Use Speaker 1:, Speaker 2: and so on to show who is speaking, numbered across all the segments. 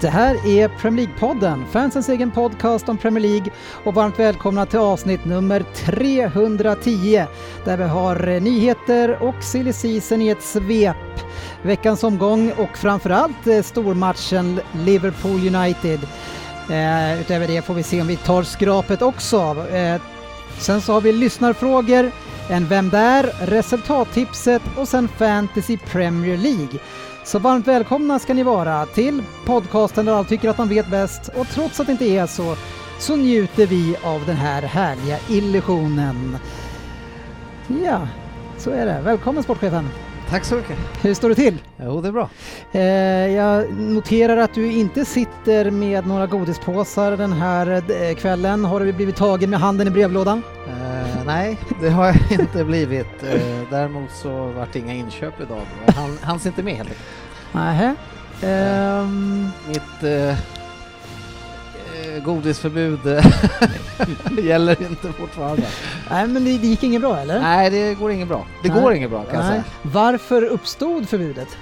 Speaker 1: Det här är Premier League-podden, fansens egen podcast om Premier League och varmt välkomna till avsnitt nummer 310 där vi har eh, nyheter och silly season i ett svep. Veckans omgång och framförallt eh, stormatchen Liverpool United. Eh, utöver det får vi se om vi tar skrapet också. Eh, sen så har vi lyssnarfrågor, en Vem där?, resultattipset och sen Fantasy Premier League. Så varmt välkomna ska ni vara till podcasten där alla tycker att de vet bäst och trots att det inte är så, så njuter vi av den här härliga illusionen. Ja, så är det. Välkommen sportchefen!
Speaker 2: Tack så mycket.
Speaker 1: Hur står det till?
Speaker 2: Jo, det är bra.
Speaker 1: Eh, jag noterar att du inte sitter med några godispåsar den här eh, kvällen. Har du blivit tagen med handen i brevlådan?
Speaker 2: Eh, nej, det har jag inte blivit. Eh, däremot så vart det inga inköp idag. Han hanns inte med helt enkelt.
Speaker 1: Nähä. Ehm,
Speaker 2: Mitt godisförbud eh, gäller inte fortfarande.
Speaker 1: nej, men det, det gick inget bra eller?
Speaker 2: Nej, det går inget bra. Det
Speaker 1: Nej.
Speaker 2: går inget bra kan jag
Speaker 1: Nej.
Speaker 2: säga.
Speaker 1: Varför uppstod förbudet?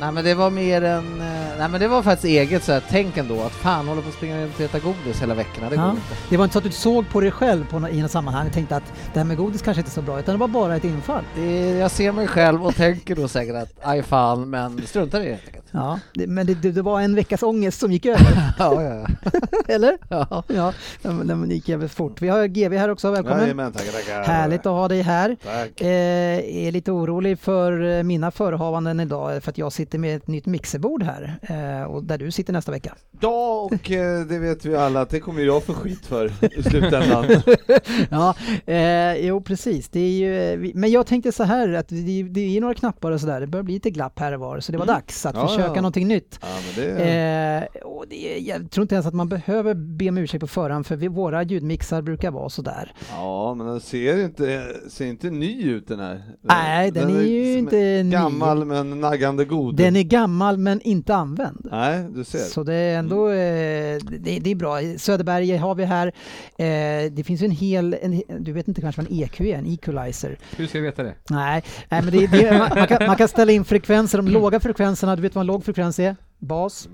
Speaker 2: Nej men det var mer en... eh, Nej men det var faktiskt eget så här, tänk ändå att fan håller på att springa runt och äta godis hela veckorna, det går
Speaker 1: Ja.
Speaker 2: inte.
Speaker 1: Det var inte så att du såg på dig själv på, nå- i något sammanhang och tänkte att det här med godis kanske inte är så bra, utan det var bara ett infall.
Speaker 2: Det, jag ser mig själv och tänker då säkert att aj fan, men struntar i det helt enkelt.
Speaker 1: Ja, det, men det, det, var en veckas ångest som gick över,
Speaker 2: Ja, ja,
Speaker 1: eller?
Speaker 2: ja.
Speaker 1: Ja, den, den gick jävligt fort. Vi har GV här också, välkommen.
Speaker 3: Jajamän, tackar, tackar.
Speaker 1: Härligt att ha dig här.
Speaker 3: Tack.
Speaker 1: Eh, är lite orolig för eh, mina förehavanden idag för att jag sitter med ett nytt mixerbord här eh, och där du sitter nästa vecka.
Speaker 3: Ja, och eh, det vet vi alla att det kommer jag få skit för i slutändan.
Speaker 1: ja, eh, jo precis. Det är ju, eh, men jag tänkte så här att det, det är några knappar och sådär. Det börjar bli lite glapp här och var så det var
Speaker 3: Mm.
Speaker 1: dags att
Speaker 3: Ja,
Speaker 1: försöka
Speaker 3: ja.
Speaker 1: någonting nytt.
Speaker 3: Ja, det,
Speaker 1: Eh, och det är, jag tror inte ens att man behöver be om ursäkt på förhand för vi, våra ljudmixar brukar vara sådär.
Speaker 3: ja, men den ser inte, ser inte ny ut den här.
Speaker 1: Nej, den är ju
Speaker 3: som
Speaker 1: inte ny.
Speaker 3: Gammal men naggande god.
Speaker 1: Den är gammal men inte använd.
Speaker 3: Nej, du ser.
Speaker 1: Så det är ändå eh, det, det är bra. Söderberg har vi här. Eh, det finns ju en hel, en, du vet inte kanske vad en EQ är, en equalizer.
Speaker 4: Hur ska jag veta det?
Speaker 1: Nej, nej men det, det, man, man, kan, man kan ställa in frekvenser, de låga frekvenserna, du vet vad en låg frekvens är? Bas,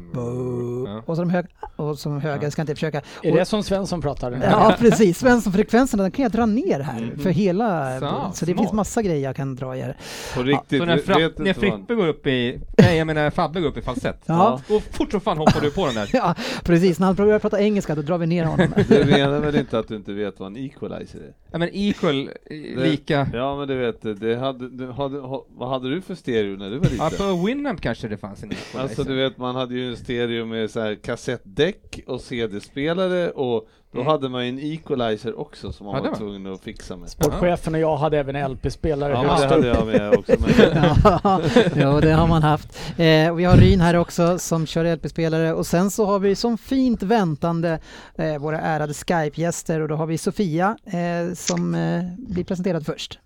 Speaker 4: Ja.
Speaker 1: och så de höga, och så de höga, ska jag inte försöka.
Speaker 5: Är
Speaker 1: Och-
Speaker 5: det som Svensson pratar?
Speaker 1: Ja precis, Svensson-frekvenserna den kan jag dra ner här för hela,
Speaker 4: Så,
Speaker 1: så det
Speaker 4: smart.
Speaker 1: finns massa grejer jag kan dra i här.
Speaker 3: På riktigt,
Speaker 4: Så när, fra, när Frippe går upp i, nej jag menar Fabbe går upp i falsett,
Speaker 1: Ja.
Speaker 4: och fort som fan hoppar du på den där.
Speaker 1: Ja precis, när han börjar prata engelska då drar vi ner honom.
Speaker 3: Du menar väl inte att du inte vet vad en equalizer är?
Speaker 4: Ja men equal, eh,
Speaker 3: Det-
Speaker 4: lika,
Speaker 3: Ja, men du vet, det hade, du hade, ha, vad hade du för stereo när du var
Speaker 4: ja
Speaker 3: liten?
Speaker 4: på Winamp kanske det fanns en equalizer.
Speaker 3: Alltså du vet, man hade ju en stereo med så här kassettdäck och CD-spelare och då
Speaker 4: Mm.
Speaker 3: hade man ju en equalizer också som man
Speaker 4: Ja,
Speaker 3: var
Speaker 4: var-
Speaker 3: tvungen att fixa med.
Speaker 5: Sportchefen och jag hade även LP-spelare
Speaker 3: Ja, det hade jag med också. Men
Speaker 1: ja, jo, det har man haft. Eh, vi har Ryn här också som kör LP-spelare och sen så har vi som fint väntande eh, våra ärade Skype-gäster och då har vi Sofia eh, som eh, blir presenterad först.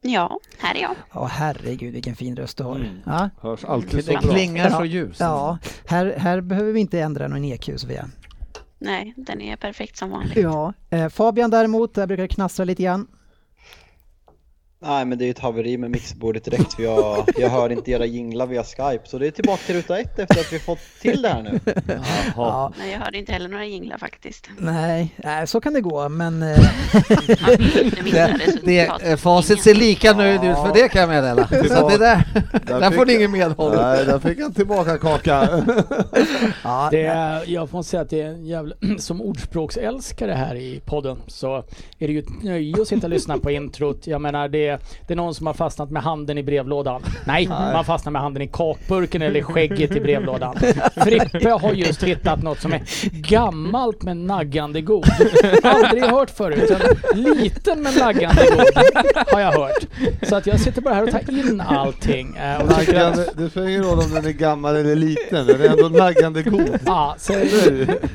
Speaker 6: Ja, här är jag.
Speaker 1: Ja, herregud vilken fin röst du har.
Speaker 3: Mm.
Speaker 1: Ja,
Speaker 3: hörs alltid så
Speaker 2: Det
Speaker 3: bra.
Speaker 2: klingar
Speaker 1: Ja.
Speaker 2: så ljust.
Speaker 1: ja här, här behöver vi inte ändra någon EQ Sofia.
Speaker 6: Nej, den är perfekt som vanligt.
Speaker 1: Ja, eh, Fabian däremot, där brukar det knastra lite grann.
Speaker 7: Nej men det är ju ett haveri med mixbordet direkt för jag, jag hör inte era jinglar via Skype så det är tillbaka till ruta ett efter att vi fått till det här nu.
Speaker 3: Jaha.
Speaker 1: Ja,
Speaker 6: Nej, jag hörde inte heller några jinglar faktiskt.
Speaker 1: nej, nej, så kan det gå men eh,
Speaker 2: Det, det, facit ser lika nöjd ut för det kan jag meddela. Så det där, där får ni ingen medhåll.
Speaker 3: Nej, där fick han tillbaka kaka.
Speaker 1: ja,
Speaker 5: Det är, jag får säga att det är en jävla, som ordspråksälskare här i podden så är det ju ett nöje att sitta och lyssna på introt. Jag menar det det är, det är någon som har fastnat med handen i brevlådan. Nej, man fastnar med handen i kakburken eller skägget i brevlådan. Frippe har just hittat något som är gammalt men naggande god. Aldrig hört förut. En liten men naggande god har jag hört. Så att jag sitter bara här och tar in allting. eh, Och
Speaker 3: Naggande, det spelar ingen roll om den är gammal eller liten, den är ändå naggande god.
Speaker 5: ja, så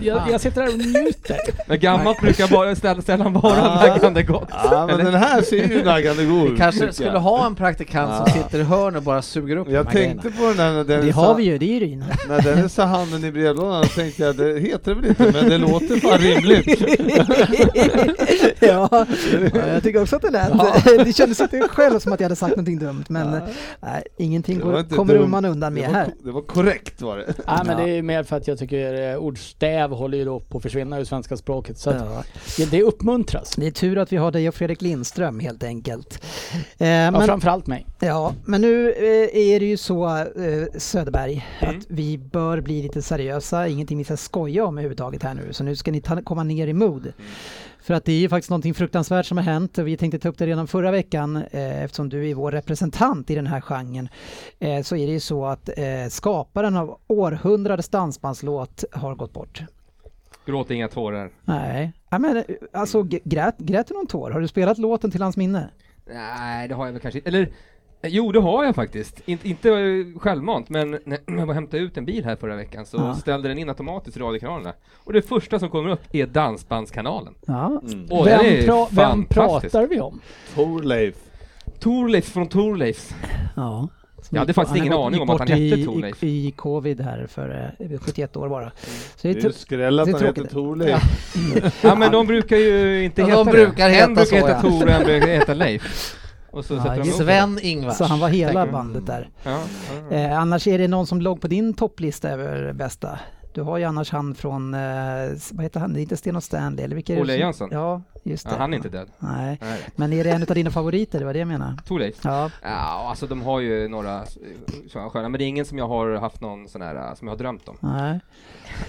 Speaker 5: jag, jag sitter här och njuter.
Speaker 4: Men gammalt brukar bara sällan vara
Speaker 3: Ah.
Speaker 4: naggande gott.
Speaker 3: Ja men den här ser ju naggande god
Speaker 2: Vi kanske skulle ha en praktikant som sitter i hörn och bara suger upp
Speaker 3: Jag
Speaker 2: de här
Speaker 3: tänkte på den där när den
Speaker 1: Det har vi ju, det är ju Ryn.
Speaker 3: När Dennis sa handen i brevlådan så tänkte jag, det heter det väl inte, men det låter fan rimligt.
Speaker 1: ja, ja, jag tycker också att det lät. Det kändes inte själv som att jag hade sagt någonting dumt, men nej, ingenting går, kommer
Speaker 3: dumt.
Speaker 1: man undan med
Speaker 3: det var,
Speaker 1: här.
Speaker 3: Det var korrekt var det.
Speaker 5: Nej men det är mer för att jag tycker eh, ordstäv håller ju då på att försvinna ur svenska språket. Så att det uppmuntras.
Speaker 1: Det är tur att vi har dig och Fredrik Lindström helt enkelt. Eh,
Speaker 5: Ja,
Speaker 1: men,
Speaker 5: framförallt mig.
Speaker 1: ja, men nu eh, är det ju så eh, Söderberg
Speaker 4: Mm.
Speaker 1: att vi bör bli lite seriösa, ingenting vi ska skoja om överhuvudtaget här nu. Så nu ska ni ta, komma ner i mood. För att det är ju faktiskt någonting fruktansvärt som har hänt och vi tänkte ta upp det redan förra veckan eh, eftersom du är vår representant i den här genren. Eh, så är det ju så att eh, skaparen av århundradets dansbandslåt har gått bort.
Speaker 4: Gråt inga tårar.
Speaker 1: Nej, ja, men, eh, alltså grät, grät du någon tår? Har du spelat låten till hans minne?
Speaker 4: Nej, det har jag väl kanske inte. Eller, eh, jo det har jag faktiskt. Inte, inte eh, självmant, men när jag var och hämtade ut en bil här förra veckan så
Speaker 1: Ja.
Speaker 4: ställde den in automatiskt radiokanalerna. Och det första som kommer upp är Dansbandskanalen.
Speaker 1: Ja,
Speaker 4: Och den
Speaker 5: vem, pra- vem pratar vi om?
Speaker 3: Torleif.
Speaker 4: Torleif från Torleifs.
Speaker 1: ja.
Speaker 4: Jag hade faktiskt ingen aning om att han hette Thorleif.
Speaker 1: I, I covid här för eh, 71 år bara. Så
Speaker 3: Det
Speaker 1: det
Speaker 3: är
Speaker 1: tu-
Speaker 3: skräll att
Speaker 1: det
Speaker 3: han heter
Speaker 1: tråkigt.
Speaker 3: Torleif.
Speaker 4: Ja men de brukar ju inte heta
Speaker 2: de
Speaker 4: det.
Speaker 2: brukar heta
Speaker 4: En brukar
Speaker 2: så,
Speaker 4: heta. Tor och en brukar heta Leif. Och så
Speaker 1: Ja,
Speaker 2: Sven Ingvars.
Speaker 1: så han var hela bandet där.
Speaker 4: det. Ja, ja.
Speaker 1: Eh, annars är det någon som låg på din topplista över bästa? Du har ju annars han från, eh, vad heter han, det är inte Sten och Stanley eller vilka
Speaker 4: Olle Jönsson?
Speaker 1: Ja, just det.
Speaker 4: Ja, han är inte död.
Speaker 1: Nej,
Speaker 4: Nej.
Speaker 1: men är det en av dina favoriter? Det var det jag menar.
Speaker 4: Torleif?
Speaker 1: Ja,
Speaker 4: Ja, alltså de har ju några sådana sköna, men det är ingen som jag har haft någon sån här, som jag har drömt om.
Speaker 1: nej.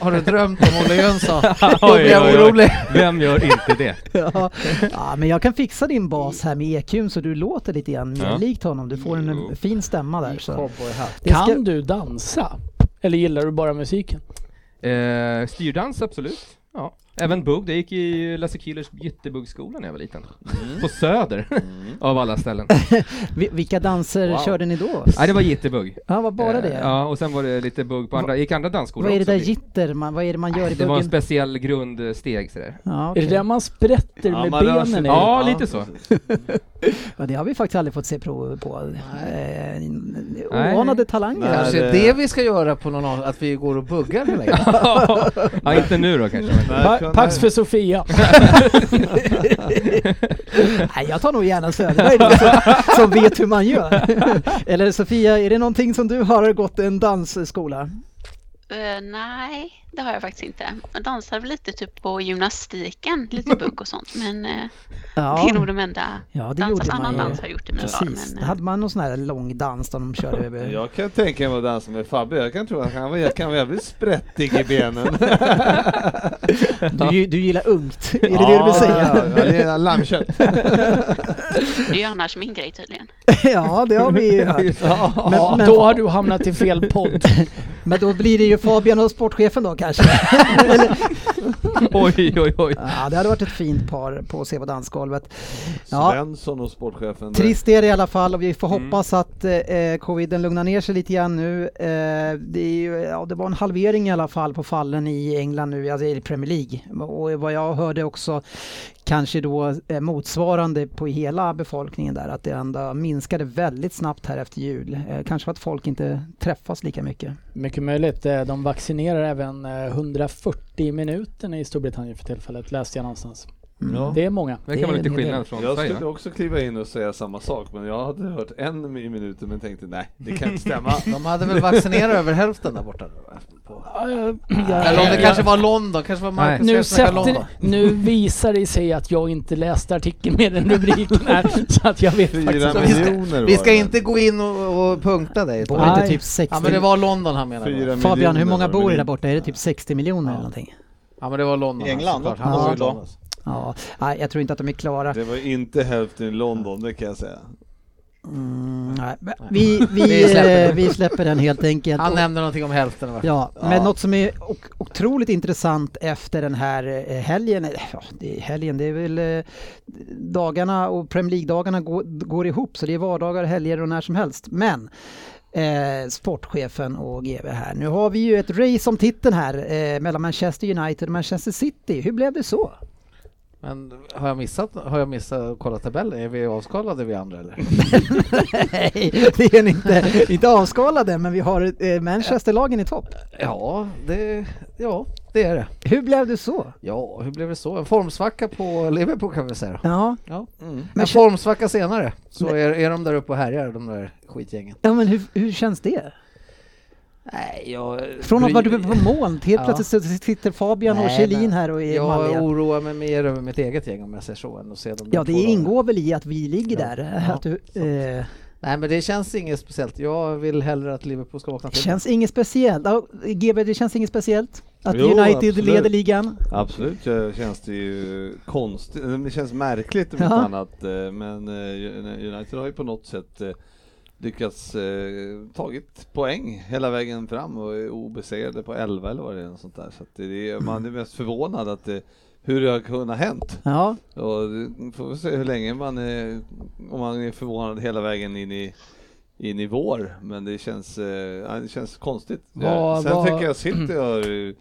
Speaker 2: Har du drömt om Olle Jönsson? Då
Speaker 4: Oj,
Speaker 2: blir jag
Speaker 4: oj, oj.
Speaker 2: orolig.
Speaker 4: Vem gör inte det?
Speaker 1: Ja. ja, men jag kan fixa din bas här med EQn så du låter lite grann mer
Speaker 4: Ja.
Speaker 1: likt honom. Du får en
Speaker 4: Jo.
Speaker 1: fin stämma där. Så.
Speaker 5: Kan du dansa? Eller gillar du bara musiken?
Speaker 4: Eh, styrdans, absolut. Ja. Även bugg, det gick i Lasse Kihlers gyttebuggsskola när jag var liten. På Söder, av alla ställen.
Speaker 1: Vi- Vilka danser
Speaker 4: Wow.
Speaker 1: körde ni då?
Speaker 4: Nej, det var jitterbugg.
Speaker 1: Ja, var bara
Speaker 4: Eh,
Speaker 1: det?
Speaker 4: Ja, och sen var det lite bugg på andra, gick andra dansskolor
Speaker 1: Vad är det där jitter? Man, vad är det man gör i
Speaker 4: Det var en
Speaker 1: buggen?
Speaker 4: speciell grundsteg sådär.
Speaker 1: Ja,
Speaker 5: Är
Speaker 1: okej.
Speaker 5: det där man sprätter
Speaker 3: Ja,
Speaker 5: med
Speaker 3: man
Speaker 5: benen?
Speaker 4: Ja, lite så.
Speaker 1: ja, det har vi faktiskt aldrig fått se prov på. Eh, oanade talanger.
Speaker 2: Kanske
Speaker 3: det-
Speaker 2: vi ska göra på någon av, att vi går och buggar hela
Speaker 4: ja, inte nu då kanske.
Speaker 5: Pa- Pax för Sofia.
Speaker 1: Nej, jag tar nog gärna Söderberg som, som vet hur man gör. Eller Sofia, är det någonting som du har gått en dansskola?
Speaker 6: Eh, nej, det har jag faktiskt inte. Jag dansar väl lite typ på gymnastiken, lite bugg och sånt. Men eh, det är nog de enda
Speaker 1: ja det
Speaker 6: dansar.
Speaker 1: gjorde
Speaker 6: Annan dans har jag gjort i mina dagar.
Speaker 1: Precis,
Speaker 6: Men, eh,
Speaker 1: hade man någon sån här lång dans där de körde över.
Speaker 3: Jag kan tänka mig att dansa med Fabbe, jag kan tro att han var, kan vara jävligt sprättig i benen.
Speaker 1: Du, du gillar ungt, är det det du vill säga?
Speaker 3: Ja, ja, det är lammkött.
Speaker 6: det är ju annars min grej tydligen.
Speaker 1: Ja, det har vi ju hört. Men,
Speaker 5: Ja,
Speaker 1: men,
Speaker 5: då har du hamnat i fel podd.
Speaker 1: men då blir det ju Fabian och sportchefen då kanske.
Speaker 4: Oj, oj, oj.
Speaker 1: Ja, det hade varit ett fint par på att se på dansgolvet. Ja,
Speaker 3: Svensson och sportchefen.
Speaker 1: Trist är det i alla fall och vi får
Speaker 4: Mm.
Speaker 1: hoppas att eh, coviden lugnar ner sig lite grann nu. Eh, det, är ju, ja, det var en halvering i alla fall på fallen i England nu, alltså i Premier League. Och vad jag hörde också kanske då eh, motsvarande på hela befolkningen där, att det ändå minskade väldigt snabbt här efter jul. Eh, kanske för att folk inte träffas lika mycket.
Speaker 5: Mycket möjligt. Eh, de vaccinerar även eh, 140 minuter i Storbritannien för tillfället, läste jag någonstans.
Speaker 3: Ja.
Speaker 5: Det är många.
Speaker 4: Det kan vara lite skillnad från
Speaker 3: Jag
Speaker 4: Sverige.
Speaker 3: skulle också kliva in och säga samma sak, men jag hade hört en i minuten men tänkte nej, det kan inte stämma.
Speaker 2: De hade väl vaccinerat över hälften där borta? På.
Speaker 5: Ja,
Speaker 2: Eller om det kanske var London, kanske var Marcus
Speaker 5: nu,
Speaker 2: Westerberg London.
Speaker 5: sätter, nu visar det sig att jag inte läste artikeln med den rubriken här, så att jag vet
Speaker 3: Fyra
Speaker 5: faktiskt
Speaker 2: vi ska-
Speaker 3: miljoner
Speaker 2: Vi ska inte gå in och, och punkta dig.
Speaker 1: Bor inte
Speaker 5: Nej.
Speaker 1: typ 60?
Speaker 2: Ja men det var London han menade.
Speaker 1: Fabian, hur många bor det där borta? Är det typ 60 miljoner eller någonting?
Speaker 2: Ja men det var London.
Speaker 7: I England?
Speaker 2: Han
Speaker 1: Ja.
Speaker 2: var i London.
Speaker 1: Ja, nej, jag tror inte att de är klara.
Speaker 3: Det var inte hälften i London, det kan jag säga.
Speaker 1: Mm, nej, vi, vi,
Speaker 2: Vi släpper
Speaker 1: eh, vi släpper den helt enkelt.
Speaker 2: Han nämnde någonting om hälften va?
Speaker 1: Ja, men
Speaker 2: Ja.
Speaker 1: något som är otroligt intressant efter den här eh, helgen, eh, ja, det är helgen, det är väl dagarna och Premier League-dagarna går, går ihop så det är vardagar, helger och när som helst. Men eh, sportchefen och GV här, nu har vi ju ett race om titeln här eh, mellan Manchester United och Manchester City. Hur blev det så?
Speaker 2: Men har jag missat, har jag missat att kolla tabellen? Är vi avskalade vi andra eller?
Speaker 1: Nej, det är ni inte, inte avskalade, men vi har eh, Manchester-lagen i topp.
Speaker 2: Ja, det, ja, det är det.
Speaker 1: Hur blev det så?
Speaker 2: Ja, hur blev det så? En formsvacka på Liverpool kan vi säga.
Speaker 1: Ja,
Speaker 2: Ja.
Speaker 1: Men
Speaker 2: En formsvacka senare så är, är de där uppe och härjar, de där skitgängen.
Speaker 1: ja men hur, hur känns det?
Speaker 2: Nej, jag...
Speaker 1: Från att vara uppe på moln till helt
Speaker 2: Ja.
Speaker 1: plötsligt sitter Fabian och Kjellin här och är
Speaker 2: Jag
Speaker 1: malliga.
Speaker 2: oroar mig mer över mitt eget gäng om jag säger så än att se dem
Speaker 1: Ja, det ingår väl i att vi ligger
Speaker 2: Ja.
Speaker 1: där.
Speaker 2: Ja.
Speaker 1: Att du, eh,
Speaker 2: Nej, men det känns inget speciellt. Jag vill hellre att Liverpool ska vakna
Speaker 1: det
Speaker 2: till.
Speaker 1: känns inget speciellt. Ja, GB, det känns inget speciellt? Att
Speaker 3: Jo,
Speaker 1: United
Speaker 3: absolut.
Speaker 1: leder ligan?
Speaker 3: Absolut det känns det ju konstigt, det känns märkligt om
Speaker 1: Ja.
Speaker 3: annat, eh, men eh, United har ju på något sätt eh, lyckats eh, tagit poäng hela vägen fram och är obesegrade på 11 eller vad det är, något sånt där. Så det är, man är mest förvånad att det, hur det har kunnat hänt.
Speaker 1: Ja,
Speaker 3: Och får vi se hur länge man är, om man är förvånad hela vägen in i in i vår, men det känns, eh, ja, det känns konstigt.
Speaker 5: Vad-
Speaker 3: Sen
Speaker 5: vad-
Speaker 3: tycker jag City har ju,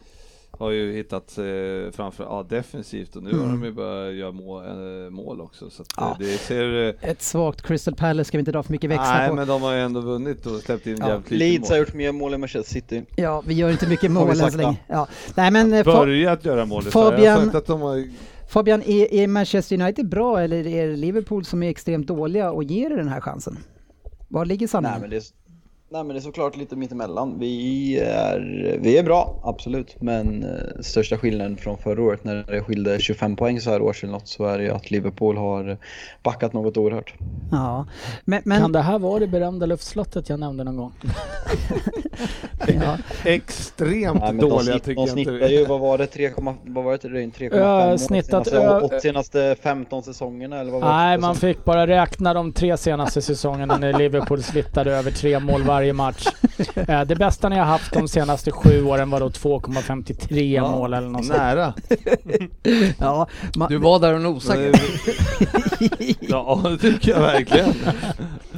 Speaker 3: har ju hittat eh, framför, ja defensivt och nu har de ju börjat göra mål, eh, mål också så att, eh,
Speaker 1: Ja.
Speaker 3: det ser eh,
Speaker 1: ett svagt Crystal Palace ska vi inte dra för mycket växlar
Speaker 3: Nej
Speaker 1: på.
Speaker 3: men de har ju ändå vunnit och släppt in
Speaker 1: Ja.
Speaker 3: jävligt lite
Speaker 7: Leeds har
Speaker 3: mål.
Speaker 7: gjort mer mål än Manchester City.
Speaker 1: Ja, vi gör inte mycket mål än så länge. Ja. Nej men eh,
Speaker 3: Börjat göra mål, sa jag.
Speaker 1: Fabian-
Speaker 3: har sagt att de har
Speaker 1: Fabian, är, är Manchester United bra eller är det Liverpool som är extremt dåliga och ger er den här chansen? Var ligger
Speaker 7: Nej
Speaker 1: sanningen?
Speaker 7: men, det är, nej men det är såklart lite mittemellan. Vi är, vi är bra, absolut. Men eh, största skillnaden från förra året när det skilde 25 poäng så här års eller något så är det ju att Liverpool har backat något oerhört.
Speaker 1: Ja. Men, men
Speaker 5: Kan det här vara det berömda luftslottet jag nämnde någon gång?
Speaker 1: ja.
Speaker 3: extremt
Speaker 7: Nej, de,
Speaker 3: dåliga
Speaker 7: snitt,
Speaker 3: tycker
Speaker 7: de
Speaker 3: jag inte.
Speaker 7: ju, vad var det, 3, vad var det, Ryn? 3,5
Speaker 5: Ja,
Speaker 7: mål
Speaker 5: snittat
Speaker 7: senaste,
Speaker 5: ö-
Speaker 7: åt senaste 15 säsongerna eller vad var
Speaker 5: Nej,
Speaker 7: det?
Speaker 5: man fick bara räkna de tre senaste säsongerna när Liverpool slittade över tre mål varje match. Eh, Det bästa ni har haft de senaste sju åren var då 2,53 mål eller något.
Speaker 3: Nära.
Speaker 1: ja. Ma-
Speaker 2: Du var där och nosade.
Speaker 3: ja det tycker jag verkligen.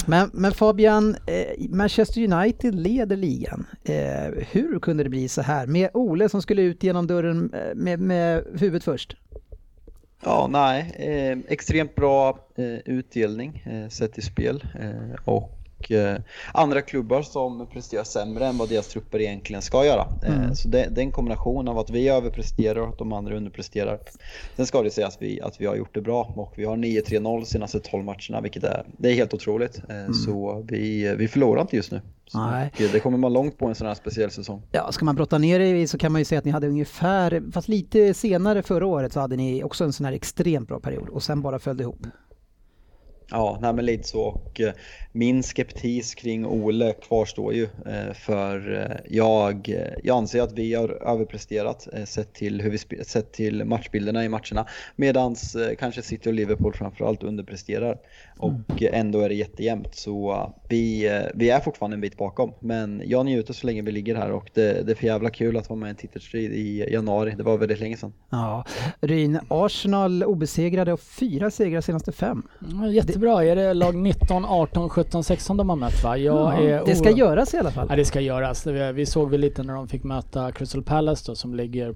Speaker 1: Men, men Fabian, eh, Manchester United leder ligan. Eh, hur kunde det bli så här? Med Ole som skulle ut genom dörren eh, med, med huvudet först.
Speaker 7: Ja, nej. Eh, extremt bra eh, utdelning eh, sett i spel. Eh, och eh, andra klubbar som presterar sämre än vad deras trupper egentligen ska göra. Eh,
Speaker 1: Mm.
Speaker 7: Så det, det är en kombination av att vi överpresterar och att de andra underpresterar. Sen ska det sägas att vi, att vi har gjort det bra och vi har 9-3-0 de senaste 12 matcherna vilket är, det är helt otroligt. Eh, Så vi, vi förlorar inte just nu.
Speaker 1: Nej.
Speaker 7: det kommer man långt på en sån här speciell säsong.
Speaker 1: Ja, ska man brotta ner det i så kan man ju säga att ni hade ungefär, fast lite senare förra året så hade ni också en sån här extremt bra period och sen bara följde ihop.
Speaker 7: Ja, nej men lite så och min skeptis kring Ole kvarstår ju eh, för eh, jag, eh, jag anser att vi har överpresterat sett till, hur vi sett till matchbilderna i matcherna medans kanske City och Liverpool framförallt underpresterar och eh, ändå är det jättejämnt så vi, vi är fortfarande en bit bakom men jag njuter så länge vi ligger här och det, det är för jävla kul att vara med i en titelstrid i januari, det var väldigt länge sedan.
Speaker 1: Ja, Ryn, Arsenal obesegrade och fyra segrar senaste fem.
Speaker 5: Ja, Jättebra. Är det lag 19, 18, 17, 16 de har mött va? Är
Speaker 1: det ska göras i alla fall.
Speaker 5: Ja, det ska göras. Vi, såg väl lite när de fick möta Crystal Palace då, som ligger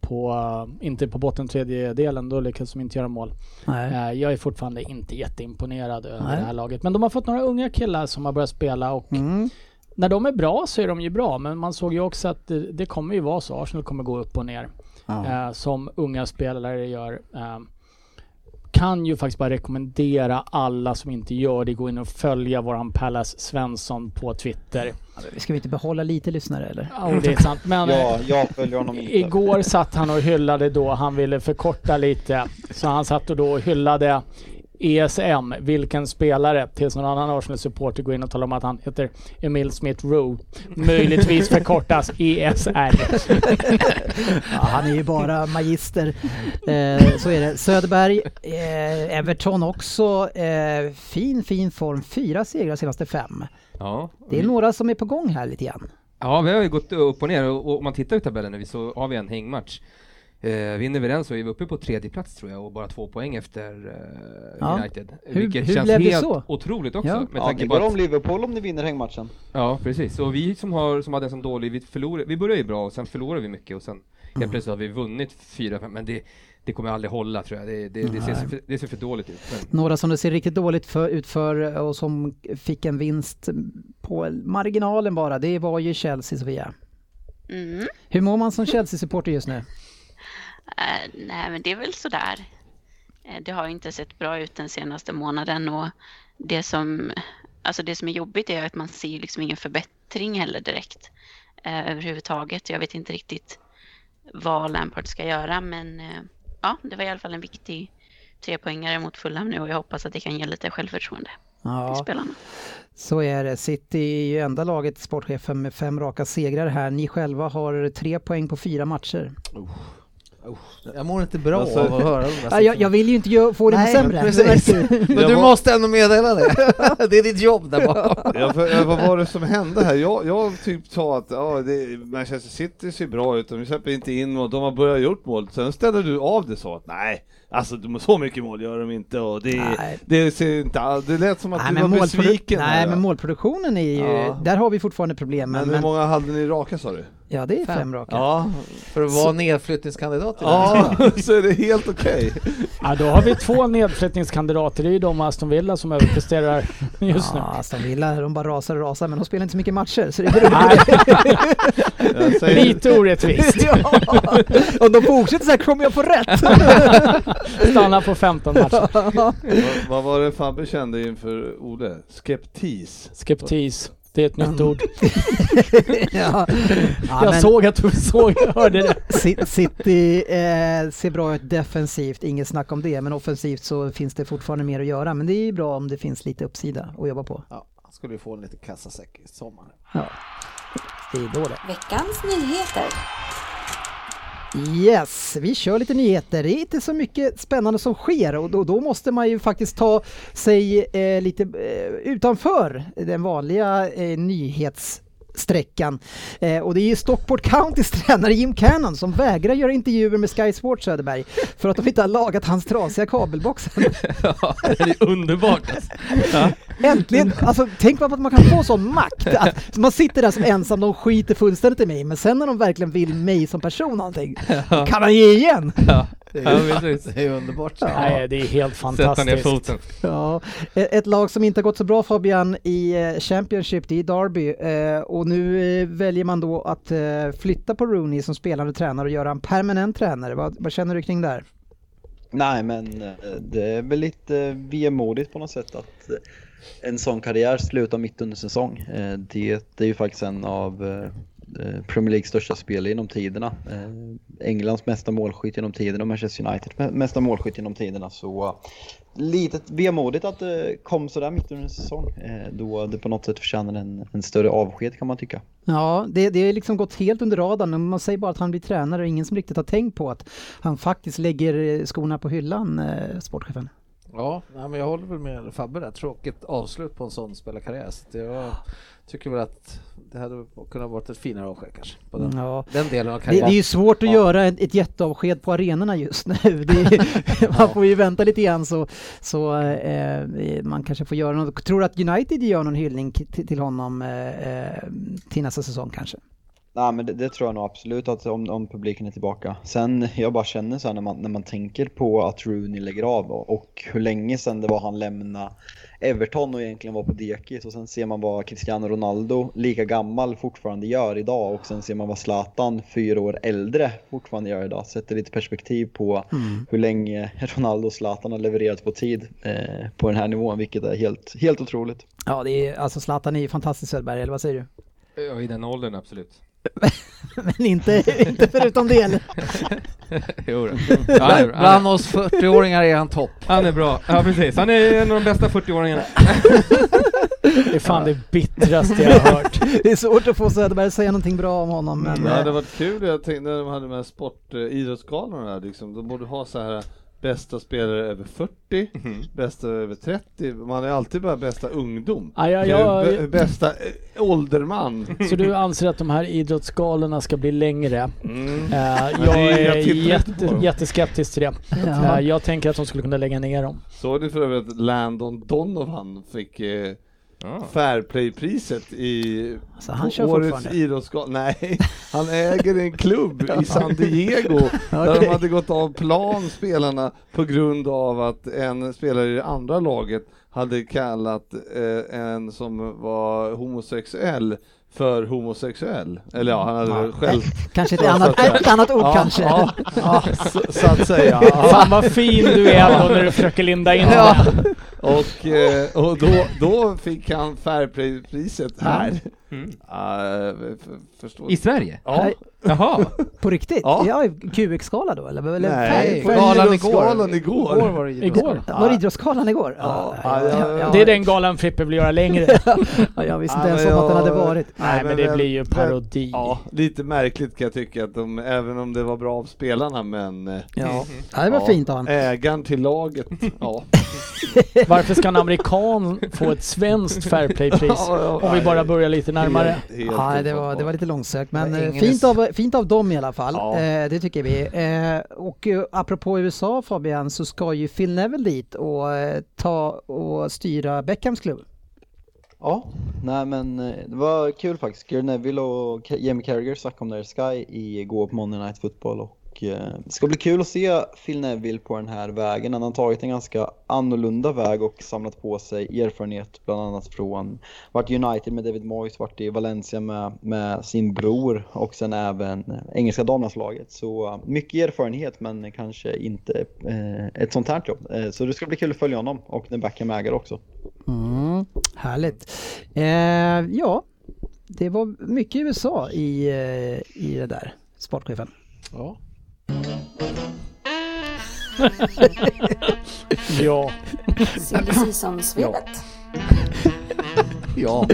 Speaker 5: på, eh, inte på botten tredje delen, då lyckades de inte göra mål.
Speaker 1: Nej.
Speaker 5: Eh, jag är fortfarande inte jätteimponerad över
Speaker 1: Nej.
Speaker 5: det här laget. Men de har fått några unga killar som har börjat spela och
Speaker 1: Mm.
Speaker 5: när de är bra så är de ju bra. Men man såg ju också att det, det kommer ju vara så. Arsenal kommer gå upp och ner.
Speaker 1: Ja.
Speaker 5: Eh, som unga spelare gör. Kan ju faktiskt bara rekommendera alla som inte gör det, gå in och följa våran Pallas Svensson på Twitter.
Speaker 1: Ska vi inte behålla lite lyssnare eller?
Speaker 5: Ja, det är sant. Men
Speaker 7: Ja, jag följer honom inte.
Speaker 5: igår satt han och hyllade då, han ville förkorta lite. Så han satt och då och hyllade ESM, vilken spelare? Tills någon annan Arsenal-supporter går in och talar om att han heter Emil Smith Rowe. Möjligtvis förkortas ESR.
Speaker 1: ja, han är ju bara magister. Eh, så är det. Söderberg, eh, Everton också. Eh, fin, fin form. Fyra segrar senaste fem.
Speaker 4: Ja.
Speaker 1: Det är några som är på gång här lite grann.
Speaker 4: Ja, vi har ju gått upp och ner och om man tittar i tabellen nu så har vi en hängmatch. Eh, vinner vi den så är vi uppe på tredje plats tror jag och bara två poäng efter eh,
Speaker 1: Ja.
Speaker 4: United.
Speaker 1: Hur-
Speaker 4: vilket
Speaker 1: hur
Speaker 4: känns helt
Speaker 1: så?
Speaker 4: otroligt också.
Speaker 1: Ja.
Speaker 4: Med
Speaker 7: Ja,
Speaker 4: tanke
Speaker 7: det
Speaker 4: på
Speaker 7: går
Speaker 4: att,
Speaker 7: om Liverpool om ni vinner hängmatchen.
Speaker 4: Ja, precis. Och vi som, har, som hade en sån dålig, vi förlorade, vi började ju bra och sen förlorade vi mycket och sen
Speaker 1: Mm.
Speaker 4: helt plötsligt har vi vunnit fyra, fem, men det, det kommer aldrig hålla tror jag. Det, det, det, ser, för, det ser för dåligt ut. Men,
Speaker 1: Några som det ser riktigt dåligt för, ut för och som fick en vinst på marginalen bara, det var ju Chelsea Sofia.
Speaker 6: Mm.
Speaker 1: Hur mår man som Chelsea-supporter just nu?
Speaker 6: Eh, nej, men det är väl sådär. Eh, det har ju inte sett bra ut den senaste månaden och det som, alltså det som är jobbigt är att man ser liksom ingen förbättring heller direkt eh, överhuvudtaget. Jag vet inte riktigt vad Lampard ska göra, men ja, det var i alla fall en viktig trepoängare mot Fulham nu och jag hoppas att det kan ge lite självförtroende
Speaker 1: Ja,
Speaker 6: spelarna.
Speaker 1: så är det. City är ju enda laget, sportchefen, med fem raka segrar här. Ni själva har tre poäng på fyra matcher.
Speaker 2: Jag mår inte bra
Speaker 3: Alltså-
Speaker 2: av att höra de där
Speaker 1: Ja, jag, jag vill ju inte få det
Speaker 2: Nej,
Speaker 1: sämre.
Speaker 2: precis. Men du
Speaker 3: var-
Speaker 2: måste ändå meddela det. Det är ditt jobb där bakom.
Speaker 3: Ja, för, ja, vad var det som hände här? Jag, jag typ sa att ja, det, Manchester City ser bra ut, de släpper inte in mål, de har börjat gjort mål. Sen ställde du av det så att nej, alltså de, så mycket mål gör de inte och det,
Speaker 1: Nej.
Speaker 3: det ser inte all- det lät som att
Speaker 1: Nej,
Speaker 3: du var
Speaker 1: målprodu-
Speaker 3: besviken.
Speaker 1: nej
Speaker 3: här,
Speaker 1: men
Speaker 3: ja.
Speaker 1: målproduktionen är ju,
Speaker 3: Ja.
Speaker 1: där har vi fortfarande problem.
Speaker 3: men
Speaker 1: Men,
Speaker 3: hur
Speaker 1: men,
Speaker 3: många hade ni raka sa du?
Speaker 1: Ja, det är fem,
Speaker 2: Fem.
Speaker 1: raka.
Speaker 3: Ja,
Speaker 2: För att vara nedflyttningskandidat i
Speaker 3: ja så är det helt okej.
Speaker 5: Ja, då har vi två nedflyttningskandidater. Det är ju de Aston Villa som överpresterar just nu.
Speaker 1: Ja, Aston Villa, de bara rasar och rasar, men de spelar inte så mycket matcher, så det beror
Speaker 3: Jag säger,
Speaker 5: lite orättvist.
Speaker 1: ja, Om de fortsätter så här kommer jag få rätt.
Speaker 5: Stanna på 15 matcher.
Speaker 3: vad, vad var det Fabbe kände inför Ole? Skeptis?
Speaker 5: Skeptis. Det är ett nytt ord.
Speaker 1: ja. Ja,
Speaker 5: Jag
Speaker 1: men
Speaker 5: såg att du såg, jag hörde det.
Speaker 1: Ci- City eh, ser bra ut defensivt, inget snack om det, men offensivt så finns det fortfarande mer att göra. Men det är ju bra om det finns lite uppsida att jobba på.
Speaker 2: Ja, han skulle ju få en liten kassasäck i sommar.
Speaker 1: Ja. Det är då det.
Speaker 8: Veckans nyheter.
Speaker 1: Yes, vi kör lite nyheter. Det är inte så mycket spännande som sker och då, då måste man ju faktiskt ta sig eh, lite eh, utanför den vanliga eh, nyhetssträckan. Eh, och det är ju Stockport Countys tränare Jim Cannon som vägrar göra intervjuer med Sky Sports Söderberg för att de inte har lagat hans trasiga kabelbox.
Speaker 4: ja, det är underbart ja.
Speaker 1: Äntligen! Alltså tänk på att man kan få sån makt. Att man sitter där som ensam, de skiter fullständigt i mig, men sen när de verkligen vill mig som person någonting, då kan han ge igen!
Speaker 4: Ja.
Speaker 2: Det
Speaker 4: Ja,
Speaker 2: är, ju,
Speaker 4: precis.
Speaker 2: det är underbart.
Speaker 5: Nej, det är helt
Speaker 4: Sätta ner
Speaker 5: fantastiskt.
Speaker 4: foten.
Speaker 1: Ja, e- ett lag som inte har gått så bra Fabian i eh, Championship, det är Derby eh, och nu eh, väljer man då att eh, flytta på Rooney som spelande tränare och göra en permanent tränare. Vad, vad känner du kring det här?
Speaker 7: Nej men det är väl lite vemodigt på något sätt att en sån karriär slutar mitt under säsong. Eh, Det, det är ju faktiskt en av Premier Leagues största spelare genom tiderna. Eh, Englands mesta målskytt genom tiderna och Manchester United mesta målskytt genom tiderna. Så eh, lite vemodigt att det kom sådär mitt under en säsong. eh, Då det på något sätt förtjänar en, en större avsked kan man tycka.
Speaker 1: Ja, det, det har liksom gått helt under radarn. Man säger bara att han blir tränare och ingen som riktigt har tänkt på att han faktiskt lägger eh, skorna på hyllan, eh, sportchefen.
Speaker 2: Ja, men jag håller väl med Fabbe där. Tråkigt avslut på en sån spelarkarriär. Så det jag tycker väl att det hade kunnat varit ett finare avsked kanske. På den,
Speaker 1: Ja.
Speaker 2: den delen av
Speaker 1: Det,
Speaker 2: karriären.
Speaker 1: det är ju svårt att
Speaker 2: Ja.
Speaker 1: göra ett, ett jätteavsked på arenorna just nu. Är, man får ju vänta lite grann så, så eh, man kanske får göra något. Tror du att United gör någon hyllning till, till honom eh, eh, till nästa säsong kanske?
Speaker 7: Nej men det, det tror jag nog absolut att om, om publiken är tillbaka. Sen jag bara känner så här när man, när man tänker på att Rooney lägger av och, och hur länge sedan det var han lämnade Everton och egentligen var på dekis och sen ser man vad Cristiano Ronaldo, lika gammal, fortfarande gör idag och sen ser man vad Zlatan, fyra år äldre, fortfarande gör idag. Sätter lite perspektiv på hur länge Ronaldo och Zlatan har levererat på tid eh, på den här nivån, vilket är helt, helt otroligt.
Speaker 1: Ja, det är, alltså Zlatan är ju fantastisk Söderberg, eller vad säger du?
Speaker 4: Ja, i den åldern absolut.
Speaker 1: Men inte, inte förutom det. eller?
Speaker 4: jo, då. ja, han, är,
Speaker 2: Bland
Speaker 4: är,
Speaker 2: oss 40-åringar är han topp.
Speaker 4: han är bra. Ja, precis. Han är en av de bästa 40-åringarna.
Speaker 5: Det är fan det bittraste jag har hört.
Speaker 1: Det är svårt att få Söderberg att säga någonting bra om honom. Men,
Speaker 3: Det hade
Speaker 1: eh,
Speaker 3: varit kul, jag tänkte när de hade de här sport, eh, idrottsgalorna där liksom, de borde ha så här bästa spelare över 40, bästa över 30, man är alltid bara bästa ungdom.
Speaker 5: Ja,
Speaker 3: är b- bästa eh, ålderman.
Speaker 5: Så du anser att de här idrottsgalorna ska bli längre?
Speaker 3: Mm.
Speaker 5: Eh, jag
Speaker 3: är-
Speaker 5: jätte, jätteskeptisk till det.
Speaker 1: Ja.
Speaker 5: Eh, jag tänker att de skulle kunna lägga ner dem.
Speaker 3: Såg du för övrigt att Landon Donovan fick
Speaker 4: Ja.
Speaker 3: Fairplay-priset i
Speaker 1: Alltså, han kör
Speaker 3: årets idrottsgala? Nej, han äger en klubb i San Diego där
Speaker 1: Okej.
Speaker 3: de hade gått av plan spelarna på grund av att en spelare i det andra laget hade kallat eh, en som var homosexuell för homosexuell. Eller ja, han hade väl själv...
Speaker 1: Kanske ett annat, ett annat ord
Speaker 3: Ja,
Speaker 1: kanske.
Speaker 3: Ja, ja, så, så att säga. Ja.
Speaker 5: Fan vad fin du är då när du försöker linda in
Speaker 1: Ja.
Speaker 5: det.
Speaker 3: Och, eh, och då, då fick han Fairplay-priset här.
Speaker 4: Mm.
Speaker 3: Uh, förstår
Speaker 4: I Sverige?
Speaker 3: Ja.
Speaker 1: Nej,
Speaker 4: Jaha.
Speaker 1: På riktigt?
Speaker 3: Ja.
Speaker 1: Ja, QX-skala då eller? eller
Speaker 3: Nej, på
Speaker 2: galan igår.
Speaker 3: igår.
Speaker 2: Igår var det
Speaker 5: Igår?
Speaker 2: idrottsgalan.
Speaker 1: Var det Idrottsgalan igår?
Speaker 3: Ja,
Speaker 1: ja,
Speaker 3: ja, ja.
Speaker 5: Det är den galan Frippe vill göra längre.
Speaker 1: ja, jag visste
Speaker 3: Ja,
Speaker 1: inte ens
Speaker 3: men
Speaker 1: om att den hade varit.
Speaker 5: Nej men det
Speaker 3: väl-
Speaker 5: blir ju parodi.
Speaker 3: Ja, lite märkligt kan jag tycka att de, även om det var bra av spelarna, men eh,
Speaker 1: Ja, ja det var
Speaker 3: ja,
Speaker 1: fint av honom.
Speaker 3: ägaren till laget, ja.
Speaker 5: Varför ska en amerikan få ett svenskt Fairplay-pris?
Speaker 3: Ja, ja,
Speaker 5: Om vi bara börjar lite närmare.
Speaker 3: Helt- helt
Speaker 1: Ja, det var, det var lite långsökt, men eh, fint av, fint av dem i alla fall.
Speaker 3: Ja.
Speaker 1: Eh, det tycker vi. Eh, och apropå USA Fabian, så ska ju Phil Neville dit och ta och styra Beckhams klubb.
Speaker 7: Ja, nej men det var kul faktiskt. Gary Neville och Jamie Carragher snackade om det i Sky igår på Monday Night Football och det ska bli kul att se Phil Neville på den här vägen. Han har tagit en ganska annorlunda väg och samlat på sig erfarenhet bland annat från, varit i United med David Moyes, varit i Valencia med, med sin bror och sen även eh, engelska damlandslaget. Så eh, mycket erfarenhet men kanske inte eh, ett sånt här jobb. Eh, så det ska bli kul att följa honom och den Beckham äger också.
Speaker 1: Mm, härligt. Eh, ja, det var mycket USA i, eh, i det där, sportchefen.
Speaker 2: Ja.
Speaker 5: Ja.
Speaker 8: Silly Season-svepet.
Speaker 2: ja.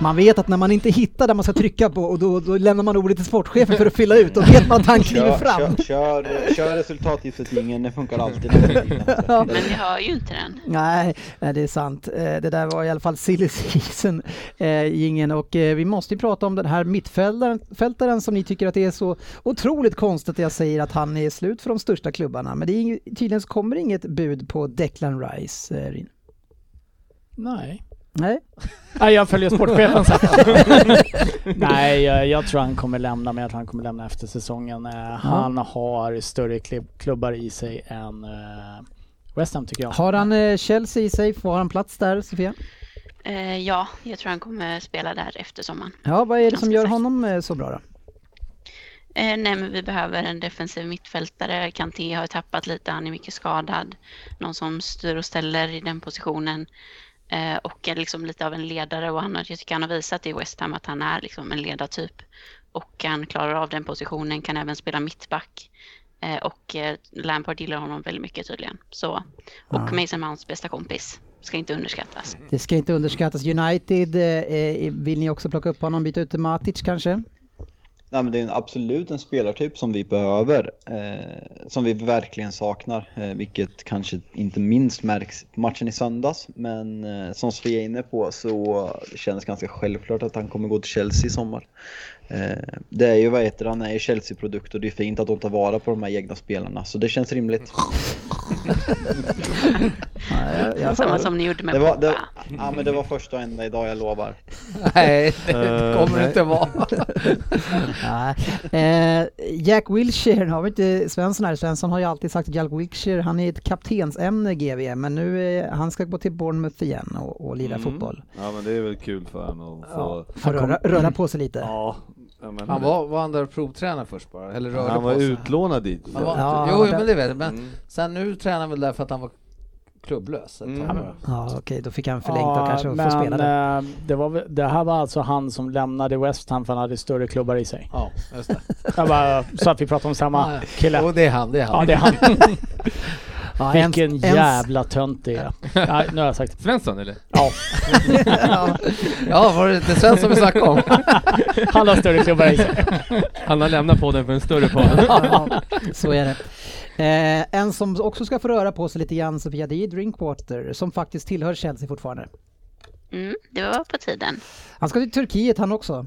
Speaker 1: Man vet att när man inte hittar där man ska trycka på och då, då lämnar man ordet till sportchefen för att fylla ut och vet man att han kliver
Speaker 7: Kör,
Speaker 1: fram.
Speaker 7: kör, kör, kör resultatgissningslinjen, det funkar alltid.
Speaker 1: Ja.
Speaker 6: Men vi hör ju inte den.
Speaker 1: Nej, nej, det är sant. Eh, Det där var i alla fall silly season eh, gingen och eh, vi måste ju prata om den här mittfältaren fältaren som ni tycker att det är så otroligt konstigt att jag säger att han är slut för de största klubbarna. Men det är tydligen så kommer inget bud på Declan Rice. Rin.
Speaker 5: Nej.
Speaker 1: Nej,
Speaker 5: Nej, jag följer sportchefen sen. Nej, jag, jag tror han kommer lämna, men jag tror han kommer lämna efter säsongen. Eh, Han har större klubb, klubbar i sig än eh, West Ham tycker jag.
Speaker 1: har han eh, Chelsea i sig? Får han plats där, Sofia?
Speaker 6: Ja, jag tror han kommer spela där efter sommaren.
Speaker 1: Ja, vad är det som gör honom så bra då?
Speaker 6: Eh, nej, men vi behöver en defensiv mittfältare. Kanté har tappat lite, han är mycket skadad. Någon som styr och ställer i den positionen. Eh, och är liksom lite av en ledare och han har, jag tycker han har visat i West Ham att han är liksom en ledartyp. Och han klarar av den positionen, kan även spela mittback. Eh, och eh, Lampard gillar honom väldigt mycket tydligen. Så, och
Speaker 1: Ja.
Speaker 6: Mason Mounts bästa kompis. Ska inte underskattas.
Speaker 1: Det ska inte underskattas. United, eh, vill ni också plocka upp honom, byta ut Matic kanske?
Speaker 7: Nej, men det är en, absolut en spelartyp som vi behöver, eh, som vi verkligen saknar, eh, vilket kanske inte minst märks på matchen i söndags. Men eh, som Svea är inne på så känns det ganska självklart att han kommer gå till Chelsea i sommar. Eh, det är ju, vad heter det, han är Chelsea-produkt och det är fint att de tar vara på de här egna spelarna, så det känns rimligt.
Speaker 1: Ja, jag, jag,
Speaker 6: Samma som ni gjorde med
Speaker 7: Det var, det, ja, men det var första och enda idag, jag lovar.
Speaker 2: Nej, det
Speaker 3: Eh,
Speaker 2: kommer det
Speaker 3: nej.
Speaker 2: inte vara.
Speaker 1: Nej. Eh, Jack Wilshere, har vi inte Svensson här? Svensson har ju alltid sagt att Jack Wilshere, han är ett kaptensämne GV, men nu eh, han ska gå till Bournemouth igen och, och lira
Speaker 3: Mm.
Speaker 1: fotboll.
Speaker 3: Ja men det är väl kul för honom att
Speaker 1: Ja,
Speaker 3: få...
Speaker 1: får röra, röra på sig lite.
Speaker 3: Ja, menar,
Speaker 2: Han var, var han där och provtränade först bara? Eller rörde
Speaker 3: han var
Speaker 2: på sig?
Speaker 3: utlånad dit.
Speaker 2: Han var,
Speaker 1: Ja,
Speaker 2: jo, men det vet jag. Men
Speaker 3: Mm.
Speaker 2: sen nu tränar han väl där för att han var klubblös. ett
Speaker 4: Mm.
Speaker 1: Ja, okej, då fick han förlängt och kanske få
Speaker 5: men
Speaker 1: spela det.
Speaker 5: eh, det, var, det här var alltså han som lämnade West Ham för han hade större klubbar i sig.
Speaker 2: Ja, just det.
Speaker 5: Jag bara, så att vi pratar om samma
Speaker 2: Ja,
Speaker 5: kille.
Speaker 2: Jo, det är han, det är han.
Speaker 5: Ja, det är han.
Speaker 1: Ja, en-
Speaker 5: Vilken
Speaker 1: en-
Speaker 5: jävla tönt det är. Ja, nu har jag sagt det.
Speaker 4: Svensson eller?
Speaker 5: Ja,
Speaker 1: ja,
Speaker 2: Ja, var det inte Svensson vi snackade om?
Speaker 5: han har större klubbar.
Speaker 4: Han har lämnat podden för en större podd.
Speaker 1: ja, så är det. Eh, en som också ska få röra på sig lite grann Sofia, det är Drinkwater som faktiskt tillhör Chelsea fortfarande.
Speaker 6: Mm, det var på tiden.
Speaker 1: Han ska till Turkiet han också.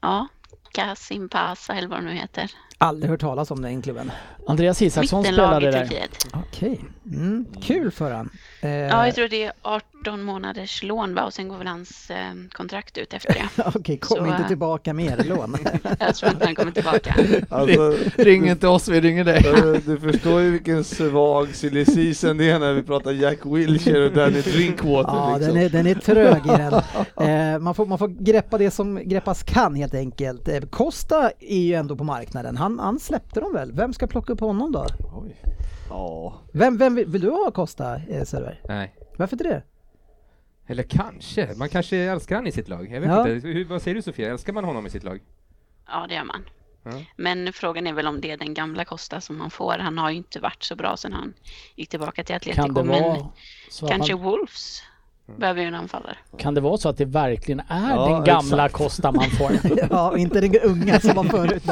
Speaker 6: Ja, Kasim Pasa eller vad det nu heter.
Speaker 1: Aldrig hört talas om den klubben.
Speaker 5: Andreas Isaksson spelade där.
Speaker 1: Okej, mm, kul för han. Eh,
Speaker 6: Ja, jag tror det är 18 månaders lån va? och sen går väl hans eh, kontrakt ut efter det.
Speaker 1: Okej, kom
Speaker 6: Så,
Speaker 1: inte
Speaker 6: eh,
Speaker 1: tillbaka mer lån.
Speaker 6: Jag tror inte han kommer tillbaka.
Speaker 3: Alltså,
Speaker 2: Ring inte oss, vi ringer dig.
Speaker 3: eh, du förstår ju vilken svag silly season det är när vi pratar Jack Wilshere och Danny Drinkwater
Speaker 1: Ja,
Speaker 3: liksom.
Speaker 1: den är, den är trög i den. Eh, man, får, man får greppa det som greppas kan helt enkelt. Eh, Costa är ju ändå på marknaden. Han, han släppte dem väl? Vem ska plocka upp honom då?
Speaker 2: Oj.
Speaker 3: Ja,
Speaker 1: Vem, vem vill, vill du ha Costa, eh, Söderberg?
Speaker 4: Nej.
Speaker 1: Varför inte det?
Speaker 4: Eller kanske. Man kanske älskar han i sitt lag. Jag vet
Speaker 1: Ja.
Speaker 4: inte. Hur, vad säger du Sofia? Älskar man honom i sitt lag?
Speaker 6: Ja, det gör man.
Speaker 4: Ja.
Speaker 6: Men frågan är väl om det är den gamla Costa som man får. Han har ju inte varit så bra sedan han gick tillbaka till Atletico.
Speaker 5: Kan det
Speaker 6: men
Speaker 5: vara så att
Speaker 6: kanske
Speaker 5: man,
Speaker 6: Wolves behöver ju en anfallare.
Speaker 5: kan det vara så att det verkligen är
Speaker 3: Ja,
Speaker 5: den gamla
Speaker 3: exakt.
Speaker 5: Costa man får?
Speaker 1: Ja, inte den unga som var förut.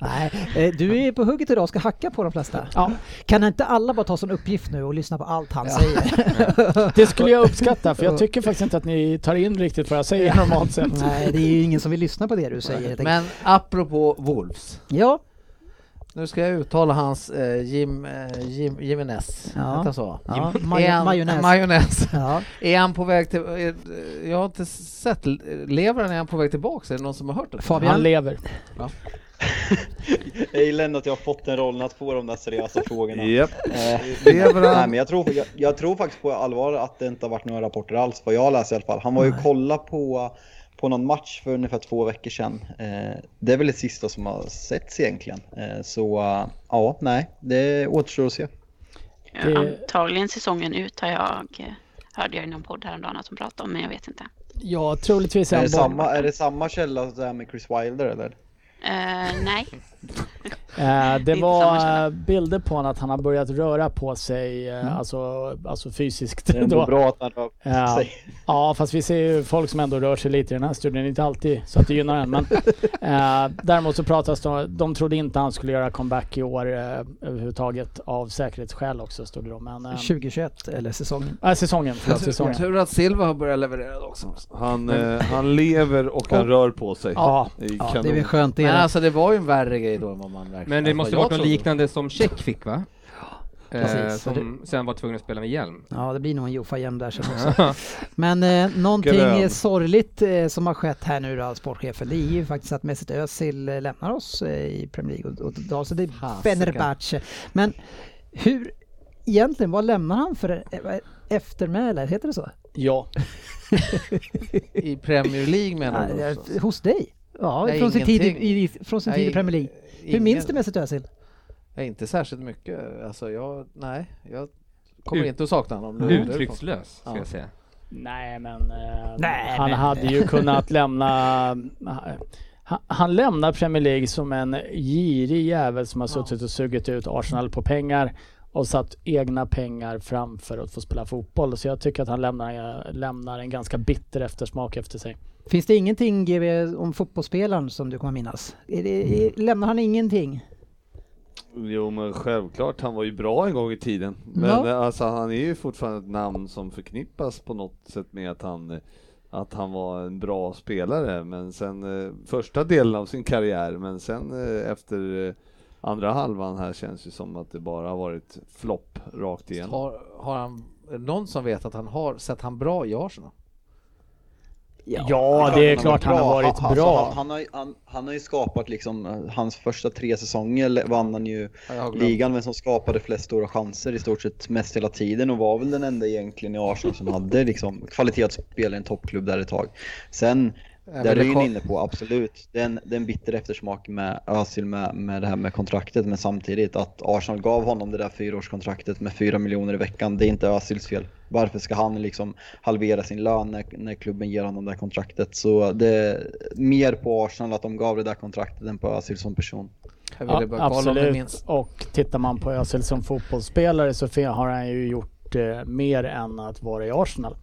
Speaker 1: Nej, eh, du är på hugget idag och ska hacka på de flesta.
Speaker 5: Ja,
Speaker 1: Kan inte alla bara ta som uppgift nu och lyssna på allt han säger?
Speaker 5: det skulle jag uppskatta för jag tycker faktiskt inte att ni tar in riktigt vad jag säger normalt sett.
Speaker 1: Nej, det är ju ingen som vill lyssna på det du säger.
Speaker 2: Men apropå Wolves.
Speaker 1: Ja,
Speaker 2: Nu ska jag uttala hans eh, Jim, eh, Jim, Jimenez.
Speaker 1: Ja.
Speaker 2: Heter så?
Speaker 1: ja maj- majonnäs.
Speaker 2: Majonnäs.
Speaker 1: Ja.
Speaker 2: Är han på väg till... Är, jag har inte sett... Lever han? Är han på väg tillbaka? Är det någon som har hört det?
Speaker 1: Fabian?
Speaker 5: Han lever.
Speaker 7: Jag gillar ändå att jag har fått den rollen att få de där seriösa frågorna.
Speaker 3: japp.
Speaker 7: Eh, Nej, men jag, tror, jag, jag tror faktiskt på allvar att det inte har varit några rapporter alls, vad jag läst i alla fall. Han var ju kolla på, på någon match för ungefär två veckor sedan. Eh, det är väl det sista som har setts egentligen. Eh, så eh, ja, nej, det återstår att se.
Speaker 5: Det-
Speaker 6: Antagligen säsongen ut har jag, hörde jag i någon podd häromdagen att de pratade om, men jag vet inte.
Speaker 5: Ja, troligtvis är
Speaker 7: Är det, samma, är det samma källa där med Chris Wilder eller?
Speaker 6: Eh, nej,
Speaker 5: Eh, det var bilder på honom att han har börjat röra på sig, eh, alltså, alltså fysiskt.
Speaker 7: Det är ändå
Speaker 5: då.
Speaker 7: bra att han rör på sig.
Speaker 5: Ja, fast vi ser ju folk som ändå rör sig lite i den här studien, inte alltid så att det gynnar en. Men eh, däremot så pratas det om, de trodde inte han skulle göra comeback i år eh, överhuvudtaget av säkerhetsskäl också stod det då. Men, eh,
Speaker 1: 2021 eller säsongen.
Speaker 5: äh, säsongen, förlåt, säsongen.
Speaker 2: Tur att Silva har börjat leverera också.
Speaker 3: Han, eh, han lever och han rör på sig.
Speaker 5: Ja,
Speaker 3: Det är
Speaker 1: Ja, det är väl skönt det.
Speaker 2: Men
Speaker 1: då.
Speaker 2: alltså det var ju en värre grej då än vad man verkligen...
Speaker 4: Men det måste varit något liknande som Check fick va? Eh,
Speaker 1: så
Speaker 4: som sen var tvungen att spela med hjälm.
Speaker 1: Ja, det blir nog en Jofa igen där sen också. Men eh, någonting
Speaker 3: Grön.
Speaker 1: eh, sorgligt eh, som har skett här nu då, sportchefen, det är ju faktiskt att Mesut Özil eh, lämnar oss eh, i Premier League och, och drar sig till
Speaker 2: Fasiken.
Speaker 1: Fenerbahce. Men hur, egentligen, vad lämnar han för eftermäle? Heter det så?
Speaker 5: Ja,
Speaker 2: I Premier League menar du?
Speaker 1: Hos dig? Ja,
Speaker 2: Nej,
Speaker 1: från sin, tid, i, från sin tid i Premier League. Hur
Speaker 2: ingen-
Speaker 1: minns du Mesut Özil?
Speaker 2: Nej, inte särskilt mycket. Alltså jag, nej, jag kommer
Speaker 4: Ut-
Speaker 2: inte att sakna honom. nu.
Speaker 4: Uttryckslös, ska
Speaker 2: Ja.
Speaker 4: jag säga.
Speaker 5: nej men eh,
Speaker 1: Nej,
Speaker 5: han
Speaker 1: men-
Speaker 5: hade ju kunnat lämna han, han lämnar Premier League som en girig jävel som har suttit och sugit ut Arsenal på pengar och satt egna pengar framför att få spela fotboll. Så jag tycker att han lämnar, lämnar en ganska bitter eftersmak efter sig.
Speaker 1: Finns det ingenting GW om fotbollsspelaren som du kommer minnas? Är det, är, lämnar han ingenting?
Speaker 3: Jo men självklart, han var ju bra en gång i tiden. Men
Speaker 1: Ja.
Speaker 3: eh, alltså han är ju fortfarande ett namn som förknippas på något sätt med att han eh, att han var en bra spelare, men sen eh, första delen av sin karriär, men sen eh, efter eh, andra halvan här känns det som att det bara har varit flopp rakt igenom.
Speaker 2: Har, har han, någon som vet att han har sett han bra i Arsenal?
Speaker 5: Ja, det är klart han har varit
Speaker 7: Alltså,
Speaker 5: bra.
Speaker 7: Han, han, har, ju- han, han har ju skapat liksom, eh, hans första tre säsonger vann han ju
Speaker 2: Ja,
Speaker 7: ligan, men som skapade flest stora chanser i stort sett mest hela tiden och var väl den enda egentligen i Arsenal som hade liksom kvalitet att spela i en toppklubb där ett tag. Sen Det är du inne på, absolut. Det är, en, det är en bitter eftersmak med Özil med, med det här med kontraktet, men samtidigt att Arsenal gav honom det där fyraårskontraktet med fyra miljoner i veckan, det är inte Özils fel. Varför ska han liksom halvera sin lön när, när klubben ger honom det där kontraktet? Så det är mer på Arsenal att de gav det där kontraktet än på Özil som person.
Speaker 5: Ja, absolut, och tittar man på Özil som fotbollsspelare så har han ju gjort eh, mer än att vara i Arsenal.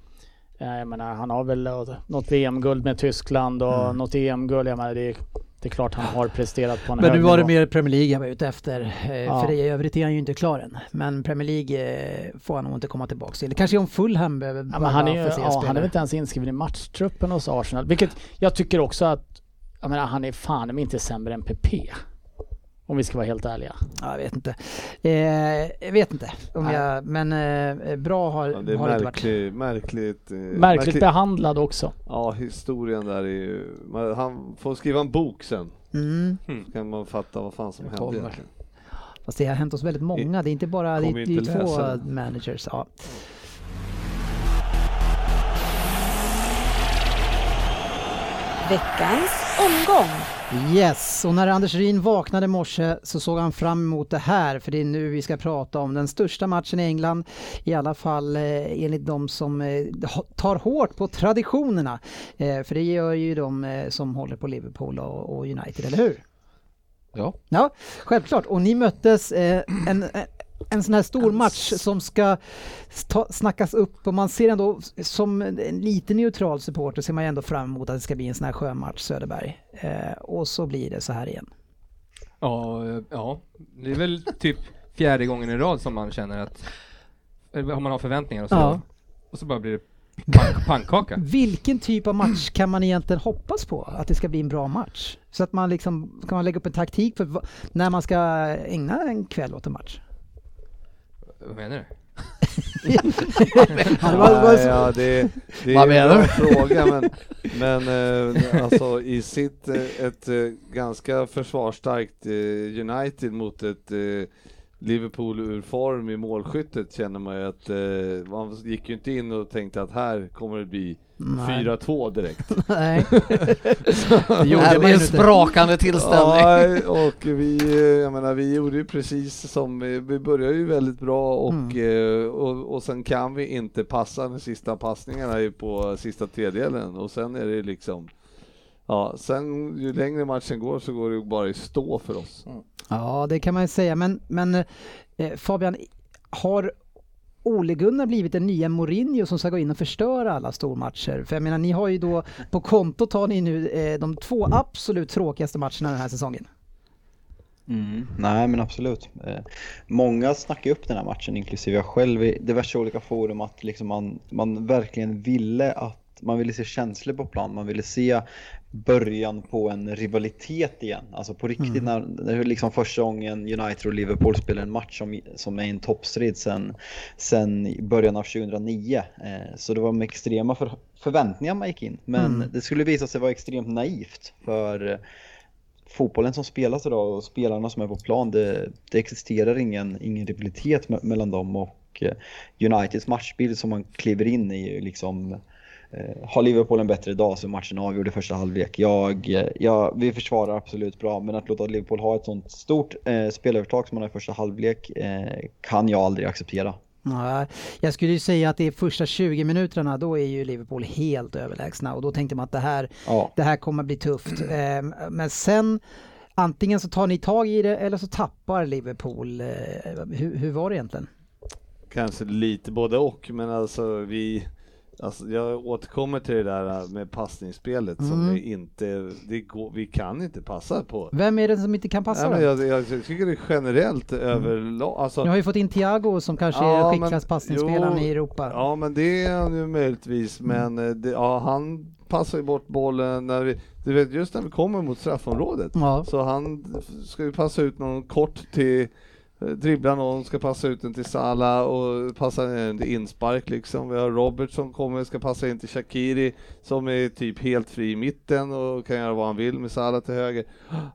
Speaker 5: Eh, jag menar, han har väl något VM-guld med Tyskland och mm. något EM-guld. Jag menar, det, är, det är klart han har presterat på en
Speaker 1: Men nu var
Speaker 5: det
Speaker 1: mer Premier League jag var ute efter. Eh, ja. För i övrigt är han ju inte klar än. Men Premier League eh, får han nog inte komma tillbaka till. Kanske om Fulham behöver
Speaker 5: ja, men han, är, ja, han är väl inte ens inskriven i matchtruppen hos Arsenal. Vilket jag tycker också att, jag menar, han är fan inte sämre än PP. Om vi ska vara helt ärliga.
Speaker 1: Ja, jag vet inte. Eh, jag vet inte. Om jag, men eh, bra har, ja,
Speaker 3: det är
Speaker 1: har
Speaker 3: märklig, inte varit. Märkligt, eh,
Speaker 5: märkligt, märkligt behandlad också.
Speaker 3: Ja, historien där är ju... Han får skriva en bok sen. Mm. Så kan man fatta vad fan som hände egentligen.
Speaker 1: Fast det har hänt oss väldigt många. Det är inte bara det, det är två managers. Ja.
Speaker 8: Veckans omgång.
Speaker 1: Yes, och när Anders Ryn vaknade i morse så såg han fram emot det här för det är nu vi ska prata om den största matchen i England. I alla fall eh, enligt de som eh, tar hårt på traditionerna. Eh, för det gör ju de som håller på Liverpool och, och, United, eller hur?
Speaker 2: Ja.
Speaker 1: Ja, självklart. Och ni möttes eh, en, en sån här stor match som ska ta, snackas upp och man ser ändå som en lite neutral supporter ser man ändå fram emot att det ska bli en sån här skön match Söderberg. Eh, och så blir det så här igen.
Speaker 4: Ja, ja, det är väl typ fjärde gången i rad som man känner att man har förväntningar och så, ja. och så bara blir det pank pannkaka.
Speaker 1: Vilken typ av match kan man egentligen hoppas på? Att det ska bli en bra match? Så att man liksom, kan man lägga upp en taktik för när man ska ägna en kväll åt en match?
Speaker 4: Vad menar du?
Speaker 3: ja, ja, det, det är en bra fråga men, men eh, alltså i sitt eh, ett eh, ganska försvarsstarkt eh, United mot ett eh, Liverpool ur form i målskyttet känner man ju att eh, man gick ju inte in och tänkte att här kommer det bli 4-2 direkt.
Speaker 1: Nej.
Speaker 2: det gjorde en sprakande tillställning.
Speaker 3: Ja, och vi, jag menar, vi gjorde ju precis som, vi började ju väldigt bra och, mm. och, och sen kan vi inte passa de sista passningarna på sista tredjedelen och sen är det liksom Ja, sen ju längre matchen går så går det ju bara i stå för oss. Mm.
Speaker 1: Ja, det kan man ju säga, men, men eh, Fabian, har Ole Gunnar blivit den nya Mourinho som ska gå in och förstöra alla stormatcher? För jag menar, ni har ju då på kontot har ni nu eh, de två absolut tråkigaste matcherna den här säsongen.
Speaker 7: Mm, nej men absolut. Eh, många snackar upp den här matchen, inklusive jag själv i diverse olika forum, att liksom man, man verkligen ville att man ville se känslor på plan, man ville se början på en rivalitet igen. Alltså på riktigt mm. när, när liksom första gången United och Liverpool spelar en match som, som är en toppstrid sen, sen början av 2009. Eh, så det var med extrema för, förväntningar man gick in. Men mm. det skulle visa sig vara extremt naivt för fotbollen som spelas idag och spelarna som är på plan, det, det existerar ingen, ingen rivalitet me mellan dem och eh, Uniteds matchbild som man kliver in i liksom har Liverpool en bättre dag så är matchen avgjord i första halvlek. Jag, eh, jag, vi försvarar absolut bra, men att låta Liverpool ha ett sånt stort eh, spelövertag som man har i första halvlek eh, kan jag aldrig acceptera.
Speaker 1: Ja, jag skulle ju säga att i första 20 minuterna då är ju Liverpool helt överlägsna och då tänkte man att det här, ja. det här kommer bli tufft. Eh, men sen antingen så tar ni tag i det eller så tappar Liverpool. Eh, hur, hur var det egentligen?
Speaker 3: Kanske lite både och, men alltså vi Alltså, jag återkommer till det där med passningsspelet mm. som vi inte, det går, vi kan inte passa på.
Speaker 1: Vem är det som inte kan passa
Speaker 3: ja, jag, jag, tycker det är generellt mm. överlag. Alltså,
Speaker 1: Ni har ju fått in Thiago som kanske ja, är skickligast passningsspelaren i Europa.
Speaker 3: Ja men det är han ju möjligtvis, mm. men eh, det, ja, han passar ju bort bollen när vi, du vet just när vi kommer mot straffområdet. Ja. Så han ska ju passa ut någon kort till dribblar någon, ska passa ut den till Sala och passa en inspark liksom. Vi har Robert som kommer, ska passa in till Shakiri som är typ helt fri i mitten och kan göra vad han vill med Sala till höger.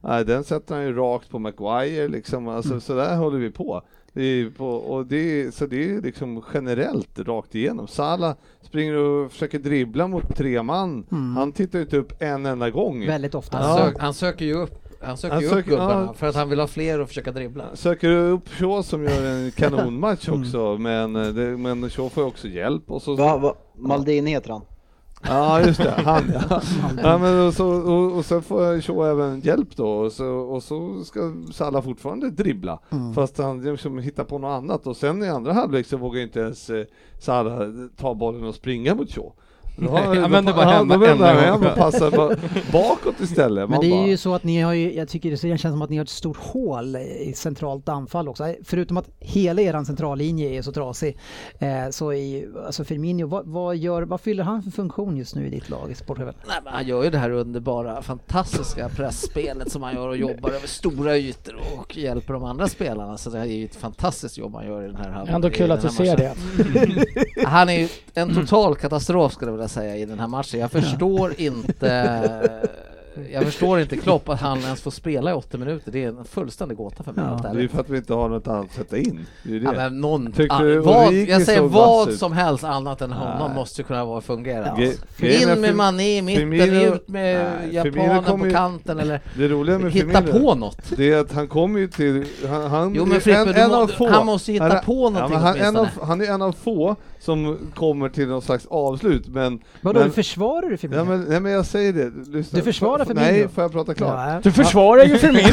Speaker 3: Nej, den sätter han ju rakt på Maguire liksom. Alltså mm. så där håller vi på. I, på, och det, så det är liksom generellt rakt igenom. Salah springer och försöker dribbla mot tre man.
Speaker 1: Mm.
Speaker 3: Han tittar ju inte upp en enda gång.
Speaker 1: Väldigt ofta.
Speaker 2: Han, sök, han söker ju upp han söker
Speaker 3: Han
Speaker 2: ju
Speaker 3: söker-
Speaker 2: upp gubbarna
Speaker 3: ja.
Speaker 2: för att han vill ha fler att försöka dribbla.
Speaker 3: Söker upp Shaw som gör en kanonmatch
Speaker 1: Mm.
Speaker 3: också, men, eh, det, men Shaw får ju också hjälp. Och så,
Speaker 7: Va, va, Maldini heter han.
Speaker 3: Ja just det, han ja. ja men och, så, och, och sen får Shaw även hjälp då och så, och så ska Salah fortfarande dribbla
Speaker 1: Mm.
Speaker 3: fast han liksom hittar på något annat och sen i andra halvlek så vågar inte ens eh, Salah ta bollen och springa mot Shaw. Då,
Speaker 4: vänder bara
Speaker 3: ja,
Speaker 4: hem
Speaker 3: då vänder
Speaker 4: enda
Speaker 3: hem och passar bara bakåt istället.
Speaker 1: Men det är
Speaker 3: bara,
Speaker 1: ju så att ni har ju, jag tycker det känns som att ni har ett stort hål i centralt anfall också. Förutom att hela eran centrallinje är så trasig. Eh, så är ju, alltså Firmino, vad, vad, gör, vad fyller han för funktion just nu i ditt lag i sportchefen?
Speaker 2: Nej, men han gör ju det här underbara, fantastiska pressspelet som han gör och jobbar över stora ytor och hjälper de andra spelarna. Så det är ju ett fantastiskt jobb han gör i den här halvan.
Speaker 5: Ändå kul att du ser det.
Speaker 2: Han är ju en total katastrof skulle jag vilja säga i den här matchen. Jag förstår inte jag förstår inte Klopp att han ens får spela i 80 minuter. Det är en fullständig gåta för mig.
Speaker 1: Ja.
Speaker 3: det är för att vi inte har något annat att sätta in. Det är det.
Speaker 2: Ja, men någon, ah, vad, jag säger vad som helst annat än honom
Speaker 3: Nej.
Speaker 2: måste ju kunna vara fungera.
Speaker 1: Ja.
Speaker 2: Alltså. In med Mané i mitten,
Speaker 3: Firmino-
Speaker 2: ut med
Speaker 3: Nej,
Speaker 2: japanen på
Speaker 3: ju-
Speaker 2: kanten eller
Speaker 3: Det roliga med
Speaker 2: hitta
Speaker 3: Firmino,
Speaker 2: på något.
Speaker 3: det är att han kommer ju till, han, han
Speaker 2: Jo men
Speaker 3: är
Speaker 2: Frippe,
Speaker 3: en, en
Speaker 2: må,
Speaker 3: av få.
Speaker 2: han måste hitta
Speaker 3: Han
Speaker 2: på
Speaker 3: Ja,
Speaker 2: någonting
Speaker 3: men han, en av, han är en av få som kommer till någon slags avslut, men...
Speaker 1: Vadå,
Speaker 3: men,
Speaker 1: försvarar du Firmino?
Speaker 3: ja, men, nej men jag säger det, lyssna.
Speaker 1: Du försvarar?
Speaker 3: Nej, får jag prata klart?
Speaker 1: Ja,
Speaker 5: Du försvarar ju Firmino!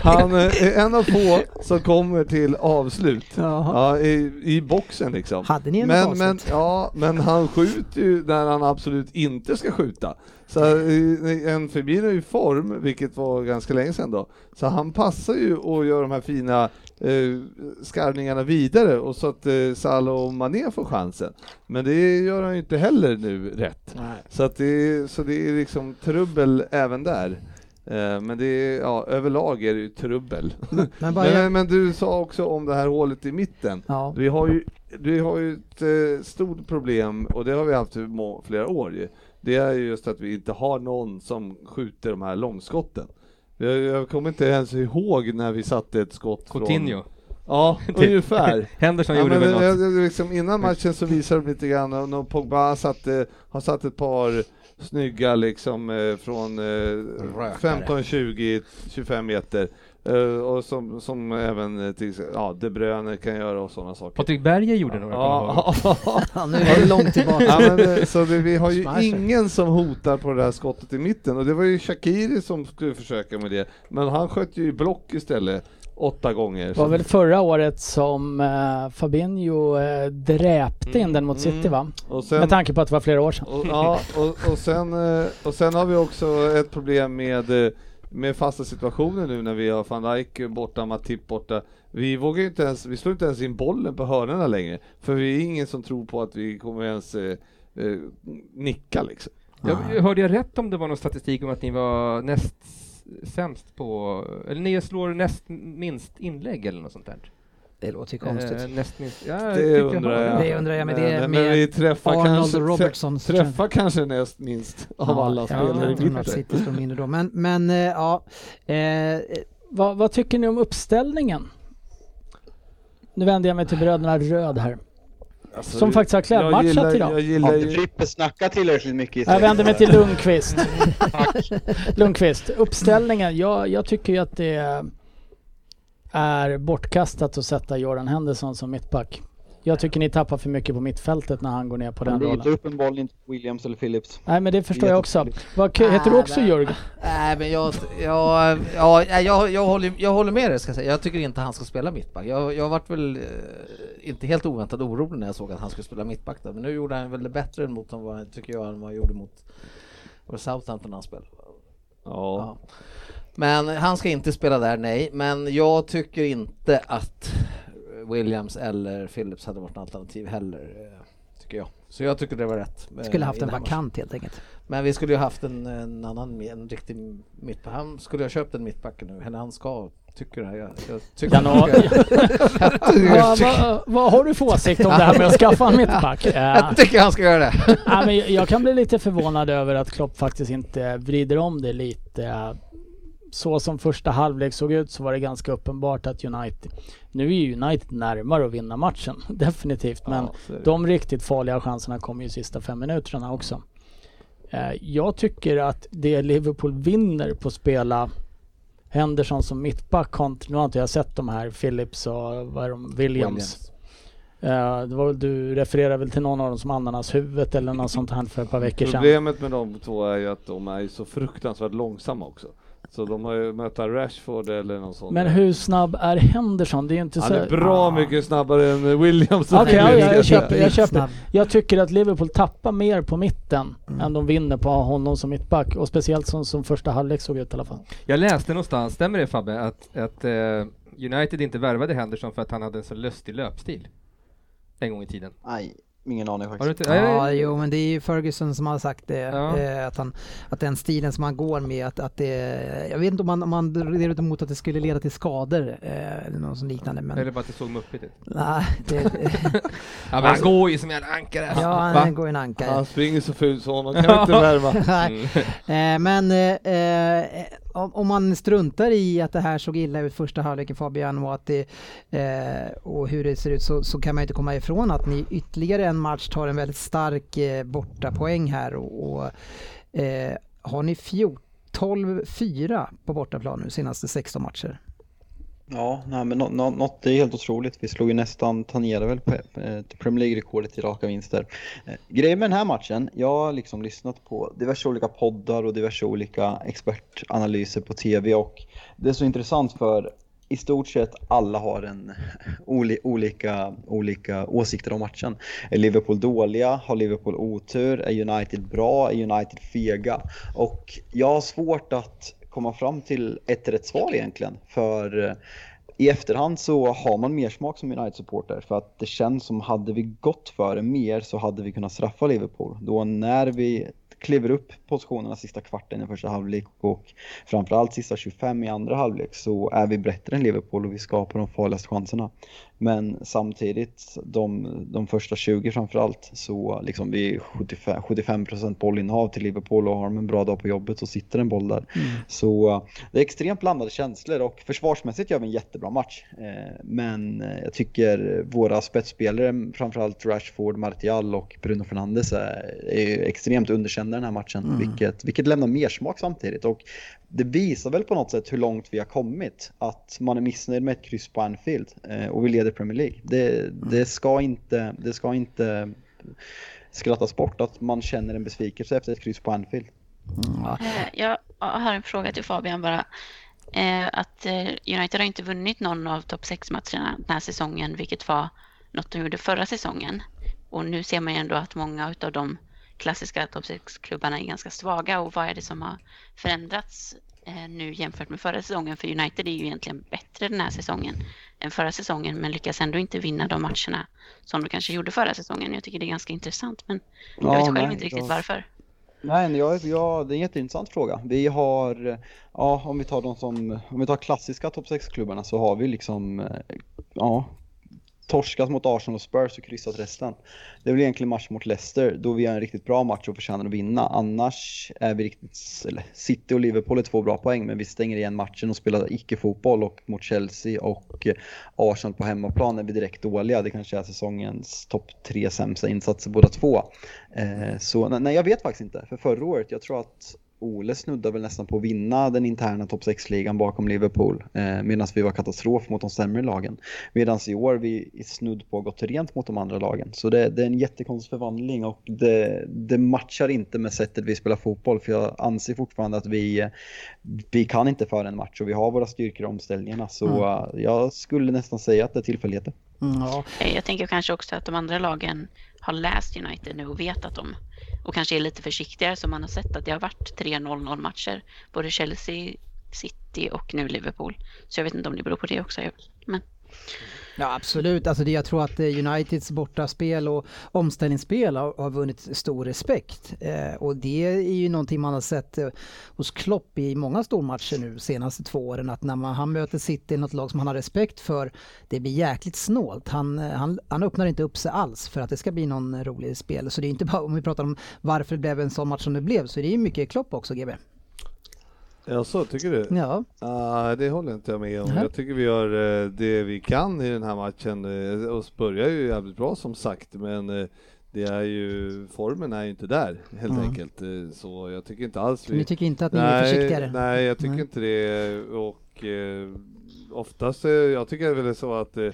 Speaker 3: Han eh, är en av få som kommer till avslut. Ja, i, i boxen liksom.
Speaker 1: Hade ni en
Speaker 3: men, men, ja, men han skjuter ju när han absolut inte ska skjuta. Så eh, en Firmino i form, vilket var ganska länge sedan då. Så han passar ju och gör de här fina eh, skarvningarna vidare och så att eh, Salah och Mané får chansen. Men det gör han ju inte heller nu rätt.
Speaker 2: Nej.
Speaker 3: Så, att det, är- så det är liksom trubbel även där. Eh, Men det är, ja, överlag är det ju trubbel.
Speaker 1: Men bara,
Speaker 3: Men, men du sa också om det här hålet i mitten.
Speaker 1: ja.
Speaker 3: Vi har ju, vi har ju ett eh, stort problem, och det har vi haft i flera år ju. Det är ju just att vi inte har någon som skjuter de här långskotten. Jag, jag kommer inte ens ihåg när vi satte ett skott
Speaker 4: Coutinho.
Speaker 3: från... Ja, ungefär.
Speaker 4: Henderson
Speaker 3: Ja,
Speaker 4: gjorde
Speaker 3: men,
Speaker 4: väl
Speaker 3: det-
Speaker 4: något.
Speaker 3: det- liksom, innan matchen så visade de lite grann, och, Pogba satte, har satt ett par snygga liksom eh, från eh,
Speaker 2: Rökare.
Speaker 3: 15, 20, 25 meter. Eh, och som, som även eh, till, ja, De Bruyne kan göra och sådana saker.
Speaker 4: Patrik Berger gjorde några.
Speaker 3: Ja,
Speaker 1: ja, nu är det långt tillbaka.
Speaker 3: ja, men, eh, så det, vi har ju
Speaker 2: Smasher.
Speaker 3: ingen som hotar på det här skottet i mitten och det var ju Shakiri som skulle försöka med det. Men han sköt ju i block istället åtta gånger.
Speaker 5: Det var väl förra året som uh, Fabinho uh, dräpte in den mot City va?
Speaker 3: och sen,
Speaker 5: Med tanke på att det var flera år sedan.
Speaker 3: Och, ja, och, och, sen, eh, och sen har vi också ett problem med, eh, med fasta situationer nu när vi har van Dijk borta, Matip borta. Vi vågar inte ens, vi slår inte ens in bollen på hörnorna längre. För vi är ingen som tror på att vi kommer ens eh, eh, nicka liksom.
Speaker 4: Jag hörde jag rätt om det var någon statistik om att ni var näst sämst på, eller ni slår näst minst inlägg eller något sånt där?
Speaker 1: Det låter konstigt.
Speaker 4: Eh, näst minst, ja, jag
Speaker 3: Det undrar jag.
Speaker 1: Det undrar jag, men det är
Speaker 3: men, men vi träffar
Speaker 1: Arnold
Speaker 3: kanske,
Speaker 1: Robertson.
Speaker 3: trä- träffar kanske näst minst av alla
Speaker 1: ja,
Speaker 3: spelare
Speaker 1: jag
Speaker 3: i
Speaker 1: då. Men, men eh, ja. Eh,
Speaker 5: Vad, vad tycker ni om uppställningen? Nu vänder jag mig till bröderna Röd här.
Speaker 3: Alltså,
Speaker 5: Som faktiskt har
Speaker 3: jag
Speaker 5: klädmatchat
Speaker 3: gillar-
Speaker 5: idag.
Speaker 3: Jag gillar ju,
Speaker 7: Frippe snackat tillräckligt mycket
Speaker 5: Jag vänder mig till? Lundqvist. Lundqvist, uppställningen. Jag, jag tycker ju att det är bortkastat att sätta Göran Henderson som mittback. Jag tycker ni tappar för mycket på mittfältet när han går ner på den
Speaker 7: Han
Speaker 5: rollen.
Speaker 7: upp en boll inte Williams eller Phillips.
Speaker 5: Nej men det förstår jag också. Vad, heter du också Jörgen?
Speaker 2: Nej men jag, jag, ja, jag, jag, håller, jag håller med dig ska jag säga. Jag tycker inte han ska spela mittback. Jag, jag varit väl eh, inte helt oväntat orolig när jag såg att han skulle spela mittback där. Men nu gjorde han väl det bättre än mot, vad, tycker jag, än vad han gjorde mot Southampton han spelade.
Speaker 3: ja.
Speaker 2: Men han ska inte spela där, nej. Men jag tycker inte att Williams eller Phillips hade varit en alternativ heller. eh, Tycker jag. Så jag tycker det var rätt. eh,
Speaker 1: skulle haft
Speaker 2: i
Speaker 1: en vakant helt enkelt.
Speaker 2: Men vi skulle ju haft en, en annan, en riktig mittback. Han skulle ha köpt en mittback nu, eller han ska, tycker det. Jag, jag tycker
Speaker 5: Januari. vad, vad, vad har du för åsikt om det här med att skaffa en mittback? Eh,
Speaker 2: jag tycker han ska göra det.
Speaker 5: nej, men jag kan bli lite förvånad över att Klopp faktiskt inte vrider om det lite. eh, så som första halvlek såg ut så var det ganska uppenbart att United, nu är ju United närmare att vinna matchen, definitivt. Men
Speaker 3: Ja,
Speaker 5: de riktigt farliga chanserna kom ju sista fem minuterna också. Eh, Jag tycker att det Liverpool vinner på att spela Henderson som mittback kontra, nu har inte jag sett de här, Phillips och vad är de, Williams. Eh, det var du refererar väl till någon av dem som ananashuvudet eller något sånt här för ett par veckor sedan.
Speaker 3: Problemet med de två är ju att de är så fruktansvärt långsamma också. Så de har ju möta Rashford eller någon sån.
Speaker 5: Men hur snabb är Henderson? Det är ju inte
Speaker 3: Han
Speaker 5: så...
Speaker 3: är bra
Speaker 5: Ah.
Speaker 3: mycket snabbare än Williams
Speaker 5: Okej, ja,
Speaker 3: Phillips,
Speaker 5: ja, jag
Speaker 3: ska
Speaker 5: köper, jag köper.
Speaker 1: Snabb.
Speaker 5: Jag tycker att Liverpool tappar mer på mitten
Speaker 1: Mm.
Speaker 5: än de vinner på honom som mittback och speciellt som, som första halvlek såg ut i alla fall.
Speaker 4: Jag läste någonstans, stämmer det Fabbe, att, att eh, United inte värvade Henderson för att han hade en så lustig löpstil? En gång i tiden.
Speaker 7: Nej, ingen aning
Speaker 4: Har du
Speaker 7: faktiskt.
Speaker 1: Ja, jo men det är ju Ferguson som har sagt det.
Speaker 4: Ja.
Speaker 1: Eh, att, han, att den stilen som han går med, att, att det... Jag vet inte om man, om man det emot att det skulle leda till skador eh, eller något sånt liknande. Men,
Speaker 4: Eller bara att det såg muppigt ut.
Speaker 1: nej, det,
Speaker 4: Ja, men han går ju som en ankare.
Speaker 1: ja,
Speaker 4: Va?
Speaker 1: han går en ankare.
Speaker 3: Han springer så fult så honom kan inte värva.
Speaker 1: Nej. Eh, men eh, eh, om, man struntar i att det här såg illa ut första halvleken Fabian och, att det, eh, och hur det ser ut så, så kan man ju inte komma ifrån att ni ytterligare en match tar en väldigt stark eh, bortapoäng här och, och eh, har ni 12-4 på bortaplan nu senaste 16 matcher.
Speaker 7: Ja, nej, men något är helt otroligt. Vi slog ju nästan, tangerade väl eh, Premier League-rekordet i raka vinster. Eh, grejen med den här matchen, jag har liksom lyssnat på diverse olika poddar och diverse olika expertanalyser på TV och det är så intressant för i stort sett alla har en oli, olika, olika åsikter om matchen. Är Liverpool dåliga? Har Liverpool otur? Är United bra? Är United fega? Och jag har svårt att komma fram till ett rätt svar egentligen. För eh, i efterhand så har man mer smak som United-supporter för att det känns som hade vi gått för det mer så hade vi kunnat straffa Liverpool. Då när vi kliver upp positionerna sista kvarten i första halvlek och framförallt sista 25 i andra halvlek så är vi bättre än Liverpool och vi skapar de farligaste chanserna. Men samtidigt, de, de första 20 framförallt, så liksom vi är 75, 75% bollinnehav till Liverpool och har de en bra dag på jobbet så sitter en boll där. Så eh, det är extremt blandade känslor och försvarsmässigt gör vi en jättebra match. Eh, Men eh, jag tycker våra spetsspelare, framförallt Rashford, Martial och Bruno Fernandes är, är extremt underkända den här matchen, vilket, vilket lämnar mer smak samtidigt. Och det visar väl på något sätt hur långt vi har kommit. Att man är missnöjd med ett kryss på Anfield eh, och vi leder Premier League. Det, det, ska inte, det ska inte skrattas bort att man känner en besvikelse efter ett kryss på Anfield.
Speaker 6: Eh, Jag har en fråga till Fabian bara. Eh, Att eh, United har inte vunnit någon av topp 6-matcherna den här säsongen, vilket var något de gjorde förra säsongen. Och nu ser man ju ändå att många av de klassiska topp 6-klubbarna är ganska svaga. Och vad är det som har förändrats nu jämfört med förra säsongen? För United är ju egentligen bättre den här säsongen än förra säsongen, men lyckas ändå inte vinna de matcherna som de kanske gjorde förra säsongen. Jag tycker det är ganska intressant, men jag vet själv
Speaker 7: nej,
Speaker 6: inte riktigt
Speaker 7: då-
Speaker 6: varför.
Speaker 7: Nej, jag, jag, det är en jätteintressant fråga. Vi har, ja om vi tar de som, om vi tar klassiska topp 6-klubbarna så har vi liksom, eh, ja, torskat mot Arsenal och Spurs och kryssat resten. Det är väl egentligen match mot Leicester då vi gör en riktigt bra match och förtjänar att vinna. Annars är vi riktigt, eller City och Liverpool är två bra poäng men vi stänger igen matchen och spelar icke-fotboll och mot Chelsea och eh, Arsenal på hemmaplan är vi direkt dåliga. Det kanske är säsongens topp tre sämsta insatser båda två. Eh, så nej, jag vet faktiskt inte. För förra året, jag tror att Ole snuddade väl nästan på att vinna den interna topp 6-ligan bakom Liverpool. Eh, Medan vi var katastrof mot de sämre lagen. Medan i år vi är snudd på att gått rent mot de andra lagen. Så det, det är en jättekonstig förvandling och det, det matchar inte med sättet vi spelar fotboll. För jag anser fortfarande att vi, vi kan inte föra en match och vi har våra styrkor i omställningarna. Så eh, jag skulle nästan säga att det är tillfälligheter.
Speaker 1: Mm, ja.
Speaker 6: Jag tänker kanske också att de andra lagen har läst United nu och vet att de och kanske är lite försiktigare som man har sett att det har varit 3-0-0 matcher. Både Chelsea, City och nu Liverpool. Så jag vet inte om det beror på det också. Men
Speaker 1: Ja absolut, alltså det, jag tror att eh, Uniteds bortaspel och omställningsspel har, har vunnit stor respekt. Eh, och det är ju någonting man har sett eh, hos Klopp i många stormatcher nu senaste två åren att när man, han möter City, något lag som han har respekt för, det blir jäkligt snålt. Han, eh, han, han öppnar inte upp sig alls för att det ska bli någon rolig spel. Så det är inte bara, om vi pratar om varför det blev en sån match som det blev, så det är ju mycket Klopp också GB.
Speaker 3: Ja, så tycker du?
Speaker 1: Ja.
Speaker 3: Uh, det håller inte jag med om.
Speaker 1: Nej.
Speaker 3: Jag tycker vi gör uh, det vi kan i den här matchen. Uh, och börjar ju jävligt bra som sagt, men uh, det är ju, formen är ju inte där helt
Speaker 1: Mm.
Speaker 3: enkelt. Så jag tycker inte alls
Speaker 1: Ni tycker inte att ni är
Speaker 3: nej,
Speaker 1: försiktigare?
Speaker 3: Nej, jag tycker
Speaker 1: Nej.
Speaker 3: inte det. Och uh, oftast, jag tycker väl så att uh,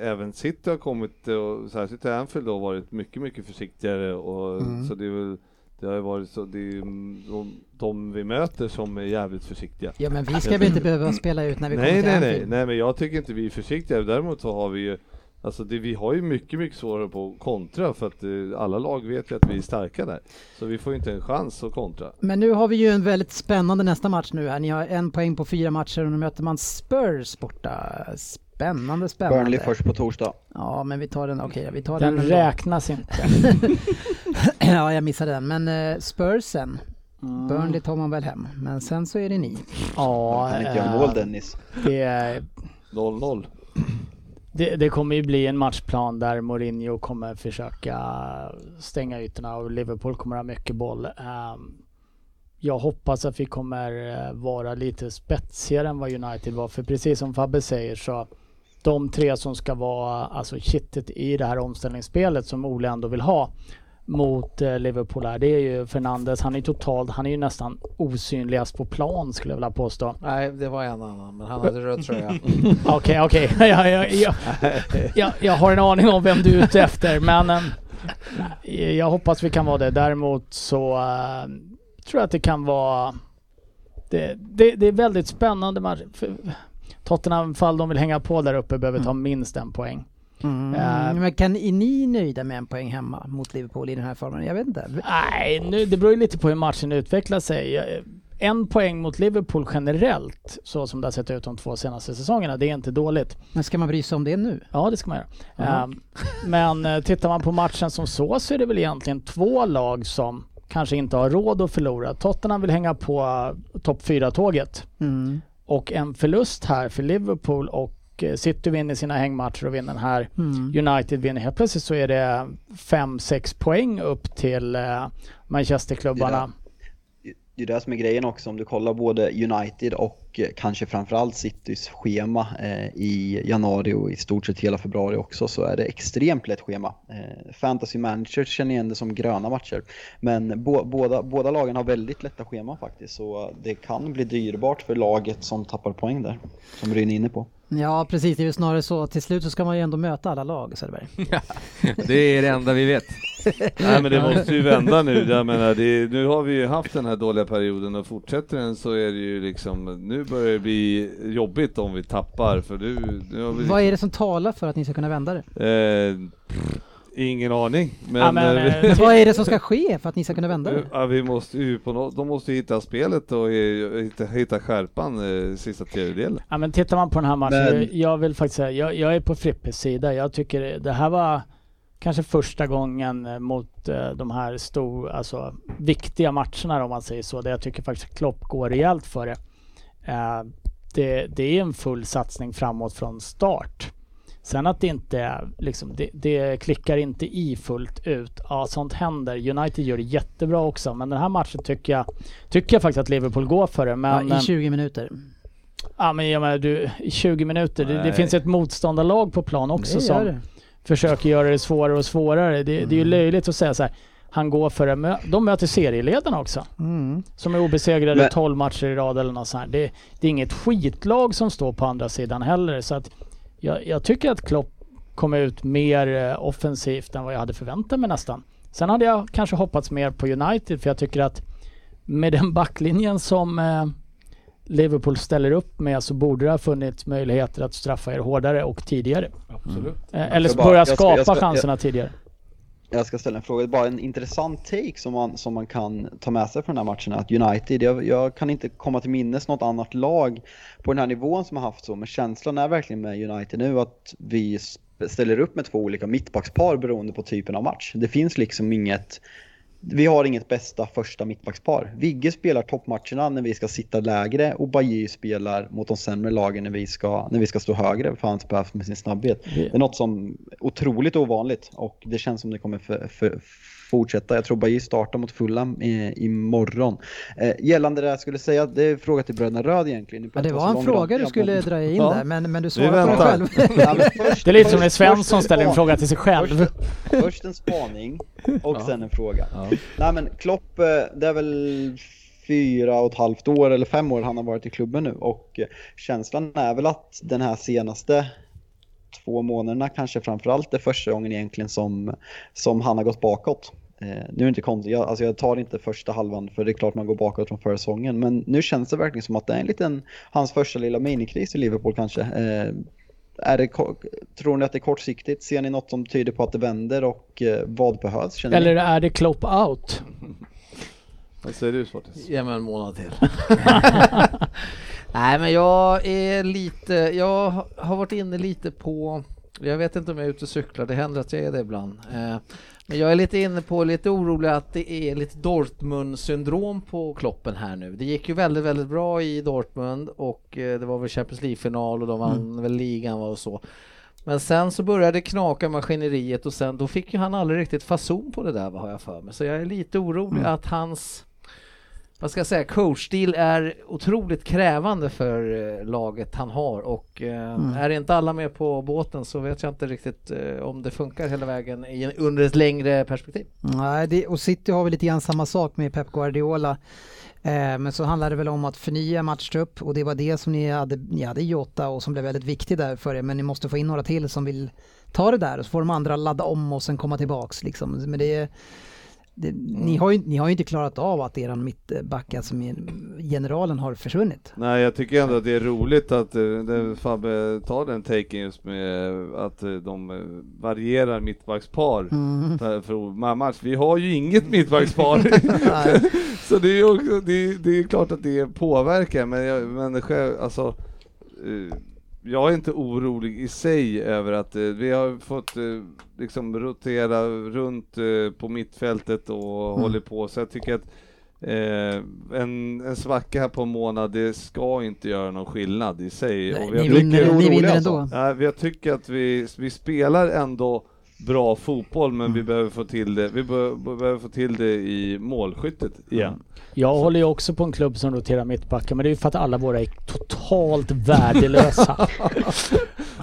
Speaker 3: Även City har kommit, och särskilt Anfield då, varit mycket, mycket försiktigare och
Speaker 1: Mm.
Speaker 3: så det är väl det har ju varit så, det är ju de, de vi möter som är jävligt försiktiga.
Speaker 1: Ja men vi ska väl inte behöva spela ut när vi
Speaker 3: nej,
Speaker 1: kommer till
Speaker 3: nej, nej,
Speaker 1: Anfield?
Speaker 3: nej, men jag tycker inte vi är försiktiga. Däremot så har vi ju, alltså det, vi har ju mycket, mycket svårare på kontra för att eh, alla lag vet ju att vi är starka där. Så vi får ju inte en chans att kontra.
Speaker 1: Men nu har vi ju en väldigt spännande nästa match nu här. Ni har en poäng på fyra matcher och nu möter man Spurs borta. Spännande, spännande.
Speaker 7: Burnley först på torsdag.
Speaker 1: Ja, men vi tar den, okej, vi tar den.
Speaker 5: Den räknas inte.
Speaker 1: ja, jag missade den. Men uh, Spursen,
Speaker 5: Mm.
Speaker 1: Burnley tar man väl hem. Men sen så är det ni.
Speaker 5: Ja,
Speaker 7: Kan inte göra
Speaker 5: eh,
Speaker 7: mål Dennis.
Speaker 5: det, är-
Speaker 3: 0-0
Speaker 5: det, det kommer ju bli en matchplan där Mourinho kommer försöka stänga ytorna och Liverpool kommer ha mycket boll. Ehm, jag hoppas att vi kommer eh, vara lite spetsigare än vad United var. För precis som Fabbe säger så de tre som ska vara alltså kittet i det här omställningsspelet som Ole ändå vill ha mot eh, Liverpool här. Det är ju Fernandes. Han är totalt, han är ju nästan osynligast på plan skulle jag vilja påstå.
Speaker 2: Nej, det var en annan, men han hade röd tröja.
Speaker 5: Okej, okej. Jag, jag, jag, jag, jag har en aning om vem du är ute efter men eh, jag hoppas vi kan vara det. Däremot så eh, tror jag att det kan vara det, det, det är väldigt spännande match. Tottenham, fall de vill hänga på där uppe, behöver ta minst en poäng.
Speaker 1: Mm.
Speaker 5: Eh.
Speaker 1: Men kan, är ni nöjda med en poäng hemma mot Liverpool i den här formen? Jag vet inte.
Speaker 5: Nej, nu, det beror ju lite på hur matchen utvecklar sig. En poäng mot Liverpool generellt, så som det har sett ut de två senaste säsongerna, det är inte dåligt.
Speaker 1: Men ska man bry sig om det nu?
Speaker 5: Ja, det ska man göra.
Speaker 1: Jaha.
Speaker 5: Ehm, men eh, tittar man på matchen som så så är det väl egentligen två lag som kanske inte har råd att förlora. Tottenham vill hänga på uh, topp 4-tåget
Speaker 1: Mm.
Speaker 5: och en förlust här för Liverpool och eh, City vinner sina hängmatcher och vinner den här.
Speaker 1: Mm.
Speaker 5: United vinner helt plötsligt så är det 5-6 poäng upp till eh, Manchesterklubbarna.
Speaker 7: Det är det som är grejen också om du kollar både United och eh, kanske framförallt Citys schema eh, i januari och i stort sett hela februari också så är det extremt lätt schema. Eh, Fantasy Manager känner igen det som gröna matcher. Men bo, båda, båda lagen har väldigt lätta scheman faktiskt så det kan bli dyrbart för laget som tappar poäng där. Som Ryn är inne på.
Speaker 1: Ja precis, det är ju snarare så. Till slut så ska man ju ändå möta alla lag Söderberg.
Speaker 4: Det är det enda vi vet.
Speaker 3: Nej men det måste ju vända nu. Jag menar, det, nu har vi ju haft den här dåliga perioden och fortsätter den så är det ju liksom, nu börjar det bli jobbigt om vi tappar för nu, nu har vi
Speaker 1: Vad är det som talar för att ni ska kunna vända det?
Speaker 3: Eh, ingen aning. Men,
Speaker 5: Ja, men,
Speaker 3: eh,
Speaker 5: eh,
Speaker 1: Men vad är det som ska ske för att ni ska kunna vända det?
Speaker 3: Ja, vi måste ju på något, de måste ju hitta spelet och eh, hitta, hitta skärpan eh, sista tredjedelen.
Speaker 5: Ja men tittar man på den här matchen,
Speaker 7: Men-
Speaker 5: jag, vill faktiskt säga, jag, jag är på Frippes sida. Jag tycker det här var kanske första gången eh, mot eh, de här stor, alltså viktiga matcherna om man säger så. Där jag tycker faktiskt Klopp går rejält för det. Eh, det. Det är en full satsning framåt från start. Sen att det inte liksom, det, det klickar inte i fullt ut. Ja, sånt händer. United gör det jättebra också, men den här matchen tycker jag, tycker jag faktiskt att Liverpool går för det. Men,
Speaker 1: Ja,
Speaker 5: eh,
Speaker 1: I 20 minuter.
Speaker 5: Ja men jag menar du, i 20 minuter, det, det finns ett motståndarlag på plan också
Speaker 1: Det
Speaker 5: som
Speaker 1: det.
Speaker 5: försöker göra det svårare och svårare. Det, det är
Speaker 1: Mm.
Speaker 5: ju löjligt att säga så här. Han går för det, de möter serieledarna också.
Speaker 1: Mm.
Speaker 5: Som är obesegrade
Speaker 7: Men-
Speaker 5: 12 matcher i rad eller något sånt här. Det, det är inget skitlag som står på andra sidan heller. Så att jag, jag tycker att Klopp kom ut mer eh, offensivt än vad jag hade förväntat mig nästan. Sen hade jag kanske hoppats mer på United för jag tycker att med den backlinjen som eh, Liverpool ställer upp med så borde det ha funnits möjligheter att straffa er hårdare och tidigare.
Speaker 2: Absolut.
Speaker 5: Eh, eller börja
Speaker 7: jag ska-
Speaker 5: skapa
Speaker 7: jag ska-
Speaker 5: chanserna tidigare.
Speaker 7: Jag ska ställa en fråga, bara en intressant take som man, som man kan ta med sig från den här matchen är att United, jag, jag kan inte komma till minnes något annat lag på den här nivån som har haft så, men känslan är verkligen med United nu att vi ställer upp med två olika mittbackspar beroende på typen av match. Det finns liksom inget vi har inget bästa första mittbackspar. Vigge spelar toppmatcherna när vi ska sitta lägre och Bajy spelar mot de sämre lagen när vi ska, när vi ska stå högre för hans behövs med sin snabbhet. Det är något som är otroligt ovanligt och det känns som det kommer för, för, fortsätta. Jag tror Bajy startar mot Fulham imorgon. Eh, gällande det jag skulle säga, det är en fråga till bröderna Röd egentligen.
Speaker 1: Ja, det var en fråga du skulle dra in ja. där, men, men du svarade på det själv.
Speaker 5: ja, först, det är lite som när Svensson ställer en fråga till sig själv.
Speaker 7: Först, först en spaning och ja. sen en fråga. Ja. Nej men Klopp, eh, det är väl fyra och ett halvt år eller fem år han har varit i klubben nu och känslan är väl att den här senaste två månaderna kanske framförallt är första gången egentligen som, som han har gått bakåt. Eh, nu är det inte konstigt, jag, alltså jag tar inte första halvan för det är klart man går bakåt från förra säsongen. Men nu känns det verkligen som att det är en liten, hans första lilla minikris i Liverpool kanske. Eh, är det, tror ni att det är kortsiktigt? Ser ni något som tyder på att det vänder och eh, vad behövs?
Speaker 5: Eller ni? är det Klopp out?
Speaker 3: Vad säger du Svartis?
Speaker 2: Ge mig en månad till. Nej men jag är lite, jag har varit inne lite på, jag vet inte om jag är ute och cyklar, det händer att jag är det ibland. Eh, men jag är lite inne på, lite orolig att det är lite Dortmund-syndrom på Kloppen här nu. Det gick ju väldigt, väldigt bra i Dortmund och eh, det var väl Champions League-final och de vann mm. väl ligan och så. Men sen så började det knaka maskineriet och sen då fick ju han aldrig riktigt fason på det där har jag för mig. Så jag är lite orolig mm. att hans vad ska jag säga, coachstil är otroligt krävande för eh, laget han har och eh, mm. är inte alla med på båten så vet jag inte riktigt eh, om det funkar hela vägen i, under ett längre perspektiv.
Speaker 1: Nej, det, och City har väl lite grann samma sak med Pep Guardiola. Eh, men så handlar det väl om att förnya matchtrupp och det var det som ni hade, ni hade Jota och som blev väldigt viktigt där för er men ni måste få in några till som vill ta det där och så får de andra ladda om och sen komma tillbaks liksom. Men det det, ni, har ju, ni har ju inte klarat av att eran mittback, alltså generalen, har försvunnit.
Speaker 3: Nej, jag tycker ändå att det är roligt att uh, Fabbe tar den taken just med att uh, de varierar mittbackspar mm. för, för match. Vi har ju inget mittbackspar. Så det är, också, det, det, är klart att det påverkar, men, jag, men själv, alltså jag är inte orolig i sig över att eh, vi har fått eh, liksom rotera runt eh, på mittfältet och mm. håller på, så jag tycker att eh, en, en svacka här på en månad, det ska inte göra någon skillnad i sig.
Speaker 1: Nej, och vi ni, vinner, ni vinner ändå.
Speaker 3: Alltså. Ja, jag tycker att vi, vi spelar ändå bra fotboll, men mm. vi behöver få till det. Vi be behöver få till det i målskyttet igen. Mm.
Speaker 5: Jag håller ju också på en klubb som roterar mittbackar, men det är ju för att alla våra är totalt värdelösa.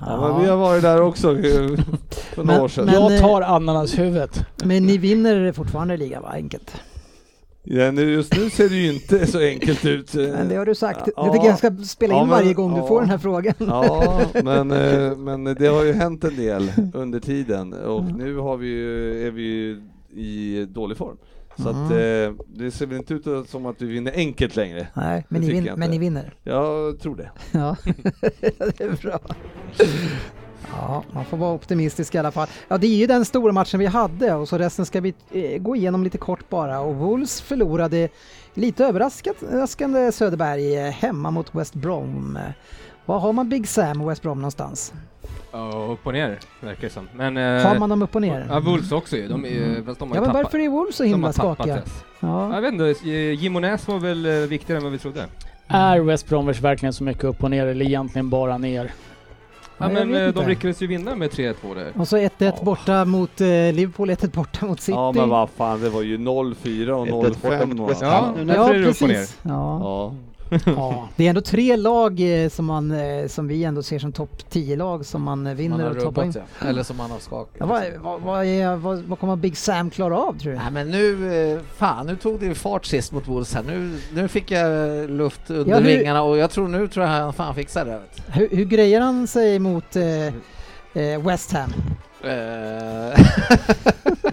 Speaker 3: ja, men vi har varit där också för några år sedan.
Speaker 5: Men, jag tar ananashuvudet.
Speaker 1: Men ni vinner fortfarande ligan, va? Enkelt.
Speaker 3: Ja, nu, just nu ser det ju inte så enkelt ut.
Speaker 1: Men det har du sagt. Ja, jag tycker jag ska spela in ja, men, varje gång ja, du får den här frågan.
Speaker 3: Ja, men, eh, men det har ju hänt en del under tiden och mm. nu har vi ju, är vi ju i dålig form. Så mm. att, eh, det ser väl inte ut som att vi vinner enkelt längre.
Speaker 1: Nej, men, ni, vin men ni vinner?
Speaker 3: Jag tror det.
Speaker 1: Ja, det är bra. Ja, man får vara optimistisk i alla fall. Ja, det är ju den stora matchen vi hade och så resten ska vi eh, gå igenom lite kort bara. Och Wolves förlorade lite överraskande Söderberg eh, hemma mot West Brom. Var har man Big Sam och West Brom någonstans?
Speaker 4: Ja, upp och ner verkar det som. Men,
Speaker 1: eh, har man dem upp och ner?
Speaker 4: Ja, Wolves också ju. De, är, mm.
Speaker 1: de har ja, men varför är Wolves så himla skakiga?
Speaker 4: Ja. Jag vet inte, Gimonäs var väl viktigare än vad vi trodde.
Speaker 5: Är West Bromwich verkligen så mycket upp och ner eller egentligen bara ner?
Speaker 4: Ja, men eh, de lyckades ju vinna med 3-2 där.
Speaker 1: Och så 1-1 ja. borta mot eh, Liverpool, 1-1 borta mot City.
Speaker 3: Ja men vad fan, det var ju 0-4 och 0-5.
Speaker 4: Ja, ja, och ner.
Speaker 1: Ja. ja ja, det är ändå tre lag eh, som, man, eh, som vi ändå ser som topp 10-lag som man eh, vinner man och tar poäng.
Speaker 2: Ja. Eller som man har skakat. Ja,
Speaker 1: vad, vad, vad, är, vad, vad, kommer Big Sam klara av tror du?
Speaker 2: Nej men nu, fan nu tog det fart sist mot Wolves här. Nu, nu fick jag luft under ja, hur, vingarna och jag tror nu tror jag han fan fixar det.
Speaker 1: Hur, hur grejer han sig mot eh, West Ham?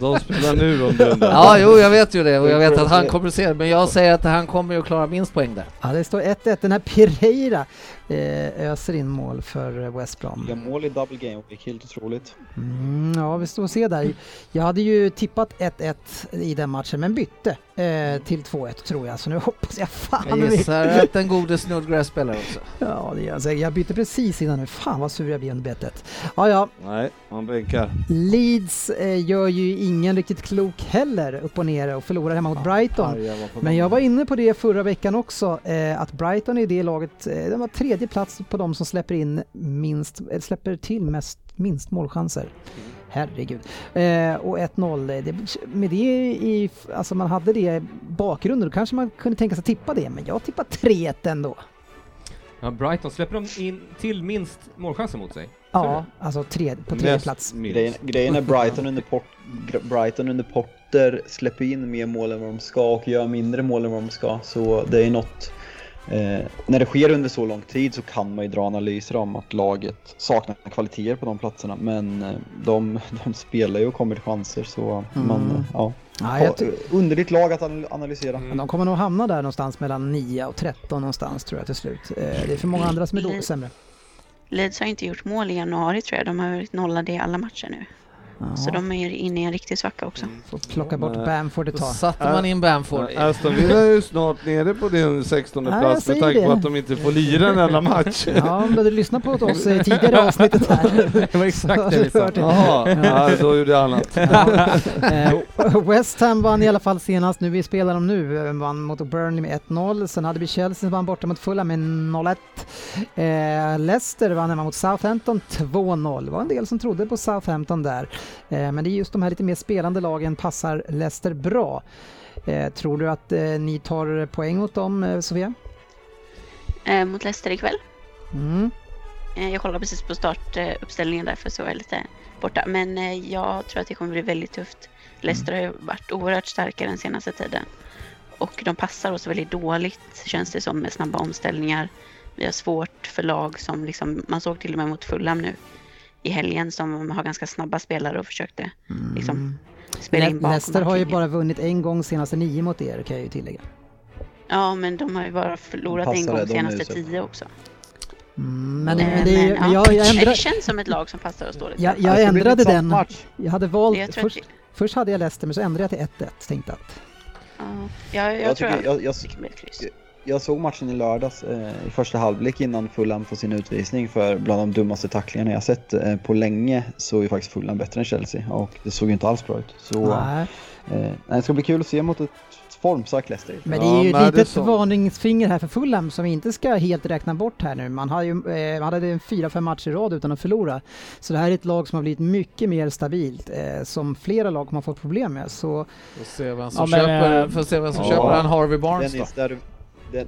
Speaker 3: De spelar nu om du
Speaker 2: Ja, jo, jag vet ju det och jag vet att han kommer att se det, men jag säger att han kommer att klara minst poäng där.
Speaker 1: Ja, det står 1-1. Den här Pereira eh, öser in mål för West Brom.
Speaker 7: Ja, mål i double game Week, helt otroligt.
Speaker 1: Mm, ja, vi står och ser där. Jag hade ju tippat 1-1 i den matchen, men bytte eh, till 2-1 tror jag, så nu hoppas jag fan...
Speaker 2: Jag gissar att den gode Snodgrass spelar också.
Speaker 1: Ja, det gör jag. Jag bytte precis innan nu. Fan vad sur jag blir under bettet. Ja, ja.
Speaker 3: Nej, man bänkar. Här.
Speaker 1: Leeds eh, gör ju ingen riktigt klok heller upp och ner och förlorar hemma mot Brighton. Men jag var inne på det förra veckan också, eh, att Brighton är det laget, eh, de var tredje plats på de som släpper in minst, släpper till mest, minst målchanser. Herregud. Eh, och 1-0, eh, det, med det i, alltså man hade det i bakgrunden, då kanske man kunde tänka sig att tippa det, men jag tippar 3-1 ändå.
Speaker 4: Ja, Brighton, släpper de in till minst målchanser mot sig?
Speaker 1: Ja, alltså tre, på tredje
Speaker 3: Näst
Speaker 1: plats.
Speaker 7: Grejen, grejen är Brighton under, Port, Brighton under Potter släpper in mer mål än vad de ska och gör mindre mål än vad de ska. Så det är något... Eh, när det sker under så lång tid så kan man ju dra analyser om att laget saknar kvaliteter på de platserna. Men eh, de, de spelar ju och kommer till chanser så
Speaker 1: Mm.
Speaker 7: man, ja.
Speaker 1: Ja, jag ty-
Speaker 7: Underligt lag att anal- analysera.
Speaker 4: Mm.
Speaker 1: de kommer nog hamna där någonstans mellan 9 och 13 någonstans tror jag till slut. Eh, det är för många andra som är då, sämre.
Speaker 6: Leeds har inte gjort mål i januari tror jag. De har varit nollade i alla matcher nu. Så de är inne i en riktig svacka också.
Speaker 1: får plocka bort. Bamford ett
Speaker 2: Då
Speaker 1: tag.
Speaker 2: satte man in Bamford.
Speaker 3: Aston Villa är ju snart nere på din 16
Speaker 1: Ja, jag
Speaker 3: plats med
Speaker 1: säger
Speaker 3: tanke på
Speaker 1: det.
Speaker 3: att de inte får lira en enda match.
Speaker 1: Ja, om du hade lyssnat på oss i tidigare avsnittet här.
Speaker 4: Det var exakt det vi sa.
Speaker 3: Jaha, ja, då gjorde jag annat.
Speaker 1: Ja. Eh, West Ham vann i alla fall senast, nu vi spelar dem nu, eh, vann mot Burnley med 1-0. Sen hade vi Chelsea som vann borta mot Fulham med 0-1. Eh, Leicester vann hemma mot Southampton 2-0. Det var en del som trodde på Southampton där. Eh, men det är just de här lite mer spelande lagen passar Leicester bra. Eh, tror du att eh, ni tar poäng mot dem, Sofia?
Speaker 6: Mot Leicester ikväll.
Speaker 1: Mm.
Speaker 6: Jag kollade precis på startuppställningen därför så var jag lite borta. Men jag tror att det kommer bli väldigt tufft. Leicester har ju varit oerhört starka den senaste tiden. Och de passar oss väldigt dåligt känns det som med snabba omställningar. Vi har svårt för lag som liksom, man såg till och med mot Fulham nu i helgen som har ganska snabba spelare och försökte liksom spela in bakom
Speaker 1: Leicester har ju bara vunnit en gång senaste nio mot er kan jag ju tillägga.
Speaker 6: Ja, men de har ju bara förlorat en gång senaste tio också.
Speaker 1: Mm, men,
Speaker 6: Eh,
Speaker 1: men, det
Speaker 6: men,
Speaker 1: jag,
Speaker 6: ja.
Speaker 1: jag,
Speaker 6: känns som ett lag som passar oss dåligt.
Speaker 1: jag,
Speaker 7: Det
Speaker 1: jag
Speaker 7: intressant
Speaker 1: den.
Speaker 7: Match.
Speaker 1: Jag hade valt,
Speaker 6: jag
Speaker 1: först,
Speaker 6: att,
Speaker 1: först hade jag Leicester men så ändrade jag till 1-1. Tänkte att
Speaker 6: ja, jag, jag,
Speaker 7: Jag,
Speaker 6: tror
Speaker 7: tycker,
Speaker 6: att
Speaker 7: jag, jag, jag såg matchen i lördags eh, i första halvlek innan Fulham får sin utvisning för bland de dummaste tacklingarna jag sett eh, på länge så är ju faktiskt Fulham bättre än Chelsea och det såg ju inte alls bra ut. Så
Speaker 1: nej,
Speaker 7: eh, det ska bli kul att se mot ett formstarkt Leicester.
Speaker 1: men det
Speaker 3: Ja,
Speaker 1: är ju
Speaker 3: men
Speaker 1: ett litet varningsfinger här för Fulham som vi inte ska helt räkna bort här nu. Man, har ju, eh, man hade en fyra, fem matcher i rad utan att förlora. Så det här är ett lag som har blivit mycket mer stabilt eh, som flera lag kommer ha fått problem med. Så
Speaker 2: Får se vem som
Speaker 5: Ja, men,
Speaker 2: köper,
Speaker 5: eh,
Speaker 2: får se vem som
Speaker 7: ja.
Speaker 2: köper han Harvey Barnes då.
Speaker 7: Dennis, där du, Den-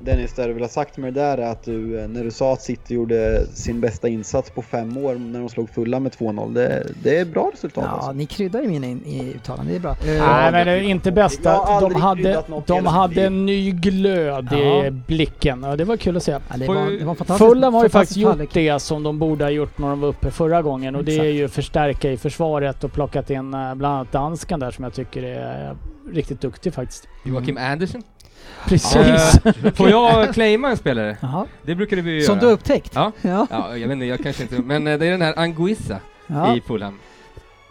Speaker 7: Dennis, det du vill ha sagt med det där är att du, eh, när du sa att City gjorde sin bästa insats på fem år när de slog fulla med 2-0, det, det är bra resultat
Speaker 1: ja,
Speaker 7: alltså.
Speaker 1: ni kryddar ju mina in, i uttalanden, det är bra.
Speaker 5: Nej men det är inte bästa. De hade,
Speaker 7: i
Speaker 5: de hade en ny glöd
Speaker 1: Ja.
Speaker 5: i blicken och det var kul att se.
Speaker 1: Ja, det, var,
Speaker 4: ju-
Speaker 1: det var en fantastisk,
Speaker 5: Fulham har ju faktiskt gjort
Speaker 1: halvlek.
Speaker 5: det som de borde ha gjort när de var uppe förra gången och det är
Speaker 1: Exakt.
Speaker 5: ju förstärka i försvaret och plockat in eh, bland annat danskan där som jag tycker är eh, riktigt duktig faktiskt.
Speaker 4: Joakim Andersen.
Speaker 5: Precis.
Speaker 4: Eh, Får jag claima en spelare?
Speaker 1: Jaha.
Speaker 4: Det brukade vi ju
Speaker 1: Som
Speaker 4: göra.
Speaker 1: du har upptäckt?
Speaker 4: Ja.
Speaker 1: Ja.
Speaker 4: Ja, jag vet inte, jag kanske inte... Men eh, det är den här Anguissa
Speaker 1: ja.
Speaker 4: i Fulham.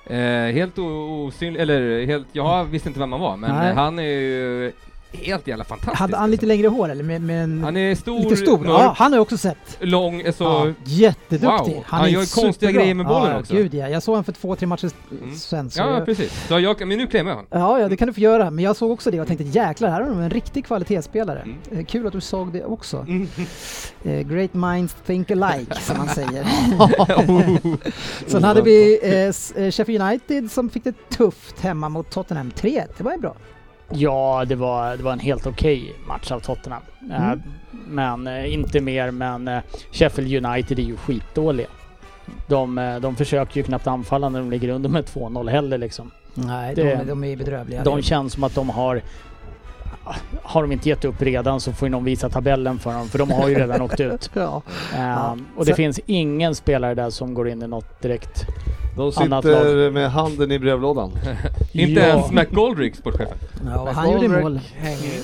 Speaker 4: Eh, helt osynlig, eller helt, jag visste inte vem han var, men
Speaker 1: Nej.
Speaker 4: han är ju helt jävla fantastisk.
Speaker 1: Hade han lite längre hår eller? Med, med
Speaker 4: Han är stor,
Speaker 1: lite stor? Ja, han har jag också sett.
Speaker 4: lång, eh, så...
Speaker 1: ja, jätteduktig.
Speaker 4: wow. Han gör konstiga
Speaker 1: superbra.
Speaker 4: grejer med bollen
Speaker 1: ja,
Speaker 4: också.
Speaker 1: Gud ja, jag såg honom för två, tre matcher
Speaker 4: Mm.
Speaker 1: sen. Så
Speaker 4: Ja,
Speaker 1: jag,
Speaker 4: precis. Så jag, men nu claimar jag honom.
Speaker 1: ja, ja, det kan du få göra. Men jag såg också det och tänkte jäklar, här har de en riktig kvalitetsspelare.
Speaker 4: Mm.
Speaker 1: Eh, Kul att du såg det också.
Speaker 4: Mm.
Speaker 1: Eh, great minds think alike, som man säger. Sen hade vi eh, eh, Sheffield United som fick det tufft hemma mot Tottenham. 3-1, det var ju bra.
Speaker 5: Ja, det var, det var en helt okej match av Tottenham. Eh,
Speaker 1: Mm.
Speaker 5: Men eh, inte mer, men eh, Sheffield United är ju skitdåliga. De, de försöker ju knappt anfalla när de ligger under med 2-0 heller liksom.
Speaker 1: Nej,
Speaker 5: Det-
Speaker 1: de, de är bedrövliga.
Speaker 5: De känns som att de har... Har de inte gett upp redan så får ju någon visa tabellen för dem, för de har ju redan åkt ut.
Speaker 1: ja. Ja,
Speaker 5: och det
Speaker 1: så-
Speaker 5: finns ingen spelare där som går in i något direkt.
Speaker 3: De sitter med handen i brevlådan.
Speaker 4: Inte
Speaker 5: Ja.
Speaker 4: ens McGoldrick, sportchefen.
Speaker 1: ja, han gjorde mål.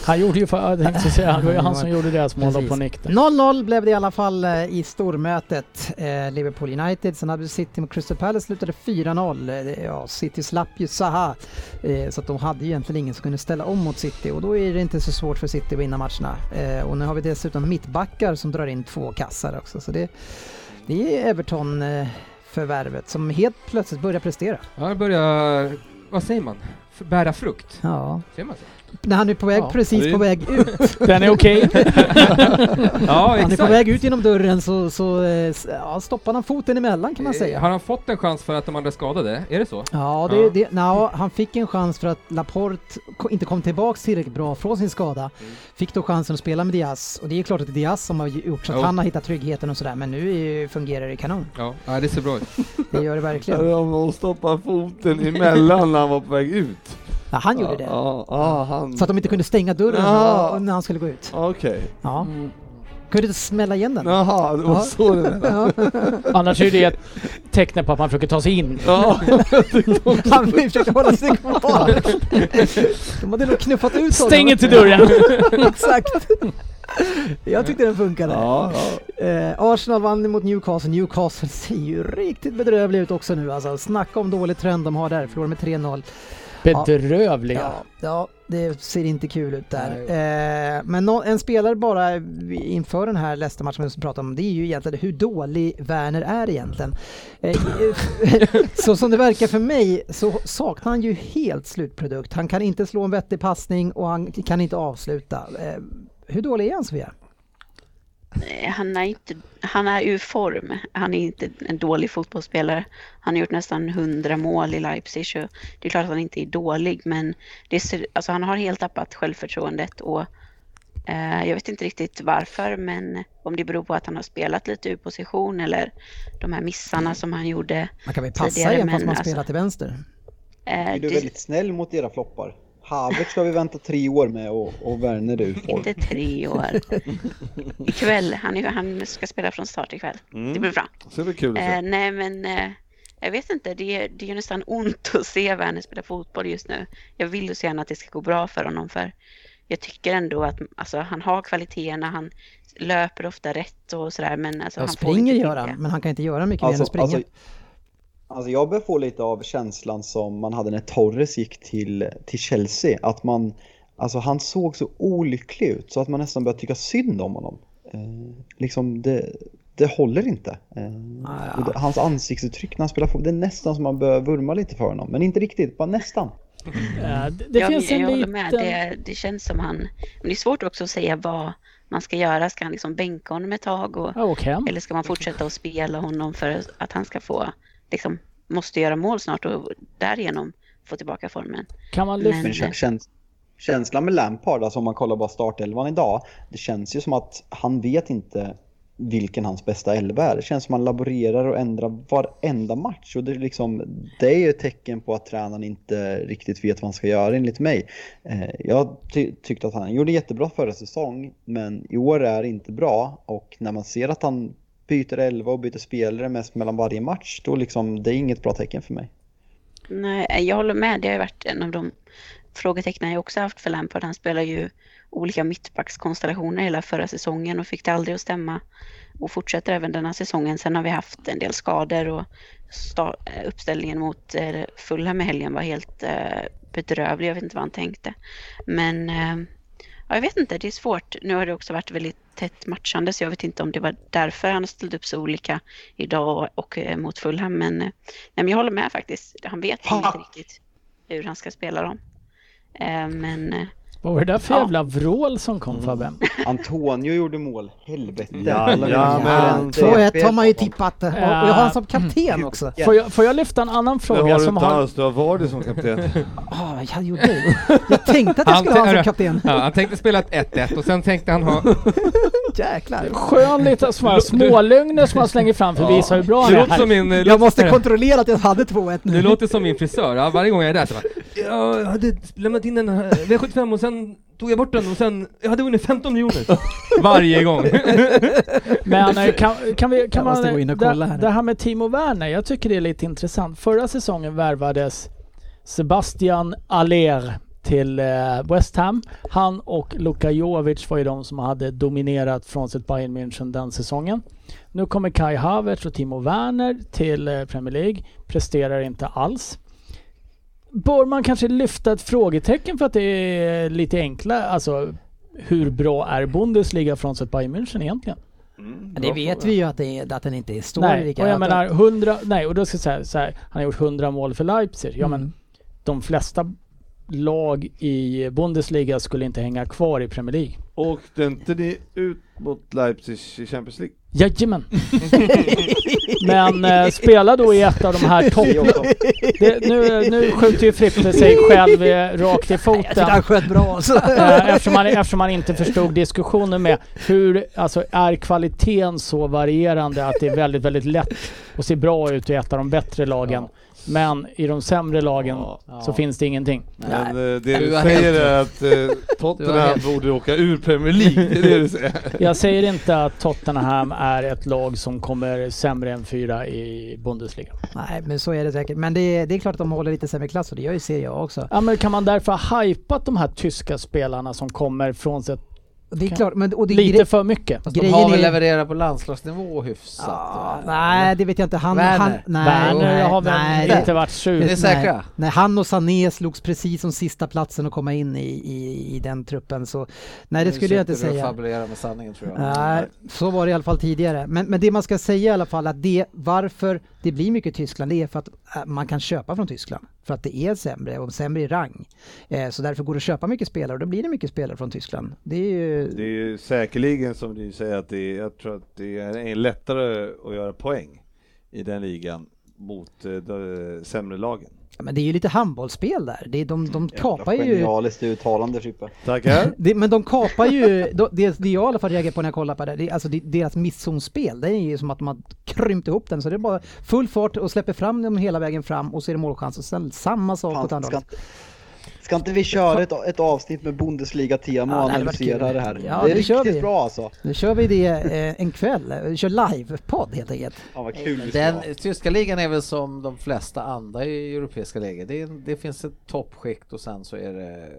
Speaker 5: Han gjorde ju för, jag tänkte säga, det var ju han som gjorde deras mål på nick. där.
Speaker 1: 0-0 blev det i alla fall eh, i stormötet. Eh, Liverpool United, sen hade vi City mot Crystal Palace, slutade 4-0. Eh, ja, City slapp ju Zaha, eh, så att de hade ju egentligen ingen som kunde ställa om mot City och då är det inte så svårt för City att vinna matcherna. Eh, och nu har vi dessutom mittbackar som drar in två kassar också, så det, det är Everton eh, förvärvet som helt plötsligt börjar prestera.
Speaker 4: Ja, börjar, vad säger man? F- Bära frukt?
Speaker 1: Ja.
Speaker 4: Säger man så?
Speaker 1: När han är på väg,
Speaker 5: Ja.
Speaker 1: precis
Speaker 3: Det-
Speaker 1: på väg ut.
Speaker 5: Den är okej.
Speaker 4: Ja,
Speaker 1: Han är på väg ut genom dörren så, så eh, ja, stoppar han foten emellan kan man
Speaker 4: Eh,
Speaker 1: säga.
Speaker 4: Har han fått en chans för att de andra är skadade? Är det så?
Speaker 1: Ja, det,
Speaker 4: Ja.
Speaker 1: Det, nja, han fick en chans för att Laporte inte kom tillbaks tillräckligt bra från sin skada.
Speaker 4: Mm.
Speaker 1: Fick då chansen att spela med Diaz och det är klart att det är Diaz som har gjort så att
Speaker 4: Jo.
Speaker 1: han har hittat tryggheten och sådär men nu är, fungerar det kanon.
Speaker 4: Ja, ja det ser bra ut.
Speaker 1: Det gör det verkligen.
Speaker 3: Om någon stoppar foten emellan när han var på väg ut.
Speaker 1: Ja, han gjorde det.
Speaker 3: Han...
Speaker 1: Så att de inte kunde stänga dörren när han skulle gå ut.
Speaker 3: Okej.
Speaker 1: Ja. Kunde inte smälla igen den.
Speaker 3: Jaha, det var
Speaker 1: Ja.
Speaker 3: så det var.
Speaker 1: Ja.
Speaker 5: Annars är det ett tecken på att man försöker ta sig in.
Speaker 3: Ja,
Speaker 1: Han försökte hålla sig kvar. De hade nog knuffat ut honom.
Speaker 5: Stäng inte dörren!
Speaker 1: Exakt. Jag tyckte den funkade.
Speaker 3: ja, ja.
Speaker 1: Eh, Arsenal vann mot Newcastle. Newcastle ser ju riktigt bedrövliga ut också nu alltså. Snacka om dålig trend de har där. Förlorar med 3-0.
Speaker 5: Bedrövliga.
Speaker 1: Ja, ja, det ser inte kul ut där. Eh, men nå- en spelare bara inför den här Leicester-matchen som vi pratar om, det är ju egentligen hur dålig Werner är egentligen. Eh, så som det verkar för mig så saknar han ju helt slutprodukt. Han kan inte slå en vettig passning och han kan inte avsluta. Eh, hur dålig är han Sofia?
Speaker 6: Han är, inte, han är ur form. Han är inte en dålig fotbollsspelare. Han har gjort nästan 100 mål i Leipzig. Så det är klart att han inte är dålig, men det ser, alltså han har helt tappat självförtroendet. Och, eh, jag vet inte riktigt varför, men om det beror på att han har spelat lite ur position eller de här missarna som han gjorde.
Speaker 1: Man kan väl passa igen fast man
Speaker 6: alltså-
Speaker 1: spelar till vänster.
Speaker 6: Eh,
Speaker 7: Du är
Speaker 6: det,
Speaker 7: väldigt snäll mot era floppar. Havertz har vi väntat tre år med och, och Werner är ur form.
Speaker 6: inte tre år. Ikväll, han, är, han ska spela från start ikväll. Det blir bra.
Speaker 3: Så det blir kul
Speaker 6: Eh, nej men eh, jag vet inte, det, det gör nästan ont att se Werner spela fotboll just nu. Jag vill ju så gärna att det ska gå bra för honom för jag tycker ändå att alltså, han har kvaliteterna, han löper ofta rätt och sådär men alltså,
Speaker 1: Ja,
Speaker 6: han får
Speaker 1: springer
Speaker 6: inte
Speaker 1: gör han, men han kan inte göra mycket mer än
Speaker 7: Alltså,
Speaker 1: att springa.
Speaker 7: alltså, alltså jag börjar få lite av känslan som man hade när Torres gick till, till Chelsea. Att man, alltså han såg så olycklig ut så att man nästan började tycka synd om honom. Eh, liksom det, det håller inte. Eh, och det, hans ansiktsuttryck när han spelar fotboll, det är nästan som man börjar vurma lite för honom. Men inte riktigt, bara nästan.
Speaker 5: Eh, det det
Speaker 6: jag,
Speaker 5: finns en
Speaker 6: jag håller
Speaker 5: liten...
Speaker 6: med, det, det känns som han, men det är svårt också att säga vad man ska göra. Ska han liksom bänka honom ett tag och
Speaker 5: Ja, hem.
Speaker 6: Eller ska man fortsätta att spela honom för att han ska få, liksom, måste göra mål snart och därigenom få tillbaka formen?
Speaker 5: Kan man
Speaker 6: Men-
Speaker 5: lyfta...
Speaker 7: Men käns känslan med Lampard, alltså om man kollar bara startelvan idag, det känns ju som att han vet inte vilken hans bästa elva är. Det känns som att han laborerar och ändrar varenda match och det är, liksom, det är ju ett tecken på att tränaren inte riktigt vet vad han ska göra enligt mig. Eh, Jag ty tyckte att han gjorde jättebra förra säsong, men i år är det inte bra och när man ser att han byter elva och byter spelare mest mellan varje match, då liksom, det är inget bra tecken för mig.
Speaker 6: Nej, jag håller med. Det har ju varit en av de frågetecknen jag också haft för Lampard. Han spelar ju olika mittbackskonstellationer hela förra säsongen och fick det aldrig att stämma. Och fortsätter även denna säsongen. Sen har vi haft en del skador och uppställningen mot eh, Fulham i helgen var helt eh, bedrövlig. Jag vet inte vad han tänkte. Men eh, ja, jag vet inte, det är svårt. Nu har det också varit väldigt tätt matchande så jag vet inte om det var därför han ställt upp så olika idag och eh, mot Fulham. Men, eh, nej, men jag håller med faktiskt. Han vet
Speaker 7: Ha!
Speaker 6: inte riktigt hur han ska spela dem. Eh, Men
Speaker 5: Vad var det där för
Speaker 6: Ja.
Speaker 5: jävla vrål som kom Fabbe?
Speaker 7: Antonio gjorde mål, helvete.
Speaker 1: Ja,
Speaker 7: Det är
Speaker 1: 2-1 har man ju tippat och och jag har honom som kapten också.
Speaker 5: Får jag, får jag lyfta en annan
Speaker 3: Det
Speaker 5: fråga
Speaker 3: har du
Speaker 5: som
Speaker 3: inte
Speaker 5: har...
Speaker 3: alls, du har Vardy som kapten.
Speaker 1: Ah, jag gjorde det. Jag tänkte att jag skulle ha honom som kapten.
Speaker 4: Ja, han tänkte spela ett 1-1 och sen tänkte han ha...
Speaker 1: Jäklar.
Speaker 5: Skön liten smålögner som man slänger fram för att visa hur bra han
Speaker 4: Det
Speaker 5: är.
Speaker 4: min...
Speaker 1: Jag måste kontrollera att jag hade 2-1
Speaker 4: Det
Speaker 1: nu.
Speaker 4: låter som min frisör, ja, varje gång jag är där så bara "Ja, Jag hade lämnat in en eh, V75 och sen tog jag bort den och sen, jag hade vunnit 15 miljoner Varje gång!
Speaker 5: Men eh, kan, kan, vi, kan man...
Speaker 1: gå in och
Speaker 5: det,
Speaker 1: här
Speaker 5: det här med Timo Werner, jag tycker det är lite intressant. Förra säsongen värvades Sebastian Aller till eh, West Ham. Han och Luka Jovic var ju de som hade dominerat från sitt Bayern München den säsongen. Nu kommer Kai Havertz och Timo Werner till eh, Premier League. Presterar inte alls. Bör man kanske lyfta ett frågetecken för att det är lite enklare, alltså hur bra är Bundesliga från sitt Bayern München egentligen?
Speaker 3: Mm,
Speaker 1: Det vet
Speaker 3: fråga.
Speaker 1: vi ju att, det är, att den inte står
Speaker 5: Nej,
Speaker 1: lika
Speaker 5: och jag menar 100, nej och då ska jag säga så här, han har gjort 100 mål för Leipzig. Ja
Speaker 1: Mm.
Speaker 5: men de flesta lag i Bundesliga skulle inte hänga kvar i Premier League.
Speaker 3: Åkte inte ni ut mot Leipzig i Champions League?
Speaker 5: Jajamän! Men eh, spela då i ett av de här topp...
Speaker 7: Vi också.
Speaker 5: Det, nu, nu skjuter ju Frippe sig själv eh, rakt i
Speaker 1: Jag tyckte
Speaker 5: foten.
Speaker 1: han sköt bra alltså.
Speaker 5: Eh, eftersom, man, eftersom man inte förstod diskussionen med hur, alltså är kvaliteten så varierande att det är väldigt, väldigt lätt att se bra ut i ett av de bättre lagen. Men i de sämre lagen
Speaker 2: Ja.
Speaker 5: så finns det ingenting.
Speaker 3: Men eh, det
Speaker 2: Du
Speaker 3: du säger är att eh, Tottenham borde åka ur Premier League, det är det du säger?
Speaker 5: Jag säger inte att Tottenham är ett lag som kommer sämre än fyra i Bundesliga.
Speaker 1: Nej, men så är det säkert. Men det är, det är klart att de håller lite sämre klass och det gör ju Serie A också.
Speaker 5: Ja men kan man därför ha hypat de här tyska spelarna som kommer från
Speaker 1: Och det är klart, men och det
Speaker 5: lite för mycket?
Speaker 2: Fast de har väl
Speaker 1: är-
Speaker 2: levererat på landslagsnivå hyfsat?
Speaker 1: Ja, nej, det vet jag inte. Han,
Speaker 2: Werner.
Speaker 1: han, nej,
Speaker 5: Werner
Speaker 1: nej,
Speaker 5: har väl
Speaker 1: nej,
Speaker 5: inte varit sur.
Speaker 2: Är ni säkra?
Speaker 1: Nej, nej, han och Sané slogs precis som sista platsen att komma in i, i, i den truppen. Så nej, det
Speaker 2: Nu
Speaker 1: skulle jag inte säga.
Speaker 2: fabulerar med sanningen tror jag.
Speaker 1: Nej, så var det i alla fall tidigare. Men, men det man ska säga i alla fall att det, varför det blir mycket Tyskland det är för att äh, man kan köpa från Tyskland. För att det är sämre och sämre i rang. Eh, så därför går det att köpa mycket spelare och då blir det mycket spelare från Tyskland. Det är ju...
Speaker 3: Det är ju säkerligen som du säger att det är, jag tror att det är lättare att göra poäng i den ligan mot eh, de sämre lagen.
Speaker 1: Ja, men det är ju lite handbollsspel där. Det är, de, de kapar ju...
Speaker 7: Genialiskt uttalande Frippe.
Speaker 3: Tackar!
Speaker 1: Det, men de kapar ju, det, det jag i alla fall reagerar på när jag kollar på det, det är alltså det, deras misszonspel, det är ju som att de har krympt ihop den så det är bara full fart och släpper fram dem hela vägen fram och så är det målchans och sen samma sak åt andra hållet.
Speaker 7: Ska inte vi köra ett, ett avsnitt med Bundesliga-tema
Speaker 1: Ja,
Speaker 7: och analysera det här?
Speaker 1: Ja,
Speaker 7: det är riktigt
Speaker 1: vi.
Speaker 7: bra alltså.
Speaker 1: Nu kör vi det eh, en kväll, vi kör live-podd helt enkelt.
Speaker 7: Fan vad kul
Speaker 2: Den tyska ligan är väl som de flesta andra i europeiska läger. Det, det finns ett toppskikt och sen så är det